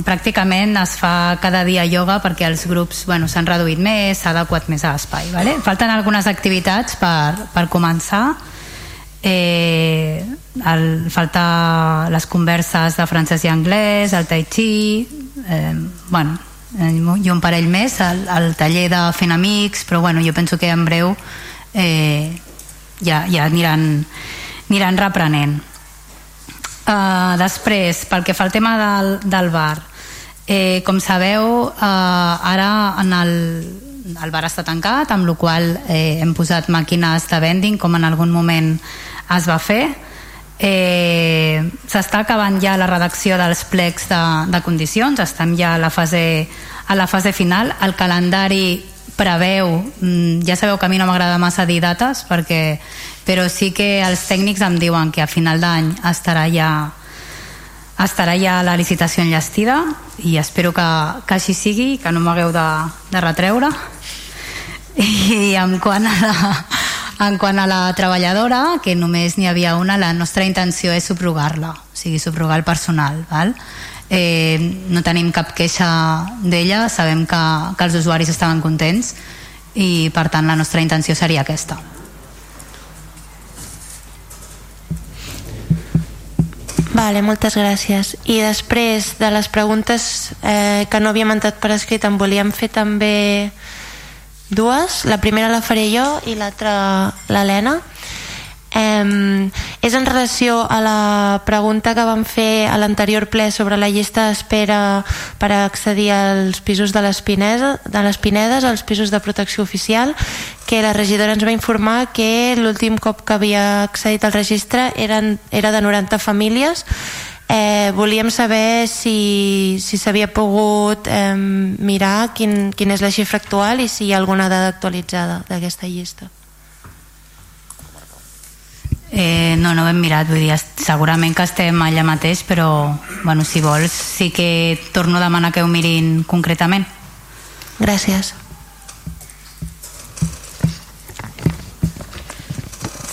pràcticament es fa cada dia yoga perquè els grups bueno, s'han reduït més, s'ha adequat més a l'espai vale? falten algunes activitats per, per començar eh, el, falta les converses de francès i anglès el tai chi eh, bueno, i un parell més al, al taller de Fent Amics però bueno, jo penso que en breu eh, ja, ja aniran, aniran reprenent. Uh, després pel que fa al tema del, del bar eh, com sabeu uh, ara en el, el bar està tancat amb la qual eh, hem posat màquines de vending com en algun moment es va fer. Eh, s'està acabant ja la redacció dels plecs de, de condicions estem ja a la fase, a la fase final el calendari preveu mm, ja sabeu que a mi no m'agrada massa dir dates perquè, però sí que els tècnics em diuen que a final d'any estarà ja estarà ja la licitació enllestida i espero que, que així sigui que no m'hagueu de, de retreure i en quant a la, en quant a la treballadora, que només n'hi havia una, la nostra intenció és subrogar-la, o sigui, subrogar el personal. Val? Eh, no tenim cap queixa d'ella, sabem que, que els usuaris estaven contents i per tant la nostra intenció seria aquesta. Vale, moltes gràcies. I després de les preguntes eh, que no havíem entrat per escrit, en volíem fer també dues, la primera la faré jo i l'altra l'Helena eh, és en relació a la pregunta que vam fer a l'anterior ple sobre la llista d'espera per accedir als pisos de les, Pineda, de les Pinedes, als pisos de protecció oficial, que la regidora ens va informar que l'últim cop que havia accedit al registre eren, era de 90 famílies Eh, volíem saber si s'havia si pogut eh, mirar quin, quin és la xifra actual i si hi ha alguna dada actualitzada d'aquesta llista. Eh, no, no ho hem mirat, vull dir, segurament que estem allà mateix, però bueno, si vols sí que torno a demanar que ho mirin concretament. Gràcies.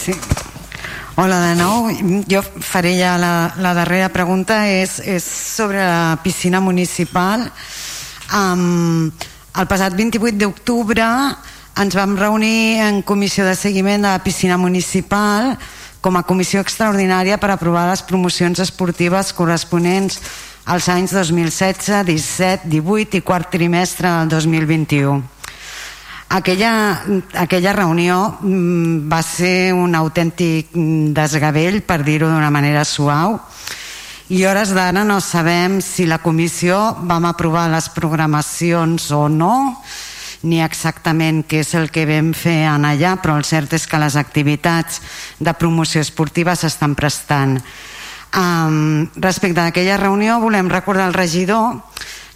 Sí, Hola de nou, jo faré ja la, la darrera pregunta, és, és sobre la piscina municipal. Um, el passat 28 d'octubre ens vam reunir en comissió de seguiment de la piscina municipal com a comissió extraordinària per aprovar les promocions esportives corresponents als anys 2016, 17, 18 i quart trimestre del 2021 aquella, aquella reunió mm, va ser un autèntic desgavell, per dir-ho d'una manera suau, i hores d'ara no sabem si la comissió vam aprovar les programacions o no, ni exactament què és el que vam fer en allà, però el cert és que les activitats de promoció esportiva s'estan prestant. Um, respecte a aquella reunió volem recordar al regidor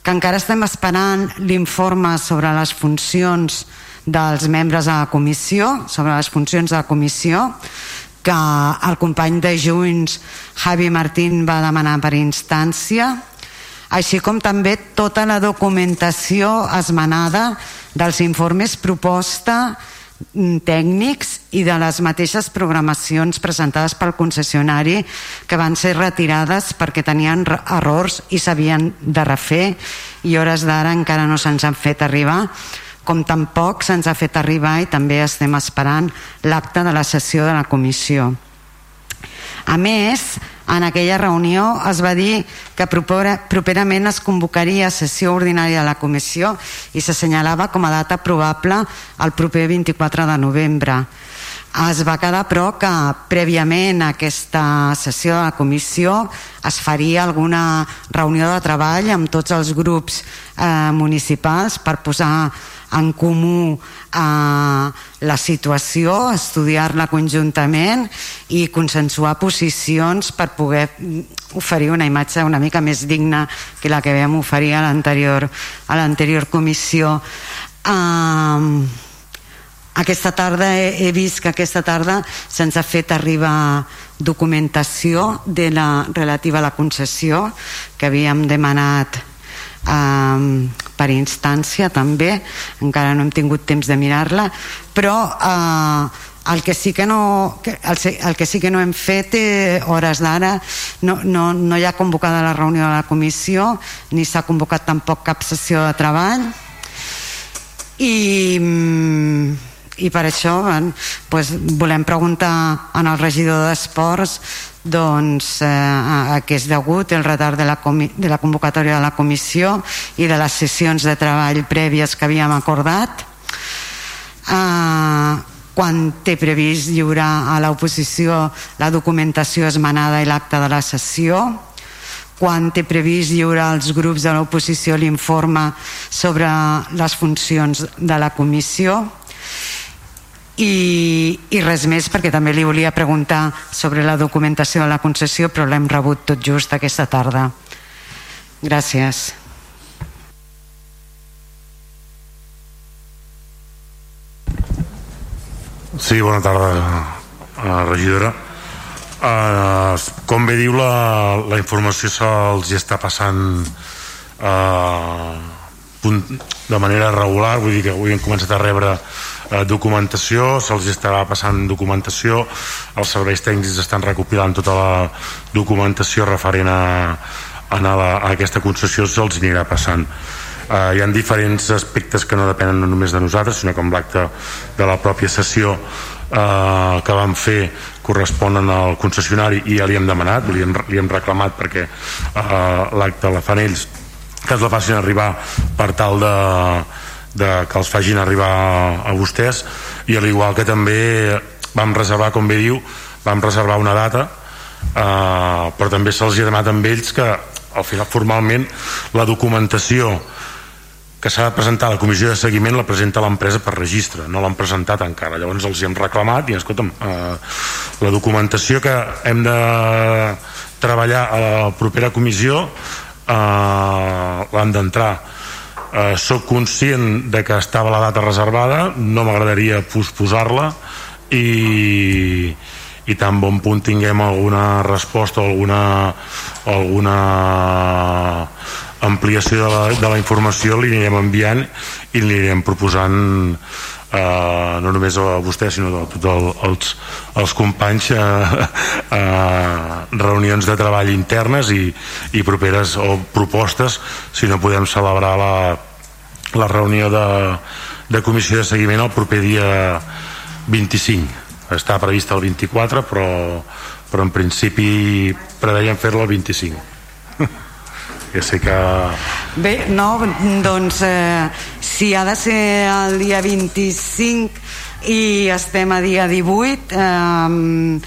que encara estem esperant l'informe sobre les funcions dels membres de la comissió, sobre les funcions de la comissió, que el company de Junts, Javi Martín, va demanar per instància, així com també tota la documentació esmenada dels informes proposta mm, tècnics i de les mateixes programacions presentades pel concessionari que van ser retirades perquè tenien errors i s'havien de refer i hores d'ara encara no se'ns han fet arribar com tampoc se'ns ha fet arribar i també estem esperant l'acte de la sessió de la comissió. A més, en aquella reunió es va dir que properament es convocaria sessió ordinària de la comissió i s'assenyalava com a data probable el proper 24 de novembre. Es va quedar, però, que prèviament a aquesta sessió de la comissió es faria alguna reunió de treball amb tots els grups eh, municipals per posar en comú eh, la situació, estudiar-la conjuntament i consensuar posicions per poder oferir una imatge una mica més digna que la que vam oferir a l'anterior a l'anterior comissió. Eh, aquesta tarda he, he vist que aquesta tarda se'ns ha fet arribar documentació de la, relativa a la concessió que havíem demanat eh, per instància també, encara no hem tingut temps de mirar-la, però eh, el que sí que no, el, el que sí que no hem fet eh, hores d'ara no, no, no hi ha convocada la reunió de la comissió ni s'ha convocat tampoc cap sessió de treball. I, mm, i per això doncs, volem preguntar al regidor d'Esports doncs, eh, a, a què és degut el retard de la, de la convocatòria de la comissió i de les sessions de treball prèvies que havíem acordat. Eh, quan té previst lliurar a l'oposició la documentació esmenada i l'acte de la sessió? Quan té previst lliurar als grups de l'oposició l'informe sobre les funcions de la comissió i, i res més perquè també li volia preguntar sobre la documentació de la concessió però l'hem rebut tot just aquesta tarda. Gràcies. Sí, bona tarda uh, regidora. Uh, com bé diu la, la informació se'ls està passant uh, de manera regular vull dir que avui hem començat a rebre eh, documentació, se'ls estarà passant documentació, els serveis tècnics estan recopilant tota la documentació referent a, a, la, a aquesta concessió, se'ls anirà passant. Eh, hi ha diferents aspectes que no depenen no només de nosaltres, sinó com l'acte de la pròpia sessió eh, que vam fer corresponen al concessionari i ja li hem demanat, li hem, li hem reclamat perquè eh, l'acte la fan ells que es la facin arribar per tal de, de que els facin arribar a vostès. I al igual que també vam reservar, com bé diu vam reservar una data eh, però també se'ls ha demanat amb ells que al final formalment la documentació que s'ha de presentar a la comissió de seguiment la presenta l'empresa per registre, no l'han presentat encara. Llavors els hi hem reclamat i escolta'm eh, la documentació que hem de treballar a la propera comissió eh, l'han d'entrar eh, sóc conscient de que estava la data reservada no m'agradaria posposar-la i, i tan bon punt tinguem alguna resposta o alguna, alguna ampliació de la, de la informació li anirem enviant i li anirem proposant eh, no només a vostè sinó a tots el, els, els companys eh, eh, reunions de treball internes i, i properes o propostes si no podem celebrar la, la reunió de, de comissió de seguiment el proper dia 25 està prevista el 24 però, però en principi preveiem fer-la el 25 ja sé que... Bé, no, doncs eh, si ha de ser el dia 25 i estem a dia 18 eh,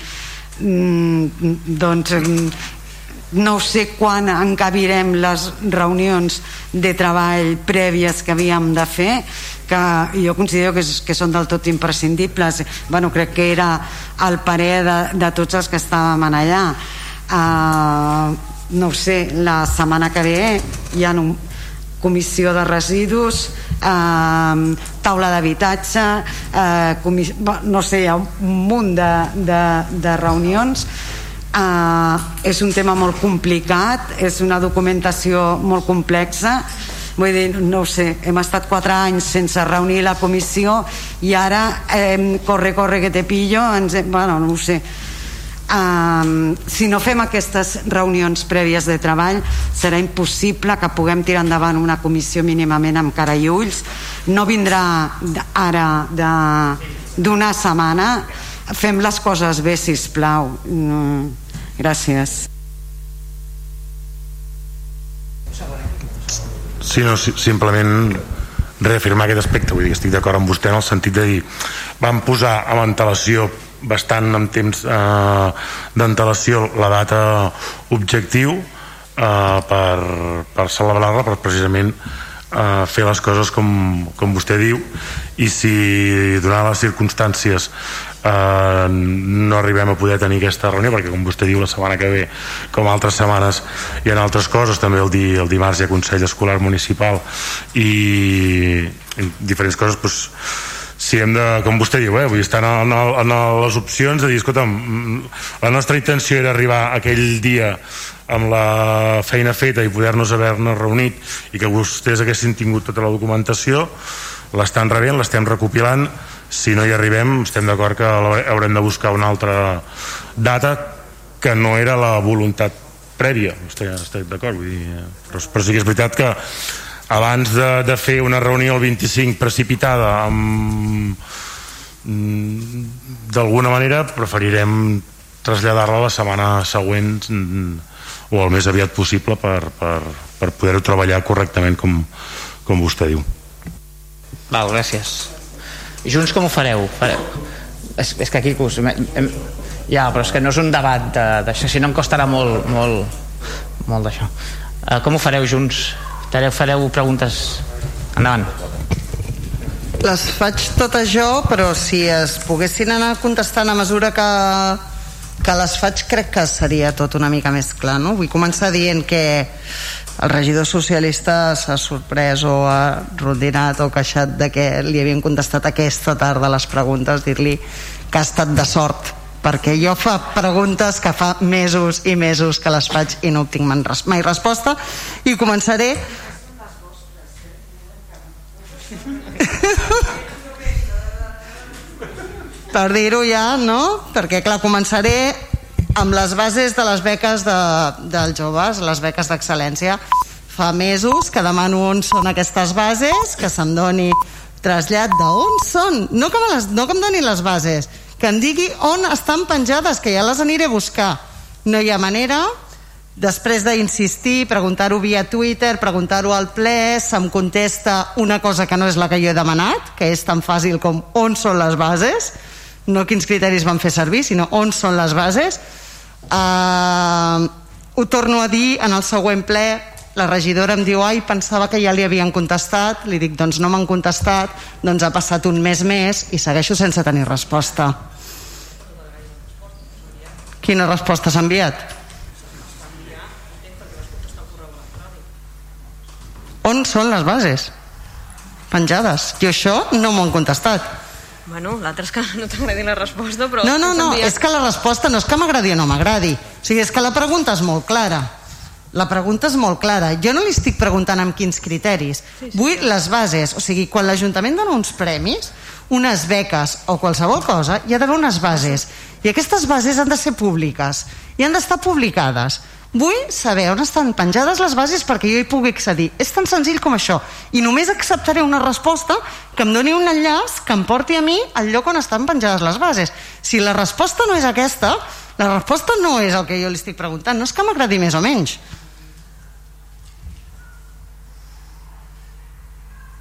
doncs no sé quan encabirem les reunions de treball prèvies que havíem de fer que jo considero que, que són del tot imprescindibles. Bueno, crec que era el parer de, de tots els que estàvem allà. Uh, no sé, la setmana que ve hi ha un comissió de residus eh, taula d'habitatge eh, no sé, hi ha un munt de, de, de reunions. Eh, és un tema molt complicat és una documentació molt complexa. Vull dir, no ho sé hem estat quatre anys sense reunir la comissió i ara eh, corre, corre que te pillo ens, bueno, no ho sé Um, si no fem aquestes reunions prèvies de treball serà impossible que puguem tirar endavant una comissió mínimament amb cara i ulls. No vindrà ara d'una setmana. Fem les coses bé si plau no. gràcies. Sí, no, simplement reafirmar aquest aspecte. Vull dir, estic d'acord amb vostè en el sentit de dir vam posar amb antelació bastant amb temps eh, d'antelació la data objectiu eh, per, per celebrar-la per precisament eh, fer les coses com, com vostè diu i si donant les circumstàncies eh, no arribem a poder tenir aquesta reunió perquè com vostè diu la setmana que ve com altres setmanes hi ha altres coses també el, di, el dimarts hi ha Consell Escolar Municipal i, i diferents coses doncs, si hem de, com vostè diu, eh, vull estar en, en, en les opcions de dir, escolta'm, la nostra intenció era arribar aquell dia amb la feina feta i poder-nos haver-nos reunit i que vostès haguessin tingut tota la documentació l'estan rebent, l'estem recopilant. Si no hi arribem estem d'acord que haurem de buscar una altra data que no era la voluntat prèvia. Estic, estic d'acord però, però sí que és veritat que abans de, de fer una reunió el 25 precipitada amb mm, d'alguna manera preferirem traslladar-la la setmana següent mm, o el més aviat possible per, per, per poder-ho treballar correctament com, com vostè diu Val, gràcies Junts com ho fareu? És, és que aquí hem, ja, però és que no és un debat d'això, si no em costarà molt molt, molt d'això uh, com ho fareu Junts? Fareu, fareu preguntes. Endavant. Les faig totes jo, però si es poguessin anar contestant a mesura que, que les faig crec que seria tot una mica més clar, no? Vull començar dient que el regidor socialista s'ha sorprès o ha rondinat o queixat de que li havien contestat aquesta tarda les preguntes, dir-li que ha estat de sort perquè jo fa preguntes que fa mesos i mesos que les faig i no obtinc mai resposta i començaré per dir-ho ja, no? Perquè clar, començaré amb les bases de les beques de, dels joves, les beques d'excel·lència. Fa mesos que demano on són aquestes bases, que se'm doni trasllat d'on són, no que, me les, no que em doni les bases, que em digui on estan penjades, que ja les aniré a buscar. No hi ha manera, després d'insistir, preguntar-ho via Twitter, preguntar-ho al ple, se'm contesta una cosa que no és la que jo he demanat, que és tan fàcil com on són les bases, no quins criteris van fer servir, sinó on són les bases. Uh, ho torno a dir en el següent ple, la regidora em diu ai, pensava que ja li havien contestat li dic, doncs no m'han contestat doncs ha passat un mes més i segueixo sense tenir resposta quina resposta s'ha enviat? on són les bases? penjades i això no m'ho han contestat Bueno, l'altre és que no t'agradi la resposta, però... No, no, no, és que la resposta no és que m'agradi o no m'agradi. O sigui, és que la pregunta és molt clara. La pregunta és molt clara. Jo no li estic preguntant amb quins criteris. Sí, sí, Vull les bases. O sigui, quan l'Ajuntament dona uns premis, unes beques o qualsevol cosa, hi ha d'haver unes bases. I aquestes bases han de ser públiques i han d'estar publicades. Vull saber on estan penjades les bases perquè jo hi pugui accedir. És tan senzill com això. I només acceptaré una resposta que em doni un enllaç que em porti a mi al lloc on estan penjades les bases. Si la resposta no és aquesta, la resposta no és el que jo li estic preguntant. No és que m'agradi més o menys.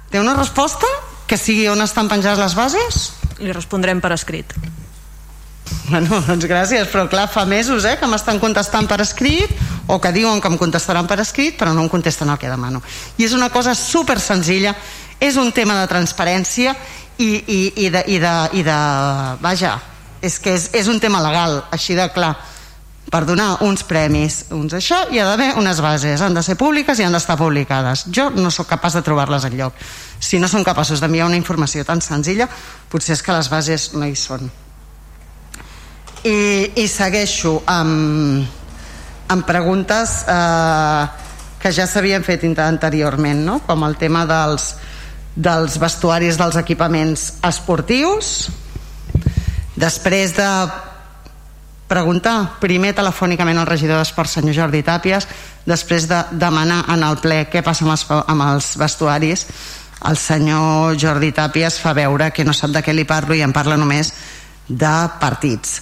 Té una resposta que sigui on estan penjades les bases? Li respondrem per escrit. Bueno, doncs gràcies, però clar, fa mesos eh, que m'estan contestant per escrit o que diuen que em contestaran per escrit però no em contesten el que demano. I és una cosa super senzilla, és un tema de transparència i, i, i, de, i, de, i de... Vaja, és que és, és un tema legal, així de clar per donar uns premis, uns això, hi ha d'haver unes bases, han de ser públiques i han d'estar publicades. Jo no sóc capaç de trobar-les en lloc. Si no són capaços d'enviar una informació tan senzilla, potser és que les bases no hi són. I, i segueixo amb, amb preguntes eh, que ja s'havien fet anteriorment, no? com el tema dels, dels vestuaris dels equipaments esportius. Després de preguntar primer telefònicament al regidor d'Esport senyor Jordi Tàpies després de demanar en el ple què passa amb els, amb els vestuaris. El senyor Jordi Tàpies fa veure que no sap de què li parlo i em parla només de partits.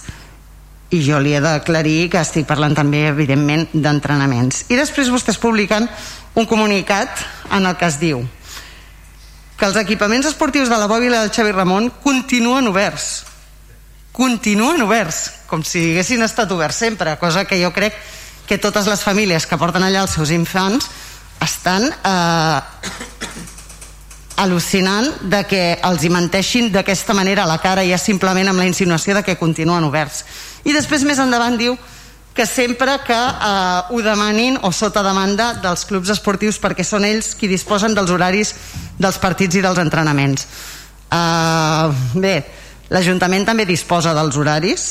I jo li he d'aclarir que estic parlant també evidentment d'entrenaments. I després vostès publiquen un comunicat en el que es diu que els equipaments esportius de la Bòbila del Xavi Ramon continuen oberts continuen oberts com si haguessin estat oberts sempre, cosa que jo crec que totes les famílies que porten allà els seus infants estan eh, al·lucinant de que els hi menteixin d'aquesta manera a la cara ja simplement amb la insinuació de que continuen oberts. I després més endavant diu que sempre que eh, ho demanin o sota demanda dels clubs esportius perquè són ells qui disposen dels horaris dels partits i dels entrenaments. Eh, bé, l'Ajuntament també disposa dels horaris.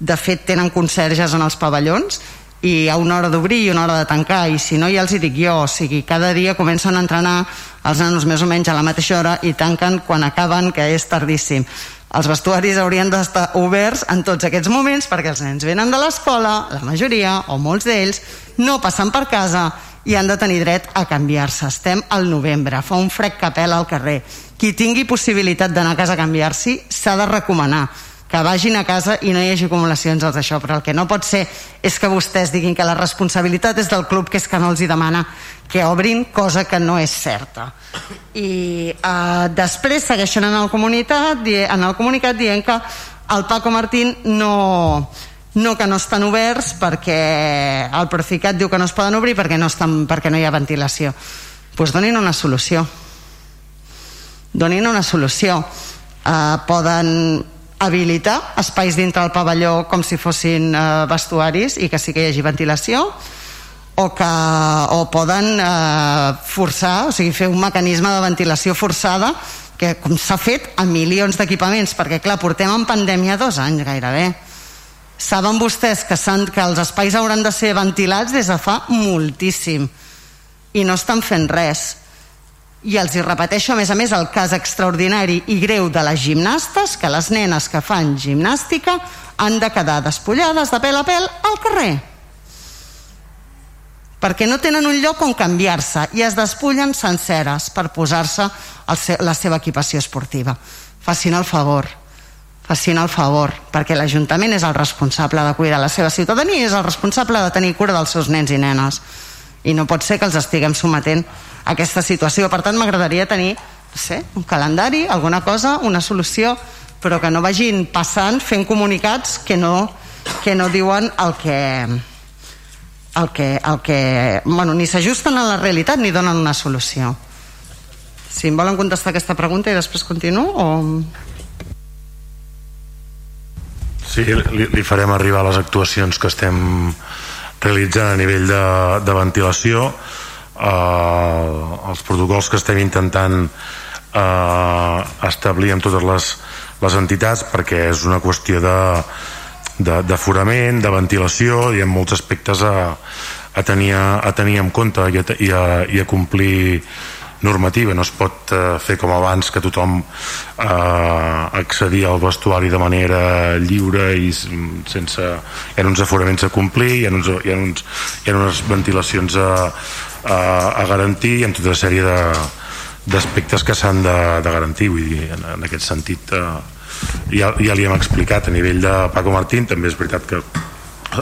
De fet tenen conserges en els pavellons i ha una hora d'obrir i una hora de tancar. I si no ja els hi dic jo, o sigui, cada dia comencen a entrenar els nanos més o menys a la mateixa hora i tanquen quan acaben que és tardíssim els vestuaris haurien d'estar oberts en tots aquests moments perquè els nens venen de l'escola, la majoria o molts d'ells no passen per casa i han de tenir dret a canviar-se. Estem al novembre, fa un fred que pela al carrer. Qui tingui possibilitat d'anar a casa a canviar-s'hi s'ha de recomanar que vagin a casa i no hi hagi acumulacions als això, però el que no pot ser és que vostès diguin que la responsabilitat és del club, que és que no els hi demana que obrin, cosa que no és certa. I eh, després segueixen en el, comunitat, en el comunicat dient que el Paco Martín no, no que no estan oberts perquè el Proficat diu que no es poden obrir perquè no, estan, perquè no hi ha ventilació. Doncs pues donin una solució. Donin una solució. Uh, poden habilitar espais dintre el pavelló com si fossin eh, vestuaris i que sí que hi hagi ventilació o que o poden eh, forçar, o sigui, fer un mecanisme de ventilació forçada que com s'ha fet a milions d'equipaments perquè clar, portem en pandèmia dos anys gairebé. Saben vostès que, que els espais hauran de ser ventilats des de fa moltíssim i no estan fent res i els hi repeteixo a més a més el cas extraordinari i greu de les gimnastes que les nenes que fan gimnàstica han de quedar despullades de pèl a pèl al carrer. Perquè no tenen un lloc on canviar-se i es despullen senceres per posar-se la seva equipació esportiva. Facin el favor facin el favor perquè l'Ajuntament és el responsable de cuidar la seva ciutadania i és el responsable de tenir cura dels seus nens i nenes. I no pot ser que els estiguem sometent aquesta situació. Per tant, m'agradaria tenir no sé, un calendari, alguna cosa, una solució, però que no vagin passant fent comunicats que no, que no diuen el que, el que, el que bueno, ni s'ajusten a la realitat ni donen una solució. Si em volen contestar aquesta pregunta i després continuo o... Sí, li, li farem arribar les actuacions que estem realitzant a nivell de, de ventilació eh, els protocols que estem intentant eh, establir amb totes les, les entitats perquè és una qüestió de d'aforament, de, de ventilació i en molts aspectes a, a, tenir, a tenir en compte i a, i a, i a complir normativa, no es pot eh, fer com abans que tothom eh, accedia al vestuari de manera lliure i sense hi ha uns aforaments a complir hi ha, uns, hi ha, uns, hi ha unes ventilacions a, a, a garantir i en tota una sèrie d'aspectes que s'han de, de garantir. Vull dir, en, en aquest sentit eh, ja, ja li hem explicat a nivell de Paco Martín també és veritat que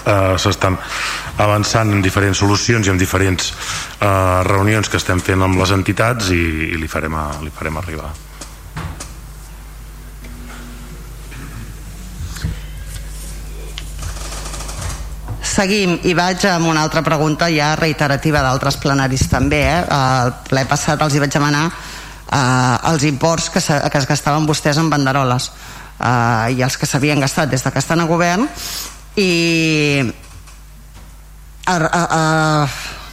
eh, s'estan avançant en diferents solucions i en diferents eh, reunions que estem fent amb les entitats i, i li, farem a, li farem arribar Seguim i vaig amb una altra pregunta ja reiterativa d'altres plenaris també. Eh? El ple passat els hi vaig demanar eh, els imports que, que es gastaven vostès en banderoles eh, i els que s'havien gastat des de que estan a govern i a, a, a,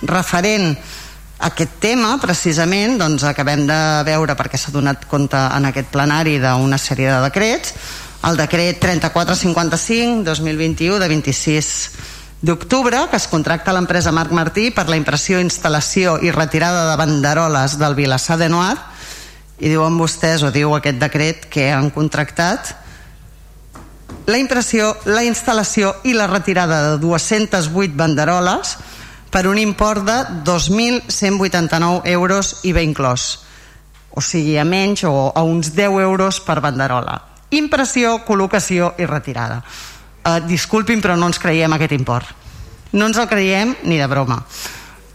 referent a aquest tema precisament doncs acabem de veure perquè s'ha donat compte en aquest plenari d'una sèrie de decrets el decret 3455 2021 de 26 d'octubre que es contracta l'empresa Marc Martí per la impressió, instal·lació i retirada de banderoles del Vilassar de Noir. I diuen vostès, o diu aquest decret que han contractat la impressió, la instal·lació i la retirada de 208 banderoles per un import de 2.189 euros i ben inclòs. O sigui a menys o a uns 10 euros per banderola. Impressió, col·locació i retirada. Uh, disculpin però no ens creiem aquest import. No ens el creiem ni de broma.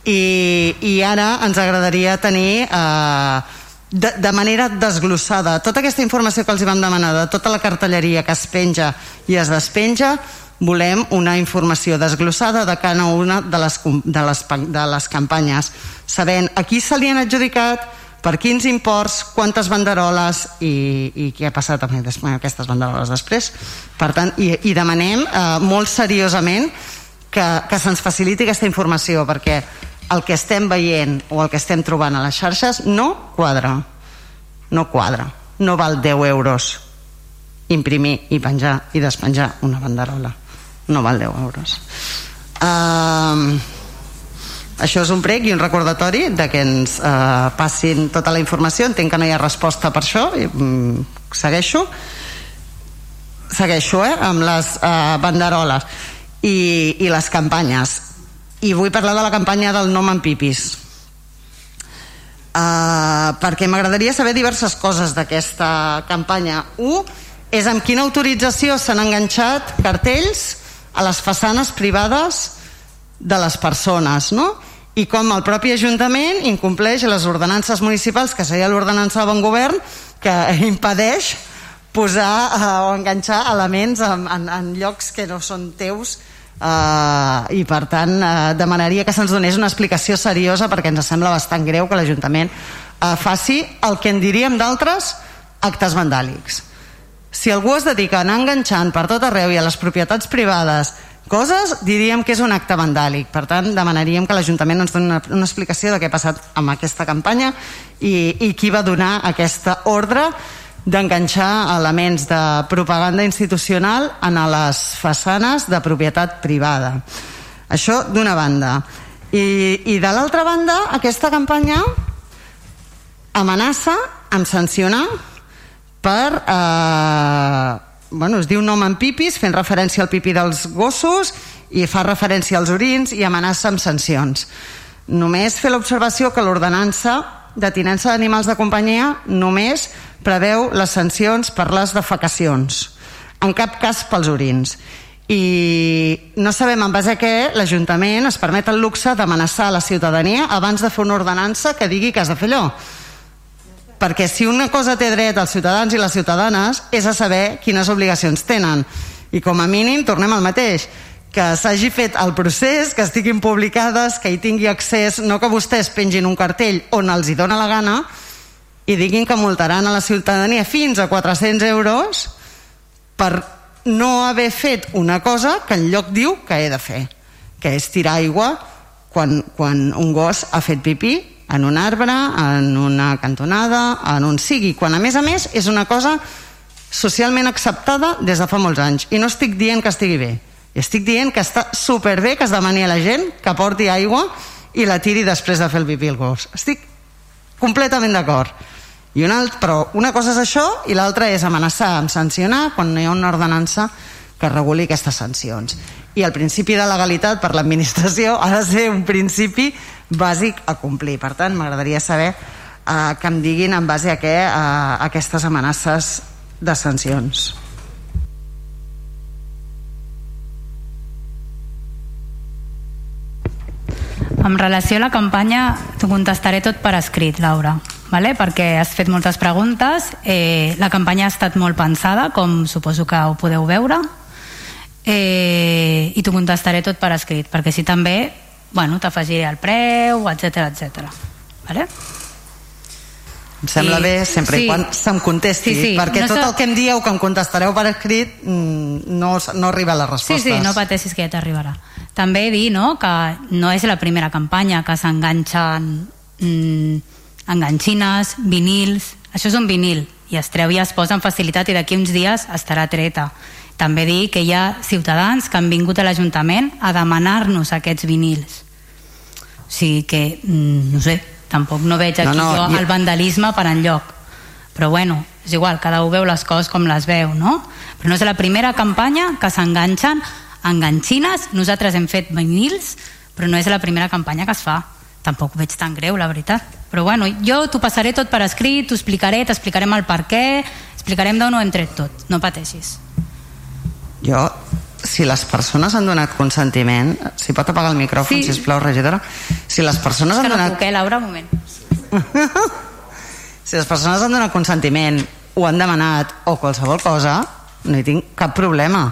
I, i ara ens agradaria tenir uh, de, de manera desglossada tota aquesta informació que els vam demanar de tota la cartelleria que es penja i es despenja volem una informació desglossada de cada una de les, de les, de les campanyes sabent a qui se li han adjudicat per quins imports, quantes banderoles i, i què ha passat amb aquestes banderoles després. Per tant, i, i demanem eh, molt seriosament que, que se'ns faciliti aquesta informació perquè el que estem veient o el que estem trobant a les xarxes no quadra. No quadra. No val 10 euros imprimir i penjar i despenjar una banderola. No val 10 euros. Uh, això és un prec i un recordatori de que ens eh, passin tota la informació entenc que no hi ha resposta per això i, mm, segueixo segueixo eh, amb les eh, banderoles i, i les campanyes i vull parlar de la campanya del nom en pipis uh, perquè m'agradaria saber diverses coses d'aquesta campanya un és amb quina autorització s'han enganxat cartells a les façanes privades de les persones no? i com el propi Ajuntament incompleix les ordenances municipals, que seria l'ordenança de bon govern, que impedeix posar eh, o enganxar elements en, en, en llocs que no són teus eh, i per tant eh, demanaria que se'ns donés una explicació seriosa perquè ens sembla bastant greu que l'Ajuntament eh, faci el que en diríem d'altres actes vandàlics si algú es dedica a anar enganxant per tot arreu i a les propietats privades coses, diríem que és un acte vandàlic. Per tant, demanaríem que l'Ajuntament ens doni una, una explicació de què ha passat amb aquesta campanya i, i qui va donar aquesta ordre d'enganxar elements de propaganda institucional en les façanes de propietat privada. Això d'una banda. I, i de l'altra banda, aquesta campanya amenaça amb sancionar per eh, bueno, es diu nom en pipis fent referència al pipí dels gossos i fa referència als orins i amenaça amb sancions només fer l'observació que l'ordenança de tinença d'animals de companyia només preveu les sancions per les defecacions en cap cas pels orins. I no sabem en base a què l'Ajuntament es permet el luxe d'amenaçar la ciutadania abans de fer una ordenança que digui que has de fer allò. Perquè si una cosa té dret als ciutadans i les ciutadanes és a saber quines obligacions tenen. I com a mínim tornem al mateix que s'hagi fet el procés, que estiguin publicades, que hi tingui accés, no que vostès pengin un cartell on els hi dóna la gana i diguin que multaran a la ciutadania fins a 400 euros per no haver fet una cosa que en lloc diu que he de fer, que és tirar aigua quan, quan un gos ha fet pipí en un arbre, en una cantonada, en un sigui, quan a més a més és una cosa socialment acceptada des de fa molts anys. I no estic dient que estigui bé, estic dient que està superbé que es demani a la gent que porti aigua i la tiri després de fer el pipí al gos. Estic completament d'acord. I una, però una cosa és això i l'altra és amenaçar amb sancionar quan no hi ha una ordenança que reguli aquestes sancions. I el principi de legalitat per l'administració ha de ser un principi bàsic a complir. Per tant, m'agradaria saber eh, que em diguin en base a què eh, aquestes amenaces de sancions. En relació a la campanya, t'ho contestaré tot per escrit, Laura, vale? perquè has fet moltes preguntes. Eh, la campanya ha estat molt pensada, com suposo que ho podeu veure, eh, i t'ho contestaré tot per escrit, perquè si també bueno, t'afegiré el preu, etc etc. Vale? Em sembla I, bé sempre sí. i quan se'm contesti, sí, sí. perquè no tot el que em dieu que em contestareu per escrit mm, no, no arriba a les respostes. Sí, sí, no pateixis que ja t'arribarà. També dir no, que no és la primera campanya que s'enganxen mm, enganxines, vinils, això és un vinil i es treu i es posa en facilitat i d'aquí uns dies estarà treta. També dir que hi ha ciutadans que han vingut a l'Ajuntament a demanar-nos aquests vinils. O sigui que, mm, no sé tampoc no veig aquí no, no, jo el vandalisme per enlloc. Però bueno, és igual, cada un veu les coses com les veu, no? Però no és la primera campanya que s'enganxen enganxines, nosaltres hem fet vinils, però no és la primera campanya que es fa. Tampoc ho veig tan greu, la veritat. Però bueno, jo t'ho passaré tot per escrit, t'ho explicaré, t'explicarem el per què, explicarem d'on ho hem tret tot, no pateixis. Jo, si les persones han donat consentiment, si pot apagar el micròfon, sí. sisplau, regidora, si les persones és han no donat... Puc, eh, Laura, un moment. si les persones han donat consentiment, ho han demanat o qualsevol cosa, no hi tinc cap problema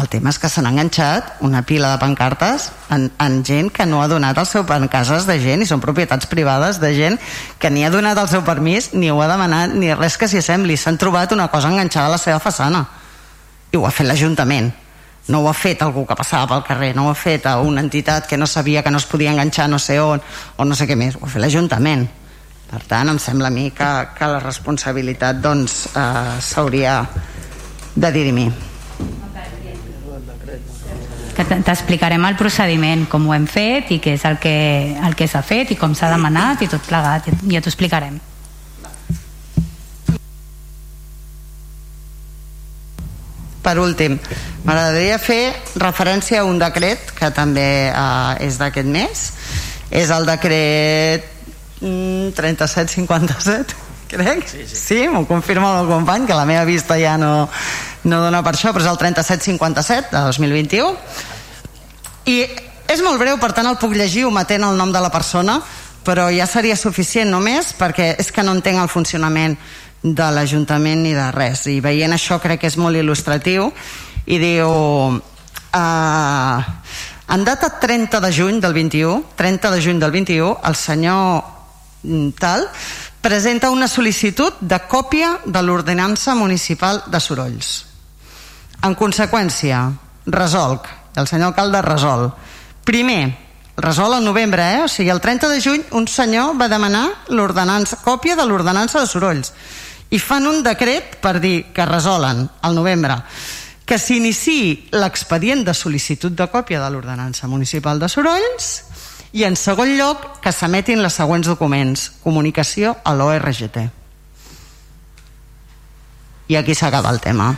el tema és que s'han enganxat una pila de pancartes en, en gent que no ha donat el seu en cases de gent i són propietats privades de gent que ni ha donat el seu permís ni ho ha demanat ni res que s'hi assembli. S'han trobat una cosa enganxada a la seva façana. I ho ha fet l'Ajuntament. No ho ha fet algú que passava pel carrer no ho ha fet a una entitat que no sabia que no es podia enganxar no sé on o no sé què més. Ho ha fet l'Ajuntament. Per tant em sembla a mi que, que la responsabilitat doncs eh, s'hauria de dirimir que t'explicarem el procediment, com ho hem fet i què és el que, el que s'ha fet i com s'ha demanat i tot plegat, ja t'ho explicarem. Per últim, m'agradaria fer referència a un decret que també eh, és d'aquest mes. És el decret 3757, mm, crec. Sí, sí. sí m'ho confirma el company, que la meva vista ja no, no dona per això, però és el 3757 de 2021 i és molt breu, per tant el puc llegir ometent el nom de la persona però ja seria suficient només perquè és que no entenc el funcionament de l'Ajuntament ni de res. I veient això crec que és molt il·lustratiu. I diu uh, en data 30 de juny del 21 30 de juny del 21 el senyor mm, tal presenta una sol·licitud de còpia de l'ordenança municipal de Sorolls. En conseqüència, resolc, el senyor alcalde resol. Primer, resol al novembre, eh? o sigui, el 30 de juny un senyor va demanar l'ordenança, còpia de l'ordenança de Sorolls i fan un decret per dir que resolen al novembre que s'iniciï l'expedient de sol·licitud de còpia de l'ordenança municipal de Sorolls i en segon lloc que s'emetin les següents documents comunicació a l'ORGT i aquí s'acaba el tema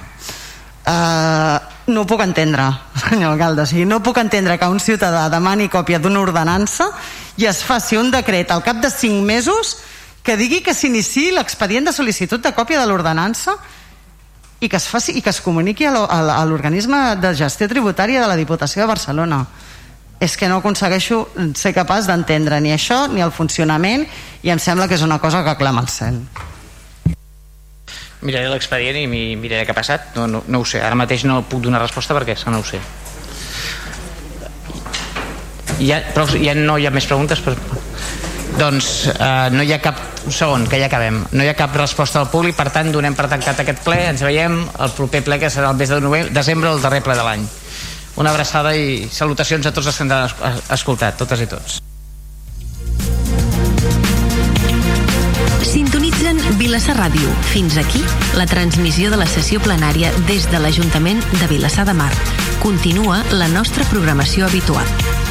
Uh, no ho puc entendre, senyor alcalde. O sigui, no puc entendre que un ciutadà demani còpia d'una ordenança i es faci un decret al cap de 5 mesos que digui que s'iniciï l'expedient de sol·licitud de còpia de l'ordenança i que es faci i que es comuniqui a l'organisme de gestió tributària de la Diputació de Barcelona és que no aconsegueixo ser capaç d'entendre ni això ni el funcionament i em sembla que és una cosa que clama al cel miraré l'expedient i miraré què ha passat. No, no, no ho sé, ara mateix no puc donar resposta perquè no ho sé. Ja, però ja no hi ha més preguntes però... doncs eh, no hi ha cap un segon, que ja acabem. No hi ha cap resposta del públic, per tant donem per tancat aquest ple, ens veiem el proper ple que serà el mes de novembre, desembre, el darrer ple de l'any. Una abraçada i salutacions a tots els que ens han escoltat, totes i tots Vilassar Ràdio. Fins aquí la transmissió de la sessió plenària des de l'Ajuntament de Vilassar de Mar. Continua la nostra programació habitual.